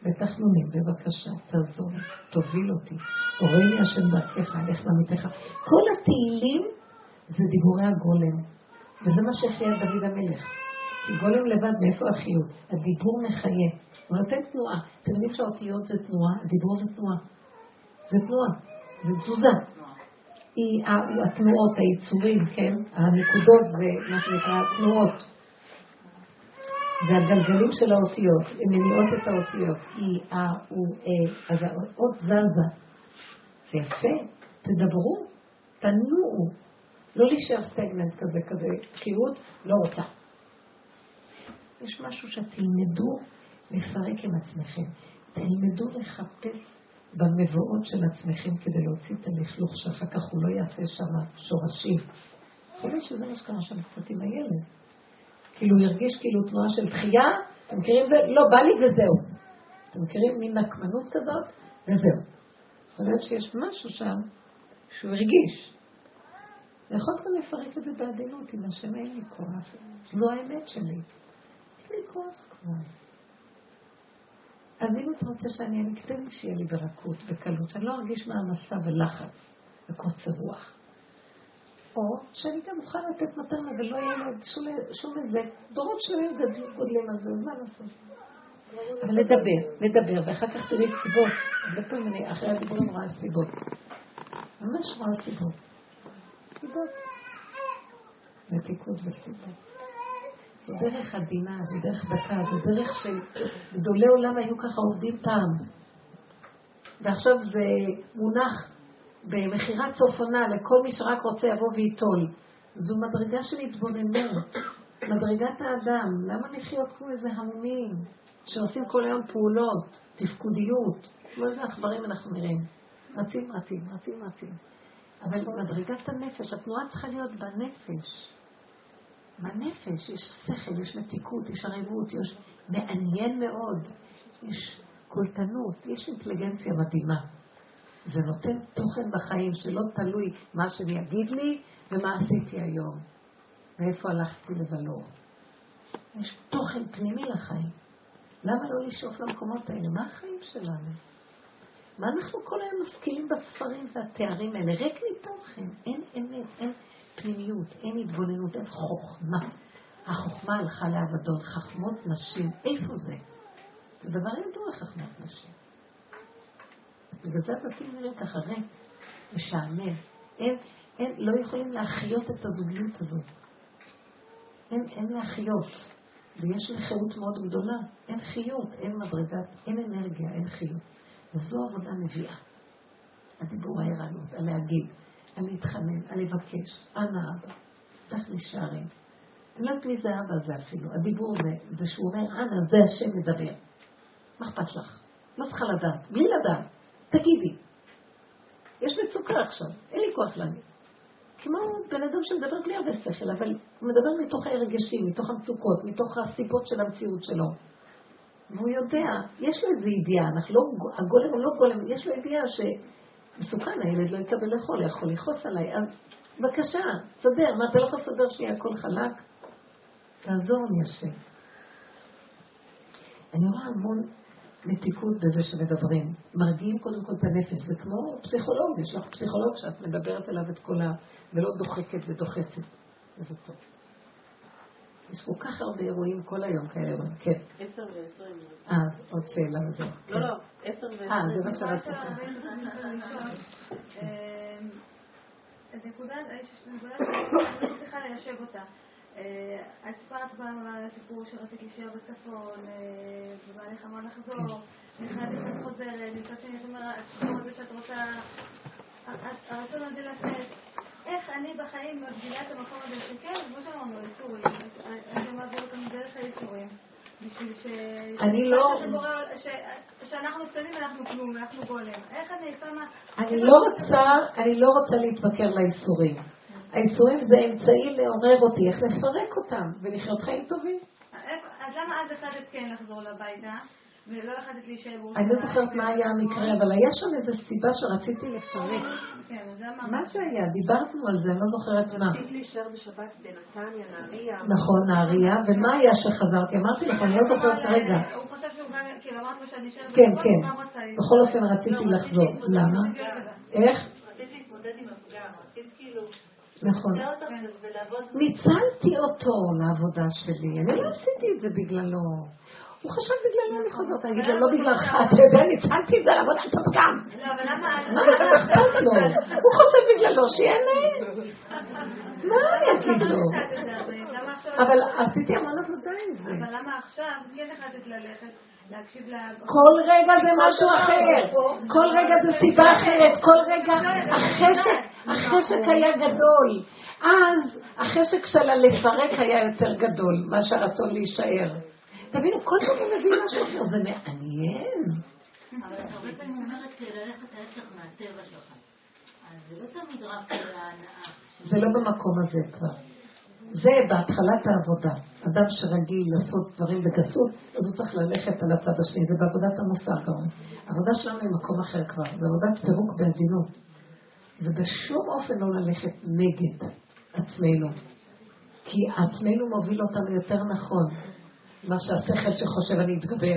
S1: בתחנונים, בבקשה, תעזור, תוביל אותי. הורני השם דרכך, לך מעמיתך. כל התהילים זה דיבורי הגולם. וזה מה שהחיה דוד המלך. כי גולם לבד, מאיפה החיות? הדיבור מחיה. הוא נותן תנועה. אתם יודעים שהאותיות זה תנועה, הדיבור זה תנועה. זה תנועה, זה תזוזה. היא, התנועות, היצורים, כן? הנקודות זה מה שנקרא תנועות. זה הגלגלים של האותיות, הן מניעות את האותיות. היא, אה, הוא, אה, אז האות זזה. זה יפה, תדברו, תנועו. לא להישאר סטגננט כזה, כזה, תקיעות, לא רוצה. יש משהו שתלמדו לפרק עם עצמכם. תלמדו לחפש במבואות של עצמכם כדי להוציא את הלכלוך שאחר כך הוא לא יעשה שם שורשים. יכול להיות שזה מה שקרה שם קצת עם הילד. כאילו הוא הרגיש כאילו תנועה של דחייה, אתם מכירים זה? לא, בא לי וזהו. אתם מכירים מין נקמנות כזאת? וזהו. יכול להיות שיש משהו שם שהוא הרגיש. יכול גם לפרק את זה בעדינות, עם השם אין לי כוח. זו האמת שלי. אין לי כוח כבר. אז אם אתה רוצה שאני לי שיהיה לי ברכות, בקלות, שאני לא ארגיש מעמסה ולחץ וקוצר רוח. או שאני גם אוכל לתת מתנה ולא לו שום איזה, דורות שלמים גודלים על זה, אז מה לעשות? אבל לדבר, לדבר, ואחר כך תראי סיבות. הרבה פעמים אני אחרי הדיבורים רואה סיבות. ממש רואה סיבות. סיבות. מתיקות וסיבות. זו דרך עדינה, זו דרך דקה, זו דרך של גדולי עולם היו ככה עובדים פעם. ועכשיו זה מונח במכירת סוף עונה לכל מי שרק רוצה יבוא וייטול. זו מדרגה של התבוננות, מדרגת האדם. למה לחיות כמו איזה המומים שעושים כל היום פעולות, תפקודיות? כמו איזה עכברים אנחנו נראים. רצים, רצים, רצים, רצים. אבל מדרגת הנפש, התנועה צריכה להיות בנפש. בנפש יש שכל, יש מתיקות, יש ערבות, יש מעניין מאוד, יש קולטנות, יש אינטליגנציה מדהימה. זה נותן תוכן בחיים שלא תלוי מה שאני יגיד לי ומה עשיתי היום, ואיפה הלכתי לבלור. יש תוכן פנימי לחיים. למה לא לשאוף למקומות האלה? מה החיים שלנו? מה אנחנו כל היום משכילים בספרים והתארים האלה? ריק מתוכן, אין אמת, אין פנימיות, אין התבוננות, אין חוכמה. החוכמה הלכה לאבדון, חכמות נשים, איפה זה? זה דבר ידוע, חכמות נשים. בגלל זה הבתים נראים ככה ריק, משעמם. אין, אין, לא יכולים להחיות את הזוגיות הזאת. אין, אין להחיות. ויש לי חירות מאוד גדולה. אין חיות, אין מדרגת, אין אנרגיה, אין חיות. וזו עבודה מביאה. הדיבור הערנות, הלהגיד, הלהתחנן, הלבקש. אנא אבא, פתח לי שערים. אני לא יודעת מי זה אבא הזה אפילו. הדיבור זה, זה שהוא אומר, אנא, זה השם מדבר. מה אכפת לך? לא צריכה לדעת, בלי לדעת. תגידי. יש מצוקה עכשיו, אין לי כוח להגיד. כמו בן אדם שמדבר בלי הרבה שכל, אבל הוא מדבר מתוך הרגשים, מתוך המצוקות, מתוך הסיבות של המציאות שלו. והוא יודע, יש לו איזו ידיעה, אנחנו לא, הגולם הוא לא גולם, יש לו ידיעה שמסוכן, הילד לא יקבל לאכול, יכול לכעוס עליי, אז בבקשה, תסדר, מה אתה לא יכול לסדר שנייה הכל חלק? תעזור לי השם. אני רואה המון מתיקות בזה שמדברים. מרגיעים קודם כל את הנפש, זה כמו פסיכולוג, יש לך פסיכולוג שאת מדברת אליו את כל ה... ולא דוחקת ודוחסת. זה טוב. יש כל כך הרבה אירועים כל היום כאלה אירועים, כן.
S8: עשר ועשרים.
S1: אה, עוד שאלה זה.
S8: לא, לא, עשר ועשרים.
S1: אה, זה מה שרציתי.
S6: נקודה שאני צריכה ליישב אותה. את סיפרת על הסיפור שרצית להישאר בצפון, ובא לך מה לחזור, נכנסתי קצת חוזרת, מצד שני את אומרת, הסיפור הזה שאת רוצה, הרצון הזה לצאת, איך אני בחיים מגדילה את המקום הזה שכן, כמו שאמרנו, איסורים, אני מעביר אותם דרך האיסורים. בשביל ש...
S1: אני לא...
S6: שאנחנו קטנים אנחנו כלום, אנחנו גולם. איך אני שמה...
S1: אני לא רוצה, אני לא רוצה להתמכר לאיסורים. האיסורים זה אמצעי לעורר אותי, איך לפרק אותם ולחיות חיים טובים.
S6: אז למה אז החלטת כן לחזור לביתה? ולא החלטת להישאר?
S1: אני לא זוכרת מה היה המקרה, אבל היה שם איזו סיבה שרציתי לפרק.
S6: כן,
S1: מה זה היה? דיברנו על זה, אני לא זוכרת מה.
S12: רצית להישאר בשבת בנתניה, נהריה.
S1: נכון, נהריה, ומה היה שחזרתי? אמרתי לך, אני לא זוכרת כרגע.
S6: הוא חשב שהוא גם, כאילו אמרת לו שאני נשארת
S1: כן, כן. בכל אופן רציתי לחזור. למה? איך?
S11: רצית להתמודד עם הפגם, רצית כאילו...
S1: נכון. ניצלתי אותו לעבודה שלי, אני לא עשיתי את זה בגללו. הוא חשב בגללו אני חוזרת, אני אגיד לו, לא בגללך, אתה יודע, ניצלתי את זה לעבודה את הפגם. מה אכפת לו? הוא חושב בגללו, שיהנה. מה אני אגיד לו? אבל עשיתי המון עבודה עם זה.
S6: אבל למה עכשיו כן החלטת ללכת?
S1: כל רגע זה משהו אחר, כל רגע זה סיבה אחרת, כל רגע החשק, החשק היה גדול. אז החשק שלה לפרק היה יותר גדול מאשר הרצון להישאר. תבינו, כל פעם הוא מביא משהו אחר, זה מעניין.
S5: אבל הרבה פעמים אומרת ללכת ההפך מהטבע שלך. אז זה לא תמיד רק להנאה.
S1: זה לא במקום הזה כבר. זה בהתחלת העבודה. אדם שרגיל לעשות דברים בגסות, אז הוא צריך ללכת על הצד השני. זה בעבודת המוסר גם. העבודה שלנו היא מקום אחר כבר. זה עבודת פירוק בעדינות. זה בשום אופן לא ללכת נגד עצמנו. כי עצמנו מוביל אותנו יותר נכון, מה שהשכל שחושב אני אתגבר.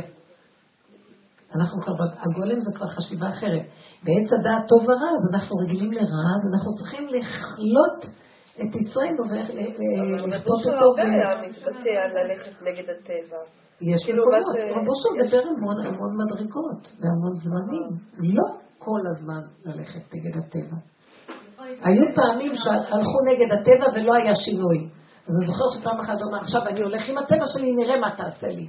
S1: אנחנו כבר, הגולם זה כבר חשיבה אחרת. בעץ הדעת טוב ורע, אז אנחנו רגילים לרע, אז אנחנו צריכים לכלות את יצרנו ולכפות
S2: אבל
S1: אותו.
S2: רבו שלו היה מתבטא על ללכת נגד הטבע.
S1: יש
S2: כאילו,
S1: מקומות, רבו שם מדבר המון המון מדרגות והמון זמנים. לא כל הזמן ללכת נגד הטבע. היו פעמים שהלכו נגד הטבע ולא היה שינוי. אז אני זוכרת שפעם אחת הוא אמר, עכשיו אני הולך עם הטבע שלי, נראה מה תעשה לי.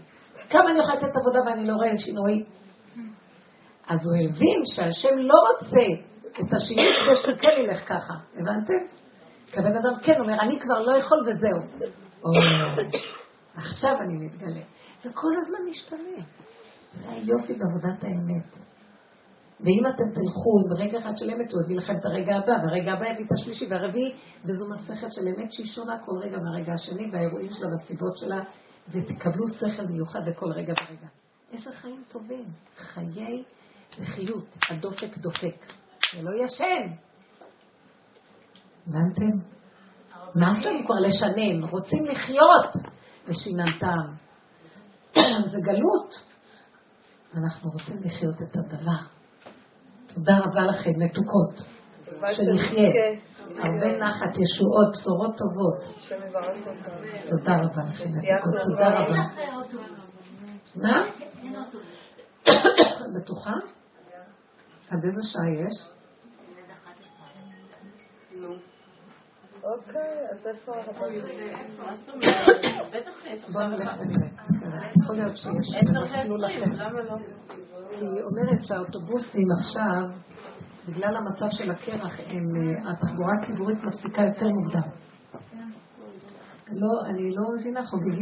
S1: כמה אני יכולה לתת עבודה ואני לא רואה שינוי? אז הוא הבין שהשם לא רוצה את השינוי כדי שהוא כן ילך ככה, הבנתם? כי הבן אדם כן אומר, אני כבר לא יכול וזהו. עכשיו אני מתגלה. זה כל הזמן משתנה. זה היופי בעבודת האמת. ואם אתם תלכו עם רגע אחד של אמת, הוא יביא לכם את הרגע הבא, והרגע הבא יביא את השלישי והרביעי, וזו מסכת של אמת שהיא שונה כל רגע מהרגע השני, והאירועים שלה והסיבות שלה, ותקבלו שכל מיוחד לכל רגע ורגע. איזה חיים טובים, חיי לחיות, הדופק דופק, ולא ישן. הבנתם? נמאס לנו כבר לשנן, רוצים לחיות ושיננתם. זה גלות. אנחנו רוצים לחיות את הדבר. תודה רבה לכם, מתוקות. שנחיה. הרבה נחת, ישועות, בשורות טובות. תודה רבה לכם, מתוקות. תודה רבה. מה? בטוחה? עד איזה שעה יש?
S2: אוקיי, אז איפה הרבנים?
S1: בואו נלך ונראה. בסדר. יכול להיות שיש מסלול אחר.
S8: למה לא?
S1: כי היא אומרת שהאוטובוסים עכשיו, בגלל המצב של הקרח, הם, אה, התחבורה הציבורית מפסיקה יותר מוקדם. לא, אני לא מבינה, חוגגים